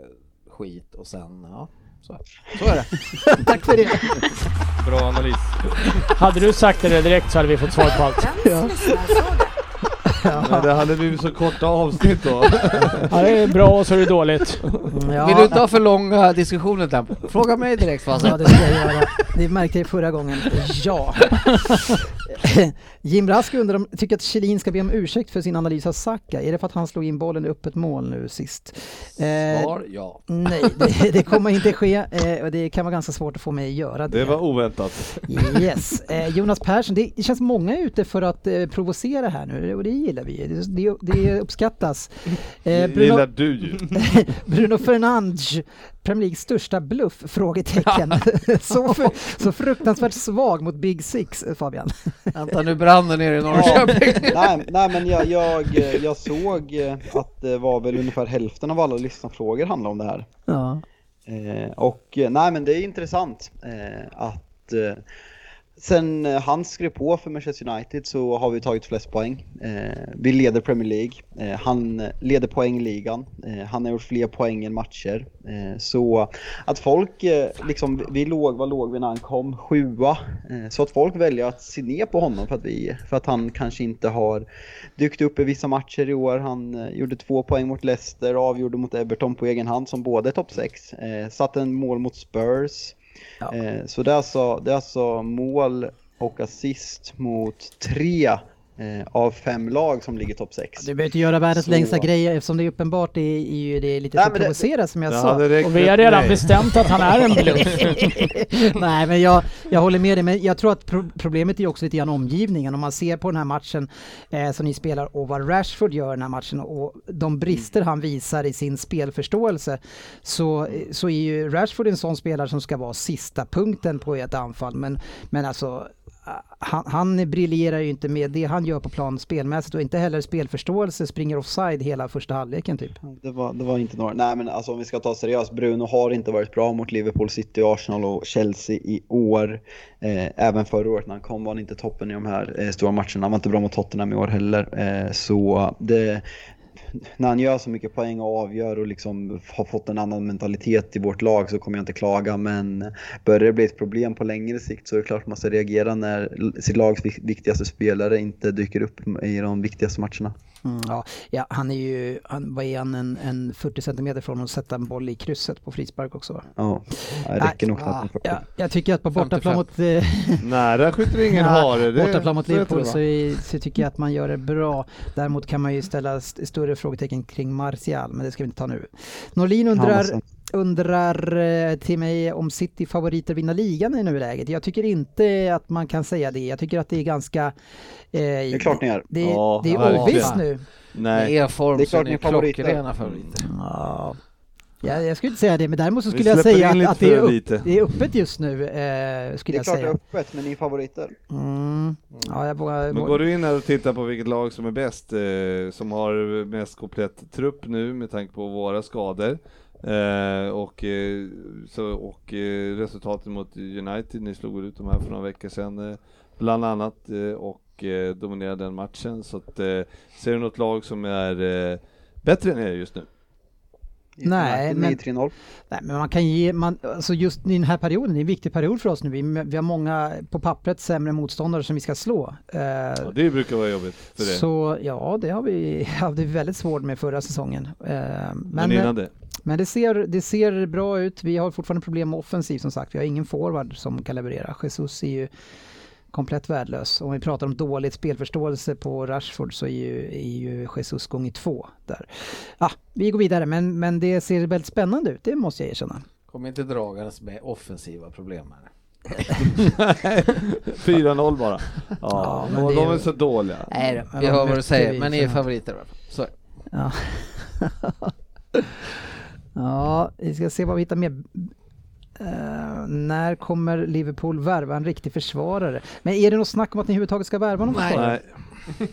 Speaker 2: skit och sen, ja. Så, så är det.
Speaker 1: Tack för det.
Speaker 4: Bra analys.
Speaker 5: Hade du sagt det direkt så hade vi fått svar på allt.
Speaker 8: Lyssnarfråga.
Speaker 3: Men det hade blivit så korta avsnitt då.
Speaker 5: Ja, det är bra och så är det dåligt.
Speaker 1: Ja,
Speaker 2: Vill du inte ha för långa diskussioner där? Fråga mig direkt
Speaker 1: Ja,
Speaker 2: Fasen.
Speaker 1: det ska jag göra. Det märkte jag förra gången. Ja. Jim Rask undrar om, tycker att Kjellin ska be om ursäkt för sin analys av Saka. Är det för att han slog in bollen i öppet mål nu sist? Eh,
Speaker 2: Svar ja.
Speaker 1: nej, det, det kommer inte ske eh, och det kan vara ganska svårt att få mig att göra det.
Speaker 3: Det var oväntat.
Speaker 1: Yes. Eh, Jonas Persson, det, det känns många ute för att eh, provocera här nu och det gillar vi. Det, det, det uppskattas. Eh, Bruno,
Speaker 3: gillar du ju.
Speaker 1: Bruno Fernandes, Premier Leagues största bluff? Frågetecken. så, för, så fruktansvärt svag mot Big Six, Fabian.
Speaker 2: Vänta nu brann det nere i Norrköping.
Speaker 7: nej, nej men jag, jag, jag såg eh, att det var väl ungefär hälften av alla lyssnarfrågor handlade om det här.
Speaker 1: Ja.
Speaker 7: Eh, och eh, nej men det är intressant eh, att eh, sen eh, han skrev på för Manchester United så har vi tagit flest poäng. Eh, vi leder Premier League. Eh, han eh, leder poängligan. Eh, han har gjort fler poäng än matcher. Eh, så att folk eh, liksom, vi låg, vad låg vi när han kom? Sjua. Eh, så att folk väljer att se ner på honom för att, vi, för att han kanske inte har dykt upp i vissa matcher i år. Han eh, gjorde två poäng mot Leicester, avgjorde mot Everton på egen hand som både är topp 6. Eh, satte en mål mot Spurs.
Speaker 1: Ja.
Speaker 7: Eh, så det är, alltså, det är alltså mål och assist mot tre av fem lag som ligger topp 6.
Speaker 1: Du behöver inte göra världens
Speaker 7: Så-
Speaker 1: längsta grej eftersom det är uppenbart det är, ju det är lite
Speaker 7: Nej,
Speaker 1: för provocerat som jag sa.
Speaker 5: Och vi har redan
Speaker 3: nej.
Speaker 5: bestämt att han är en bluff.
Speaker 1: Nej men jag, jag håller med dig, men jag tror att pro problemet är också lite grann omgivningen. Om man ser på den här matchen eh, som ni spelar och vad Rashford gör den här matchen och de brister han visar i sin spelförståelse så, så är ju Rashford en sån spelare som ska vara sista punkten på ett anfall. Men, men alltså han, han briljerar ju inte med det han gör på plan spelmässigt och inte heller spelförståelse, springer offside hela första halvleken typ.
Speaker 7: Det var, det var inte några, nej men alltså om vi ska ta seriöst, Bruno har inte varit bra mot Liverpool, City, Arsenal och Chelsea i år. Eh, även förra året när han kom var han inte toppen i de här eh, stora matcherna, han var inte bra mot Tottenham i år heller. Eh, så det, när han gör så mycket poäng och avgör och liksom har fått en annan mentalitet i vårt lag så kommer jag inte klaga. Men börjar det bli ett problem på längre sikt så är det klart man ska reagera när sitt lags viktigaste spelare inte dyker upp i de viktigaste matcherna.
Speaker 1: Mm, ja. ja, han är ju, han, vad är han, en, en 40 centimeter från att sätta en boll i krysset på frispark också?
Speaker 7: Ja, det räcker nog knappt
Speaker 1: ja, jag tycker att på bortaplan mot...
Speaker 3: Nära skjuter ingen hare.
Speaker 1: Bortaplan mot Liverpool så, så, tycker jag att man gör det bra. Däremot kan man ju ställa större frågetecken kring Martial, men det ska vi inte ta nu. Norlin undrar, undrar eh, till mig om City favoriter vinna ligan i nuläget. Jag tycker inte att man kan säga det. Jag tycker att det är ganska... Eh,
Speaker 7: det är klart ni är.
Speaker 1: Det, ja, det är ovisst nu.
Speaker 2: Nej. Det är form det är klart ni är klockrena favoriter. Ja.
Speaker 1: Ja, jag skulle inte säga det, men däremot så skulle jag säga att, att det, är upp, det, är öppet just nu. Eh, skulle jag säga.
Speaker 7: Det är klart det är öppet, men ni är favoriter.
Speaker 1: Mm. Ja, jag vågar,
Speaker 3: men går du in här och tittar på vilket lag som är bäst, eh, som har mest komplett trupp nu med tanke på våra skador, Eh, och, eh, så, och eh, resultatet mot United, ni slog ut dem här för några veckor sedan eh, bland annat eh, och eh, dominerade den matchen. Så att, ser du något lag som är bättre än er just nu?
Speaker 1: Nej men, nej, men man kan ge, man, alltså just i den här perioden, det är en viktig period för oss nu. Vi, vi har många på pappret sämre motståndare som vi ska slå.
Speaker 3: ja, det brukar vara jobbigt för det.
Speaker 1: Så ja, det har vi hade väldigt svårt med förra säsongen.
Speaker 3: men, men innan det?
Speaker 1: Men det ser, det ser bra ut. Vi har fortfarande problem med offensiv som sagt. Vi har ingen forward som kan leverera. Jesus är ju komplett värdelös. Om vi pratar om dåligt spelförståelse på Rashford så är ju, är ju Jesus gånger två där. Ja, vi går vidare men, men det ser väldigt spännande ut, det måste jag erkänna.
Speaker 2: Kom inte dragandes med offensiva problem här.
Speaker 3: 4-0 bara. Ja, ja men de, de är så dåliga.
Speaker 2: Nej, vi hör vad du säger, men ni är favoriter i alla fall. Så.
Speaker 1: Ja. Ja, vi ska se vad vi hittar mer. Uh, när kommer Liverpool värva en riktig försvarare? Men är det något snack om att ni överhuvudtaget ska värva någon försvarare? Nej.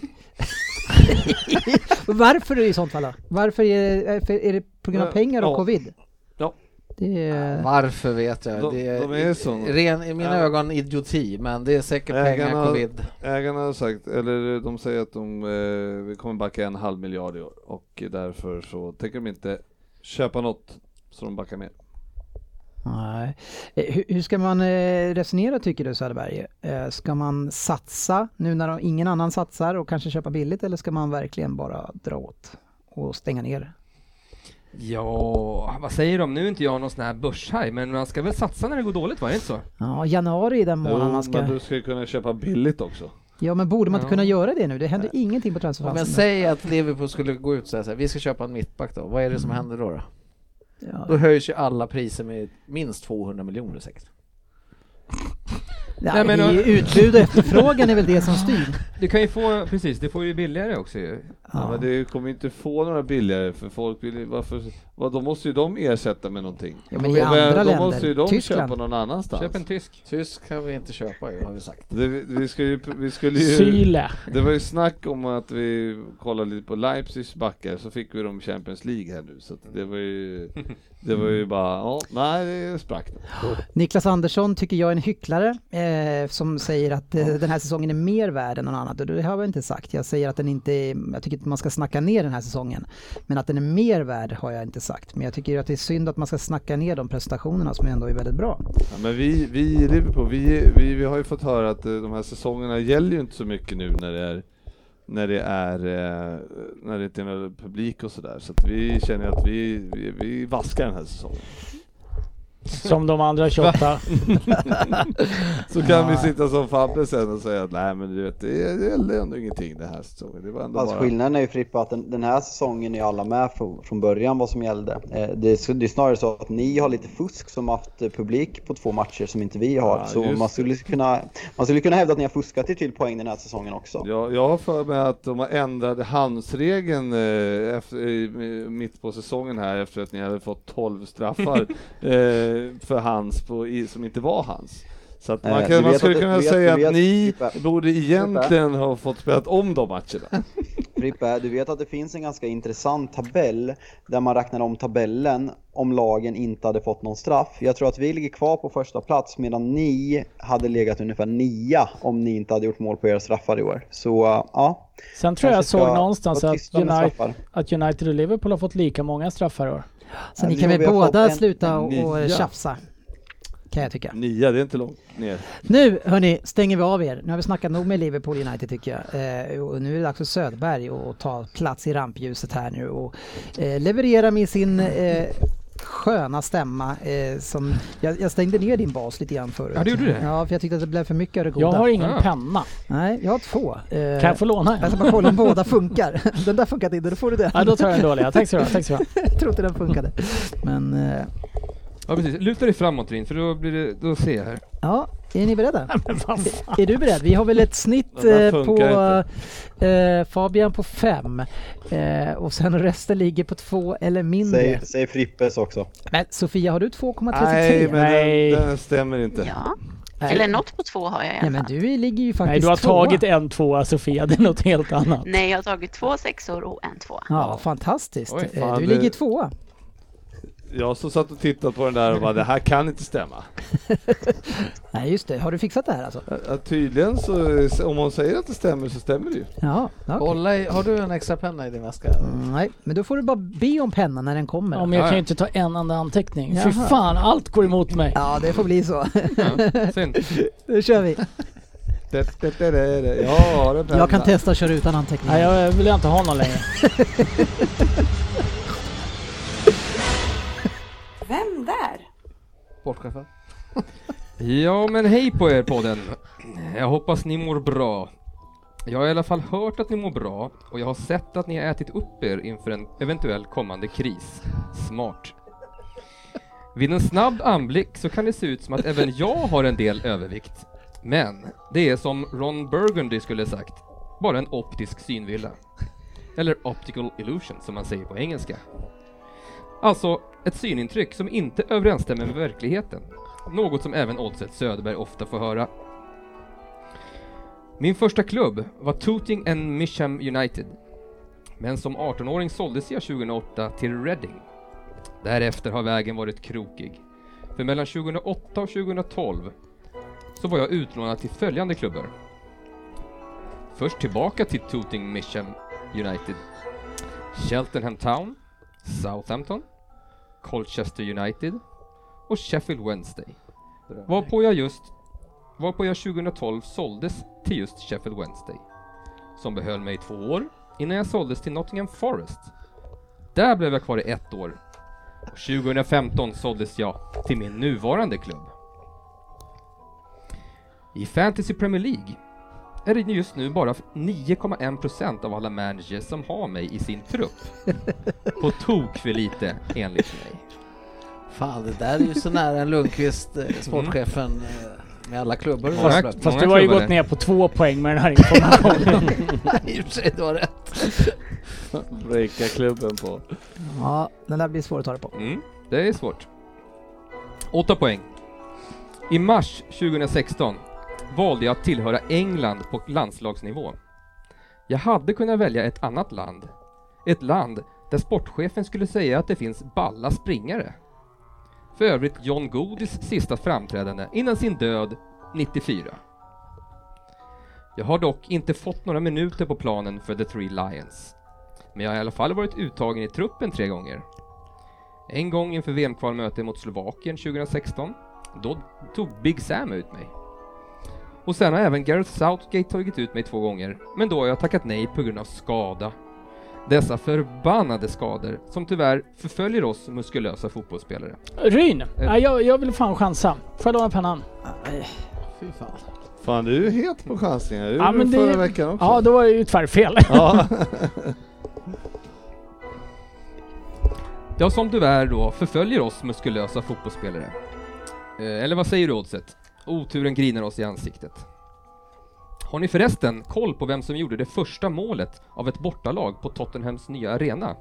Speaker 1: Varför i sånt fall då? Varför är det, är det på grund av pengar och ja. covid?
Speaker 3: Ja.
Speaker 2: Är... Varför vet jag.
Speaker 3: De,
Speaker 2: det är,
Speaker 3: de är så.
Speaker 2: Ren, i mina ja. ögon idioti, men det är säkert ägarna, pengar, covid.
Speaker 3: Ägarna har sagt, eller de säger att de eh, kommer backa en halv miljard i år och därför så tänker de inte köpa något så de backar med.
Speaker 1: Nej. Eh, hur ska man eh, resonera tycker du Söderberg? Eh, ska man satsa nu när ingen annan satsar och kanske köpa billigt eller ska man verkligen bara dra åt och stänga ner?
Speaker 4: Ja, vad säger de? Nu är inte jag någon sån här börshaj, men man ska väl satsa när det går dåligt, var det inte så?
Speaker 1: Ja, januari är den månaden man ska...
Speaker 3: men du ska kunna köpa billigt också.
Speaker 1: Ja, men borde man inte kunna göra det nu? Det händer Nej. ingenting på transferfönstret.
Speaker 2: Men säg att Liverpool skulle gå ut och säga så här, vi ska köpa en mittback då. Vad är det som mm. händer då? Då, ja. då höjs ju alla priser med minst 200 miljoner säkert.
Speaker 1: Nej, men, det utbud och efterfrågan är väl det som styr.
Speaker 4: Du kan ju få, precis, du får ju billigare också ju.
Speaker 3: Ja. ja. men det kommer inte få några billigare för folk vill varför, vad, då måste ju de ersätta med någonting.
Speaker 1: Ja men i andra länder,
Speaker 3: då måste ju de Tyskland. köpa någon annanstans.
Speaker 4: Köp en tysk.
Speaker 2: Tysk kan vi inte köpa har vi sagt.
Speaker 3: Det, vi, ju, vi skulle ju,
Speaker 5: Syle.
Speaker 3: Det var ju snack om att vi kollade lite på Leipzigs backar så fick vi dem Champions League här nu så det var ju Det var ju bara, ja, nej det sprack
Speaker 1: Niklas Andersson tycker jag är en hycklare eh, som säger att eh, den här säsongen är mer värd än någon annat och det har jag inte sagt. Jag säger att den inte är, jag tycker inte man ska snacka ner den här säsongen. Men att den är mer värd har jag inte sagt. Men jag tycker att det är synd att man ska snacka ner de prestationerna som ändå är väldigt bra.
Speaker 3: Ja, men vi, vi i Liverpool, vi, vi, vi har ju fått höra att eh, de här säsongerna gäller ju inte så mycket nu när det är när det är eh, när det inte är någon publik och sådär. Så att vi känner att vi, vi, vi vaskar den här säsongen.
Speaker 5: Som de andra 28.
Speaker 3: så kan vi sitta som Fabbe sen och säga att nej men du vet, det är ändå ingenting det här säsongen. Det var ändå
Speaker 7: alltså, bara... Skillnaden är ju Frippa att den, den, här säsongen är alla med från, från början vad som gällde. Eh, det, är, det är snarare så att ni har lite fusk som haft publik på två matcher som inte vi har. Ja, så man skulle, kunna, man skulle kunna hävda att ni har fuskat er till poäng den här säsongen också.
Speaker 3: Ja, jag har för mig att de har ändrat handsregeln eh, efter, mitt på säsongen här efter att ni hade fått 12 straffar. för hans på, som inte var hans. Så att man, kan, man skulle kunna vet, säga vet, att ni vet, borde egentligen ha fått spela om de matcherna.
Speaker 7: Frippe, du vet att det finns en ganska intressant tabell där man räknar om tabellen om lagen inte hade fått någon straff. Jag tror att vi ligger kvar på första plats medan ni hade legat ungefär nia om ni inte hade gjort mål på era straffar i år. Så uh, ja.
Speaker 5: Sen tror jag jag såg någonstans att United, att United och Liverpool har fått lika många straffar i år.
Speaker 1: Så
Speaker 7: Ja,
Speaker 1: ni kan väl båda sluta och
Speaker 3: nia.
Speaker 1: tjafsa. Kan jag tycka.
Speaker 3: Nia, det är inte långt ner.
Speaker 1: Nu hörni, stänger vi av er. Nu har vi snackat nog med Liverpool United tycker jag. Eh, och nu är det dags för Söderberg att ta plats i rampljuset här nu och eh, leverera med sin eh, sköna stämma eh, som... Jag, jag stängde ner din bas lite grann förut.
Speaker 4: Ja, du gjorde det?
Speaker 1: Ja, för jag tyckte att det blev för mycket av det goda.
Speaker 5: Jag har ingen
Speaker 4: Ah.
Speaker 5: penna.
Speaker 1: Nej, jag har två. Eh,
Speaker 5: Kan jag få låna
Speaker 1: Jag
Speaker 5: en?
Speaker 1: ska bara kolla om båda funkar. Den där funkade inte, då får du den.
Speaker 5: Ja, då tar jag den dåliga. Tack så du ha.
Speaker 1: jag tror inte den funkade. Men eh,
Speaker 4: Ja precis, luta dig framåt Rin för då blir det, då ser jag här.
Speaker 1: ja, är ni beredda? Är du beredd? Vi har väl ett snitt eh, på eh, Fabian på fem eh, och sen resten ligger på två eller mindre.
Speaker 7: Säg, säg Frippes också.
Speaker 1: Men Sofia, har du 2,33?
Speaker 3: Nej, men
Speaker 5: Nej.
Speaker 3: Den, den stämmer inte.
Speaker 6: Ja,
Speaker 1: Nej.
Speaker 6: eller något på två har jag i alla
Speaker 1: Nej, men
Speaker 6: fall.
Speaker 1: du ligger ju faktiskt
Speaker 5: Nej, du har
Speaker 1: tvåa.
Speaker 5: tagit en tvåa Sofia, det är något helt annat.
Speaker 6: Nej, jag har tagit två sexor och en tvåa.
Speaker 1: Ja, fantastiskt.
Speaker 4: Oj,
Speaker 1: Eh,
Speaker 3: fan,
Speaker 1: du
Speaker 3: det-
Speaker 1: ligger tvåa.
Speaker 3: Jag som satt och tittade på den där och bara, det här kan inte stämma.
Speaker 1: Nej, just det. Har du fixat det här alltså?
Speaker 3: Ja, tydligen så, om hon säger att det stämmer så stämmer det ju.
Speaker 1: Ja, okej.
Speaker 2: Kolla i, har du en extra penna i din väska?
Speaker 1: Mm, Nej, men då får du bara be om pennan när den kommer.
Speaker 5: Ja, men jag
Speaker 4: Ja,
Speaker 5: kan ju inte ta en enda anteckning. Fy
Speaker 1: Jaha.
Speaker 5: fan, allt går emot mig.
Speaker 1: Ja, det får bli så.
Speaker 4: Ja, synd.
Speaker 1: Nu kör vi.
Speaker 3: Det. Jag
Speaker 1: kan testa att köra utan anteckningar.
Speaker 5: Nej, jag vill inte ha någon längre.
Speaker 8: Vem där?
Speaker 2: Sportchefen?
Speaker 4: Ja men hej på er podden. Jag hoppas ni mår bra. Jag har i alla fall hört att ni mår bra och jag har sett att ni har ätit upp er inför en eventuell kommande kris. Smart. Vid en snabb anblick så kan det se ut som att även jag har en del övervikt. Men det är som Ron Burgundy skulle sagt, bara en optisk synvilla. Eller optical illusion som man säger på engelska. Alltså ett synintryck som inte överensstämmer med verkligheten. Något som även Oddset Söderberg ofta får höra. Min första klubb var Tooting and Misham United. Men som 18-åring såldes jag 2008 till Reading. Därefter har vägen varit krokig. För mellan 2008 och 2012 så var jag utlånad till följande klubbar. Först tillbaka till Tooting Misham United. Cheltenham Town, Southampton, Colchester United och Sheffield Wednesday. Varpå jag just varpå jag 2012 såldes till just Sheffield Wednesday. Som behöll mig i två år innan jag såldes till Nottingham Forest. Där blev jag kvar i ett år. Och 2015 såldes jag till min nuvarande klubb. I Fantasy Premier League är det just nu bara 9,1% av alla managers som har mig i sin trupp. På tok för lite, enligt mig.
Speaker 2: Fan, det där är ju så nära en Lundqvist, eh, sportchefen, eh, med alla klubbor.
Speaker 4: Många-
Speaker 2: Fast,
Speaker 5: Fast
Speaker 4: Många
Speaker 5: du har ju gått ner på två poäng med den här informationen.
Speaker 2: I och för sig, du har rätt.
Speaker 3: Breaka klubben på.
Speaker 1: Ja, den där blir svår att ta det på.
Speaker 4: Mm, det är svårt. 8 poäng. I mars 2016 valde jag att tillhöra England på landslagsnivå. Jag hade kunnat välja ett annat land. Ett land där sportchefen skulle säga att det finns balla springare. För övrigt John Godis sista framträdande innan sin död 94. Jag har dock inte fått några minuter på planen för The Three Lions. Men jag har i alla fall varit uttagen i truppen tre gånger. En gång inför VM-kvalmötet mot Slovakien 2016. Då tog Big Sam ut mig. Och sen har även Gareth Southgate tagit ut mig två gånger, men då har jag tackat nej på grund av skada. Dessa förbannade skador som tyvärr förföljer oss muskulösa fotbollsspelare.
Speaker 5: Ryn, nej, jag, jag vill fan chansa. Får jag låna pennan?
Speaker 2: Fy fan.
Speaker 3: Fan du är het på chansningar, det
Speaker 5: Ja, men
Speaker 3: du
Speaker 5: det-
Speaker 3: förra veckan också.
Speaker 5: Ja, då var det ju tvärfel.
Speaker 3: Ja.
Speaker 4: Ja, som tyvärr då förföljer oss muskulösa fotbollsspelare. Eh, eller vad säger du Oddset? Oturen grinar oss i ansiktet. Har ni förresten koll på vem som gjorde det första målet av ett bortalag på Tottenhams nya arena?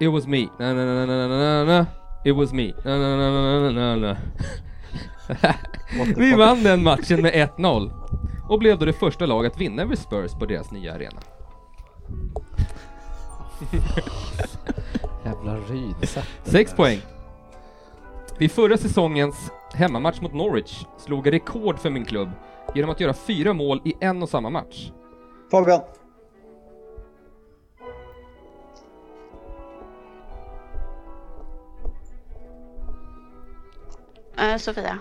Speaker 4: It was me. Na, na, na, na, na, na. It was me. Na, na, na, na, na, na. Vi vann den matchen med 1-0. och blev då det första lag att vinna över Spurs på deras nya arena.
Speaker 2: Jävla rydsätt.
Speaker 4: Sex poäng. Vid förra säsongens hemmamatch mot Norwich slog jag rekord för min klubb genom att göra fyra mål i en och samma match.
Speaker 7: Fabian.
Speaker 6: Eh, Sofia.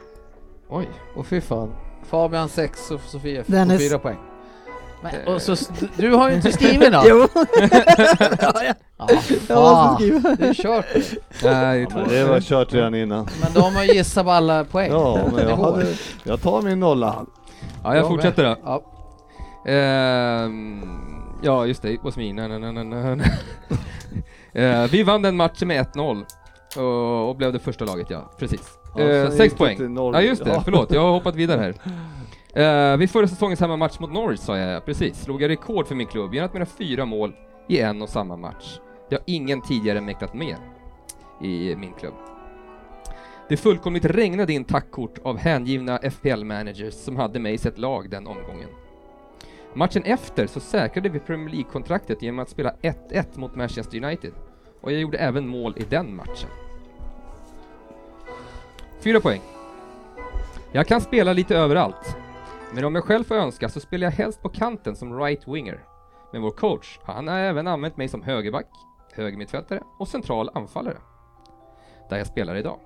Speaker 4: Oj.
Speaker 2: Och fy fan. Fabian 6 och Sofia f-
Speaker 1: Dennis.
Speaker 2: 4 poäng. Men, och så, du har ju inte skrivit något!
Speaker 1: Jo,
Speaker 2: ja,
Speaker 1: jag
Speaker 2: fan.
Speaker 1: måste skriva.
Speaker 2: Det är kört.
Speaker 4: Nej,
Speaker 3: Ja, det var kört redan innan.
Speaker 2: Men då har man ju gissat på alla poäng.
Speaker 3: Ja, men jag, hade, jag tar min nolla.
Speaker 4: Ja, jag
Speaker 2: Jag
Speaker 4: fortsätter då.
Speaker 2: Ja.
Speaker 4: Ehm, ja, just det. It was me. Na, na, na, na, na. Eh, vi vann den matchen med 1-0 och, och blev det första laget, ja. Precis.
Speaker 3: Ja,
Speaker 4: Eh,
Speaker 3: sen
Speaker 4: sex poäng. Ja, just det.
Speaker 3: Ja.
Speaker 4: Förlåt, jag har hoppat vidare här. Eh, uh, vid förra säsongens hemmamatch mot Norwich sa jag, precis, slog jag rekord för min klubb genom att göra fyra mål i en och samma match. Det har ingen tidigare mäktat med i min klubb. Det fullkomligt regnade in tackkort av hängivna FPL-managers som hade mig i sitt lag den omgången. Matchen efter så säkrade vi Premier League-kontraktet genom att spela 1-1 mot Manchester United och jag gjorde även mål i den matchen. Fyra poäng. Jag kan spela lite överallt, men om jag själv får önska så spelar jag helst på kanten som right winger. Men vår coach, han har även använt mig som högerback, högermittfältare och central anfallare. Där jag spelar idag.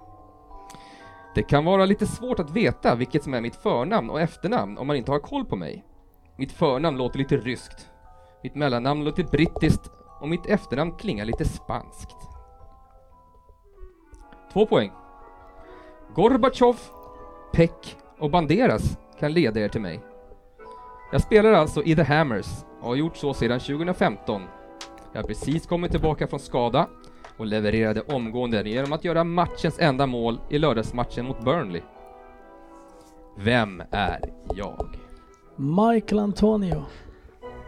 Speaker 4: Det kan vara lite svårt att veta vilket som är mitt förnamn och efternamn om man inte har koll på mig. Mitt förnamn låter lite ryskt. Mitt mellannamn låter brittiskt och mitt efternamn klingar lite spanskt. Två poäng. Gorbatjov, Peck och Banderas kan leda er till mig. Jag spelar alltså i The Hammers och har gjort så sedan 2015. Jag har precis kommit tillbaka från skada och levererade omgående genom att göra matchens enda mål i lördagsmatchen mot Burnley. Vem är jag?
Speaker 5: Michael Antonio.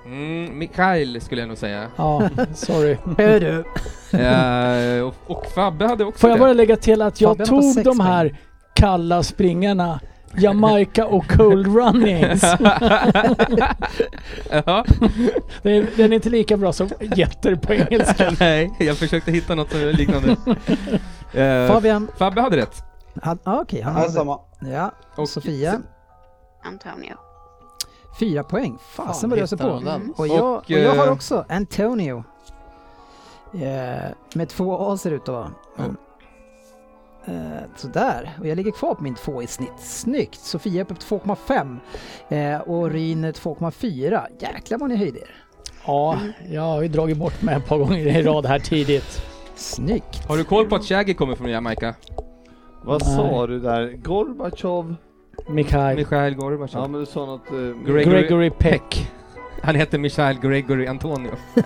Speaker 4: Mm, Mikael skulle jag nog säga.
Speaker 5: Ja, sorry.
Speaker 1: Hör du.
Speaker 4: Eh, och, och Fabbe hade också
Speaker 5: Får jag
Speaker 4: det.
Speaker 5: bara lägga till att jag tog de här kalla springarna Jamaica och Cold Runnings.
Speaker 4: ja.
Speaker 5: Den, den är inte lika bra som jätter på engelska.
Speaker 4: Nej, jag försökte hitta något som är liknande. Eh,
Speaker 1: Fabian.
Speaker 4: Fabbe hade rätt.
Speaker 1: Han, ah, Okej, han hade...
Speaker 7: samma.
Speaker 1: Ja,
Speaker 4: Och
Speaker 1: Sofia.
Speaker 6: Antonio.
Speaker 1: Fyra poäng. Fasen vad du öser på.
Speaker 2: den?
Speaker 1: Och jag,
Speaker 4: Och,
Speaker 1: och jag har
Speaker 4: eh,
Speaker 1: också Antonio. Eh, med två A ser det ut att vara.
Speaker 2: Mm.
Speaker 1: Eh, sådär, och jag ligger kvar på min två i snitt. Snyggt! Sofia är uppe på 2,5 eh, och Ryn 2,4. Jäklar vad ni höjde er.
Speaker 5: Ja, jag har ju dragit bort mig ett par gånger i rad här tidigt.
Speaker 1: Snyggt!
Speaker 4: Har du koll på att Shaggy kommer från Jamaica?
Speaker 3: Vad
Speaker 5: Nej.
Speaker 3: sa du där? Gorbatjov?
Speaker 5: Mikhail.
Speaker 4: Michael
Speaker 3: Ja
Speaker 4: Gorbachev.
Speaker 3: men du sa något... eh,
Speaker 4: Gregory
Speaker 5: Gregory Peck.
Speaker 4: Han heter Michael Gregory Antonio.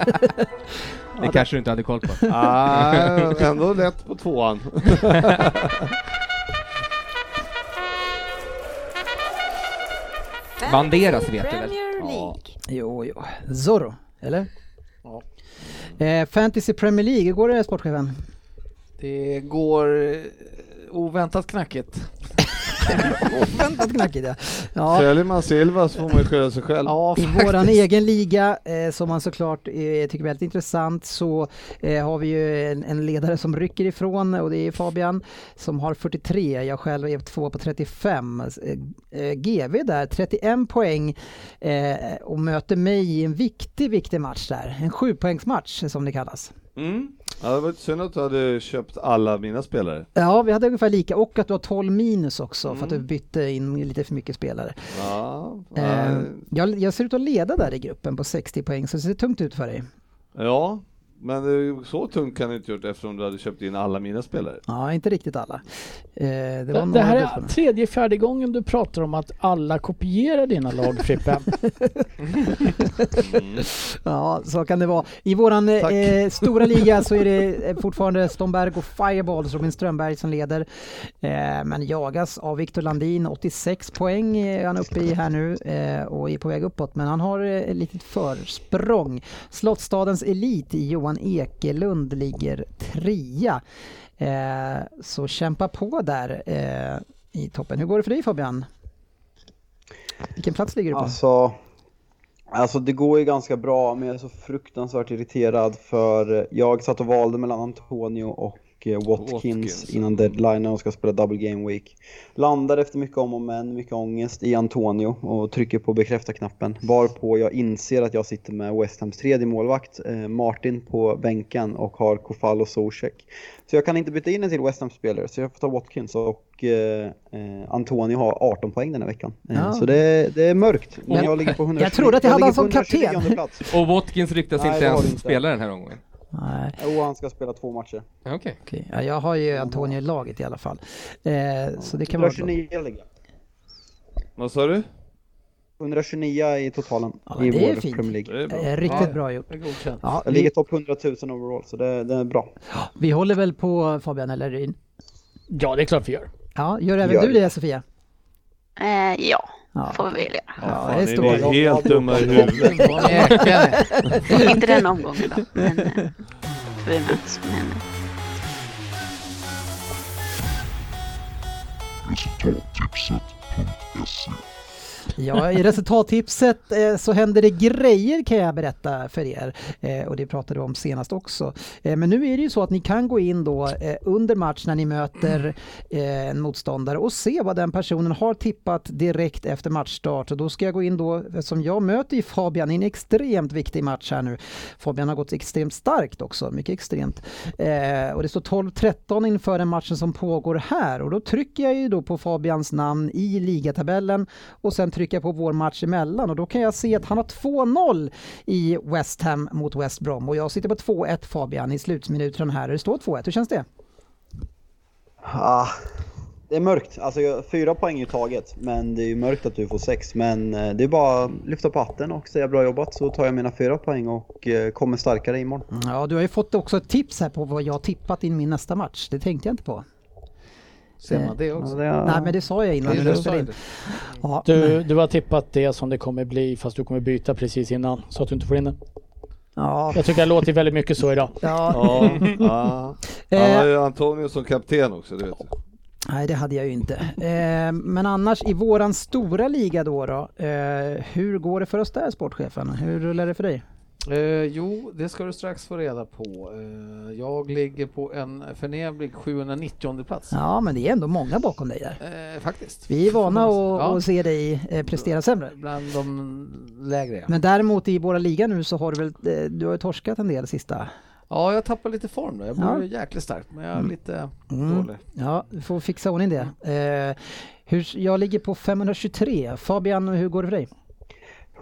Speaker 4: det kanske du inte hade koll på.
Speaker 3: Ah, ändå lätt på tvåan.
Speaker 4: Banderas vet du väl?
Speaker 2: Ja.
Speaker 8: League.
Speaker 1: Jo, jo. Zorro, eller?
Speaker 2: Ja.
Speaker 1: Eh, Fantasy Premier League, hur går det sportchefen?
Speaker 2: Det går eh, oväntat knackigt.
Speaker 1: Oväntat knackigt ja. ja.
Speaker 3: Säljer man Silva så får man ju skylla sig själv.
Speaker 2: Ja,
Speaker 1: I våran egen liga, eh, som man såklart eh, tycker är väldigt intressant, så eh, har vi ju en, en ledare som rycker ifrån och det är Fabian som har 43. Jag själv är två på 35. Eh, eh, GV där, 31 poäng eh, och möter mig i en viktig, viktig match där. En sjupoängsmatch som det kallas.
Speaker 3: Mm. Ja, det var lite synd att du hade köpt alla mina spelare.
Speaker 1: Ja, vi hade ungefär lika och att du har 12 minus också för att du
Speaker 3: Mm.
Speaker 1: bytte in lite för mycket spelare.
Speaker 3: Ja,
Speaker 1: Eh,
Speaker 3: ja,
Speaker 1: jag, jag ser ut att leda där i gruppen på 60 poäng så det ser tungt ut för dig.
Speaker 3: ja, men eh, så tungt kan du inte gjort eftersom du hade köpt in alla mina spelare.
Speaker 1: Ja, inte riktigt alla. Eh, det var
Speaker 5: Det, det här är tredje, fjärde gången du pratar om att alla kopierar dina lag Frippe.
Speaker 1: Ja, så kan det vara. I våran
Speaker 3: Tack.
Speaker 1: eh, stora liga så är det eh, fortfarande Stomberg och Fireballs, Robin Strömberg som leder. Eh, men jagas av Viktor Landin, 86 poäng är han uppe i här nu eh, och är på väg uppåt. Men han har eh, ett litet försprång. Slottstadens Elit, Johan Johan Ekelund, ligger trea. Eh, så kämpa på där eh, i toppen. Hur går det för dig Fabian? Vilken plats ligger du på?
Speaker 7: Alltså, alltså det går ju ganska bra men jag är så fruktansvärt irriterad för eh, jag satt och valde mellan Antonio och eh, Watkins,
Speaker 3: Watkins.
Speaker 7: innan deadline och ska spela double game week. Landar efter mycket om och men, mycket ångest i Antonio och trycker på bekräfta-knappen. Varpå jag inser att jag sitter med West Hams tredje målvakt, eh, Martin på bänken och har Kofal och Zuzek. Så jag kan inte byta in en till West Ham-spelare så jag får ta Watkins och eh, eh, Antonio har 18 poäng den här veckan.
Speaker 1: Ja.
Speaker 7: Så det, det är mörkt. Men jag ligger på 120,
Speaker 1: jag trodde att jag hade han som
Speaker 7: på 129
Speaker 1: kapten.
Speaker 4: Och Watkins ryktas
Speaker 7: Nej,
Speaker 4: inte ens spela den här omgången.
Speaker 1: Nej,
Speaker 7: Jo, han ska spela två matcher.
Speaker 4: Ja, Okej.
Speaker 1: okej. Ja, jag har ju Antonio i laget i alla fall. Eh, så det kan vara bra.
Speaker 7: 129 ligger jag.
Speaker 3: Vad sa du?
Speaker 7: 129 i totalen
Speaker 1: Ja,
Speaker 7: i vår
Speaker 1: fint.
Speaker 7: Premier League.
Speaker 3: Det är bra.
Speaker 1: Eh, riktigt
Speaker 2: Ja.
Speaker 1: bra gjort. Ja,
Speaker 7: Jag
Speaker 1: vi,
Speaker 7: ligger topp 100 000 overall så det, det är bra.
Speaker 1: vi håller väl på Fabian eller Ryn?
Speaker 5: Ja, det är klart vi gör.
Speaker 1: Ja, gör även
Speaker 7: Gör
Speaker 1: du
Speaker 7: det.
Speaker 1: det Sofia?
Speaker 6: Eh, ja,
Speaker 1: Ja,
Speaker 6: får vi väl göra.
Speaker 1: ja
Speaker 3: Fan,
Speaker 1: det är
Speaker 3: ni är helt dumma i huvudet.
Speaker 6: Inte den omgången då, men eh, vi möts. Men, eh,
Speaker 1: Ja, i resultattipset eh, så händer det grejer kan jag berätta för er. Eh, och det pratade vi om senast också. Eh, men nu är det ju så att ni kan gå in då eh, under match när ni möter eh, en motståndare och se vad den personen har tippat direkt efter matchstart. Och då ska jag gå in då, som jag möter ju Fabian i en extremt viktig match här nu. Fabian har gått extremt starkt också, mycket extremt. Eh, och det står 12-13 inför den matchen som pågår här och då trycker jag ju då på Fabians namn i ligatabellen och sen trycker jag på vår match emellan och då kan jag se att han har 2-0 i West Ham mot West Brom och jag sitter på 2-1 Fabian i slutminuten här. Det står 2-1, hur känns det?
Speaker 7: Ah, det är mörkt. Alltså fyra poäng i taget. Men det är ju mörkt att du får sex. Men eh, det är bara att lyfta på hatten och säga bra jobbat så tar jag mina fyra poäng och eh, kommer starkare imorgon.
Speaker 1: Ja, du har ju fått också ett tips här på vad jag tippat in min nästa match. Det tänkte jag inte på.
Speaker 2: Ser man det
Speaker 7: Ja,
Speaker 2: också?
Speaker 7: det är-
Speaker 1: Nej, men det sa jag innan
Speaker 2: Ja, sa
Speaker 1: in.
Speaker 2: det.
Speaker 1: Ja,
Speaker 5: Du, du har tippat det som det kommer bli fast du kommer byta precis innan så att du inte får in den.
Speaker 1: ja,
Speaker 5: Jag tycker det låter väldigt mycket så idag.
Speaker 1: ja.
Speaker 3: Ja, ja. Han har ju Antonio som kapten också, det vet du.
Speaker 1: Nej, det hade jag ju inte. Eh, men annars i våran stora liga då, då eh, hur går det för oss där sportchefen? Hur rullar det för dig?
Speaker 2: Eh, jo, det ska du strax få reda på. Eh, jag ligger på en förnämlig 790 plats.
Speaker 1: Ja, men det är ändå många bakom dig där.
Speaker 2: Eh, faktiskt.
Speaker 1: Vi är vana att,
Speaker 2: Ja.
Speaker 1: se dig eh, prestera sämre.
Speaker 2: Bland de lägre. ja.
Speaker 1: Men däremot i våra liga nu så har du väl, eh, du har torskat en del sista.
Speaker 2: Ja, jag tappar lite form då. Jag blir
Speaker 1: Ja.
Speaker 2: jäkligt stark, men jag är lite
Speaker 1: Mm.
Speaker 2: dålig.
Speaker 1: Ja, du får fixa ordning det. Eh, hur, jag ligger på 523. Fabian, hur går det för dig?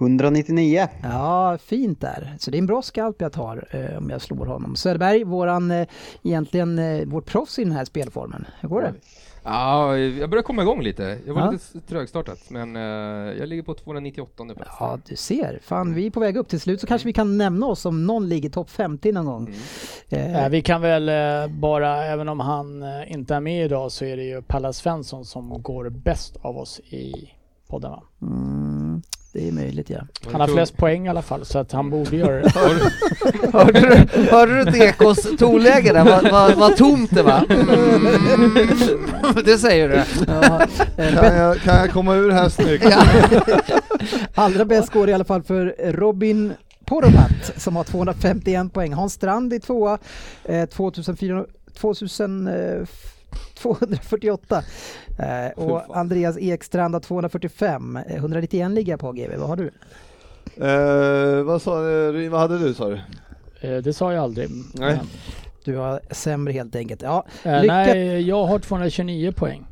Speaker 7: 199.
Speaker 1: Ja, fint där. Så det är en bra skalp jag tar eh, om jag slår honom. Söderberg, våran, eh, egentligen eh, vårt proffs i den här spelformen. Hur går det?
Speaker 4: Ja, jag börjar komma igång lite. Jag var
Speaker 1: Ja.
Speaker 4: lite trögstartat, men eh, jag ligger på 298 plats.
Speaker 1: Ja, du ser. Fan, vi är på väg upp. Till slut så kanske vi kan nämna oss om någon ligger topp 50 någon gång. Eh,
Speaker 5: Eh, Vi kan väl eh, bara, även om han eh, inte är med idag så är det ju Pallas Svensson som går bäst av oss i podden va?
Speaker 1: mm, det är möjligt ja.
Speaker 5: Han har flest poäng i alla fall så att han borde göra det.
Speaker 2: Hörde du, hörde du Dekos tonläge där? Vad vad- vad tomt det var? Mm. Det säger du.
Speaker 1: ja
Speaker 3: Kan jag, kan jag komma ur här snyggt?
Speaker 1: allra bäst går det i alla fall för Robin Poromat som har 251 poäng. Hans Strand i tvåa, eh, 2400, 2000, eh, 248. Eh, och. Andreas Ekstrand har 245. Eh, 191 ligger jag på GV. Vad har du?
Speaker 3: Eh, vad sa du, vad hade du sa du?
Speaker 5: Eh, Det sa jag aldrig.
Speaker 3: Nej.
Speaker 1: Du har sämre helt enkelt. Ja,
Speaker 5: Eh,
Speaker 1: lycka
Speaker 5: Nej, jag har 229 poäng.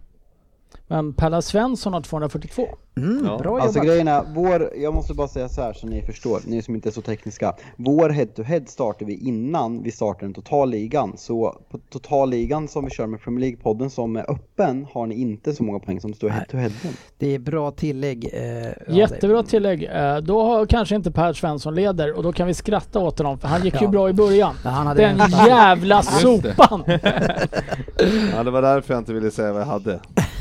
Speaker 5: Men Palla Svensson har 242.
Speaker 1: mm,
Speaker 3: Ja.
Speaker 1: bra
Speaker 7: Alltså
Speaker 1: jobbat.
Speaker 7: grejen är, vår, jag måste bara säga så här så ni förstår, ni som inte är så tekniska. Vår head-to-head startar vi innan vi startar den totalligan. Så på totalligan som vi kör med Premier League-podden som är öppen har ni inte så många poäng som står head-to-headen.
Speaker 1: Det är bra tillägg. Eh,
Speaker 5: Jättebra tillägg. Eh, Då har kanske inte Per Svensson leder och då kan vi skratta åt honom för han gick ju
Speaker 1: Ja.
Speaker 5: bra i början.
Speaker 1: Ja, han hade
Speaker 5: Den
Speaker 1: en-
Speaker 5: jävla sopan!
Speaker 3: Ja, det var därför jag inte ville säga vad jag hade.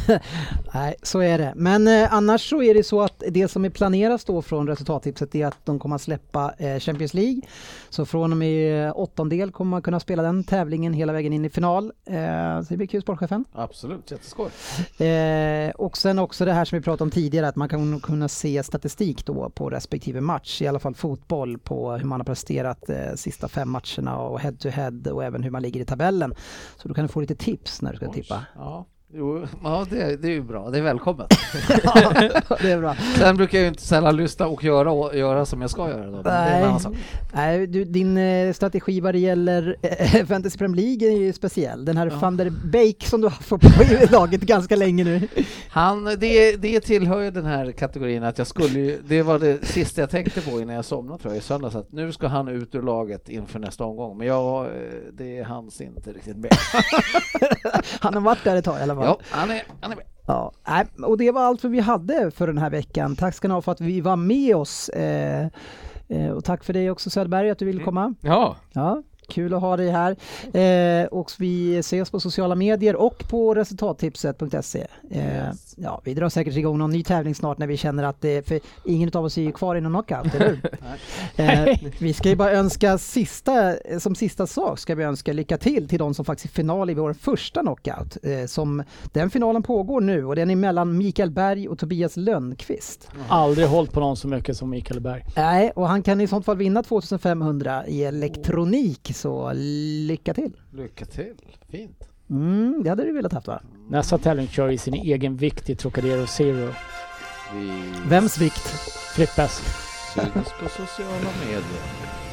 Speaker 1: Nej, så är det. Men eh, annars så är det så att det som är planerat då från resultattipset är att de kommer att släppa eh, Champions League. Så från och med åttondel kommer man kunna spela den tävlingen hela vägen in i final. Eh, så det blir kul, sportchefen.
Speaker 2: Absolut, jätteskoj.
Speaker 1: Eh, och sen också det här som vi pratade om tidigare, att man kan kunna se statistik då på respektive match, i alla fall fotboll, på hur man har presterat eh, sista fem matcherna och head to head och även hur man ligger i tabellen. Så då kan du få lite tips när du ska
Speaker 2: Oj.
Speaker 1: tippa.
Speaker 2: Ja, jo, ja det, det är ju bra. Det är välkommet.
Speaker 1: ja, det är bra.
Speaker 2: Sen brukar jag ju inte sällan lyssna och göra, och göra som jag ska göra. Då,
Speaker 1: Nej. Nej, du, din eh, strategi vad det gäller eh, Fantasy Premier League är ju speciell. Den här
Speaker 2: Ja.
Speaker 1: van der Beek som du har fått på i laget ganska länge nu.
Speaker 2: Han, det, det tillhör ju den här kategorin att jag skulle ju, det var det sista jag tänkte på innan jag somnade tror jag i söndags, att nu ska han ut ur laget inför nästa omgång. Men jag, eh, det hanns inte riktigt med.
Speaker 1: Han har varit där ett tag i alla fall.
Speaker 2: Ja, han är, han är med.
Speaker 1: Ja, och det var allt vi hade för den här veckan. Tack ska ni ha för att vi var med oss. Eh, eh, och tack för dig också Söderberg att du ville komma.
Speaker 4: Ja,
Speaker 1: Ja, kul att ha dig här. Eh, och vi ses på sociala medier och på resultattipset.se. Eh, ja, vi drar säkert igång någon ny tävling snart när vi känner att det, för ingen av oss är ju kvar i någon knockout, eller hur? eh, vi ska ju bara önska sista, som sista sak ska vi önska lycka till till de som faktiskt är final i vår första knockout. Eh, som, den finalen pågår nu och den är mellan Mikael Berg och Tobias Lönnqvist.
Speaker 5: Aldrig hållit på någon så mycket som Mikael Berg.
Speaker 1: Nej, och han kan i sånt fall vinna 2500 i elektronik, så lycka till!
Speaker 2: Lycka till, fint.
Speaker 1: Mm, det hade du velat haft va?
Speaker 5: Nästa tävling kör i sin egen vikt i Trocadero Zero.
Speaker 2: Vi
Speaker 1: Vems vikt?
Speaker 5: Frippes.
Speaker 2: syns på sociala medier.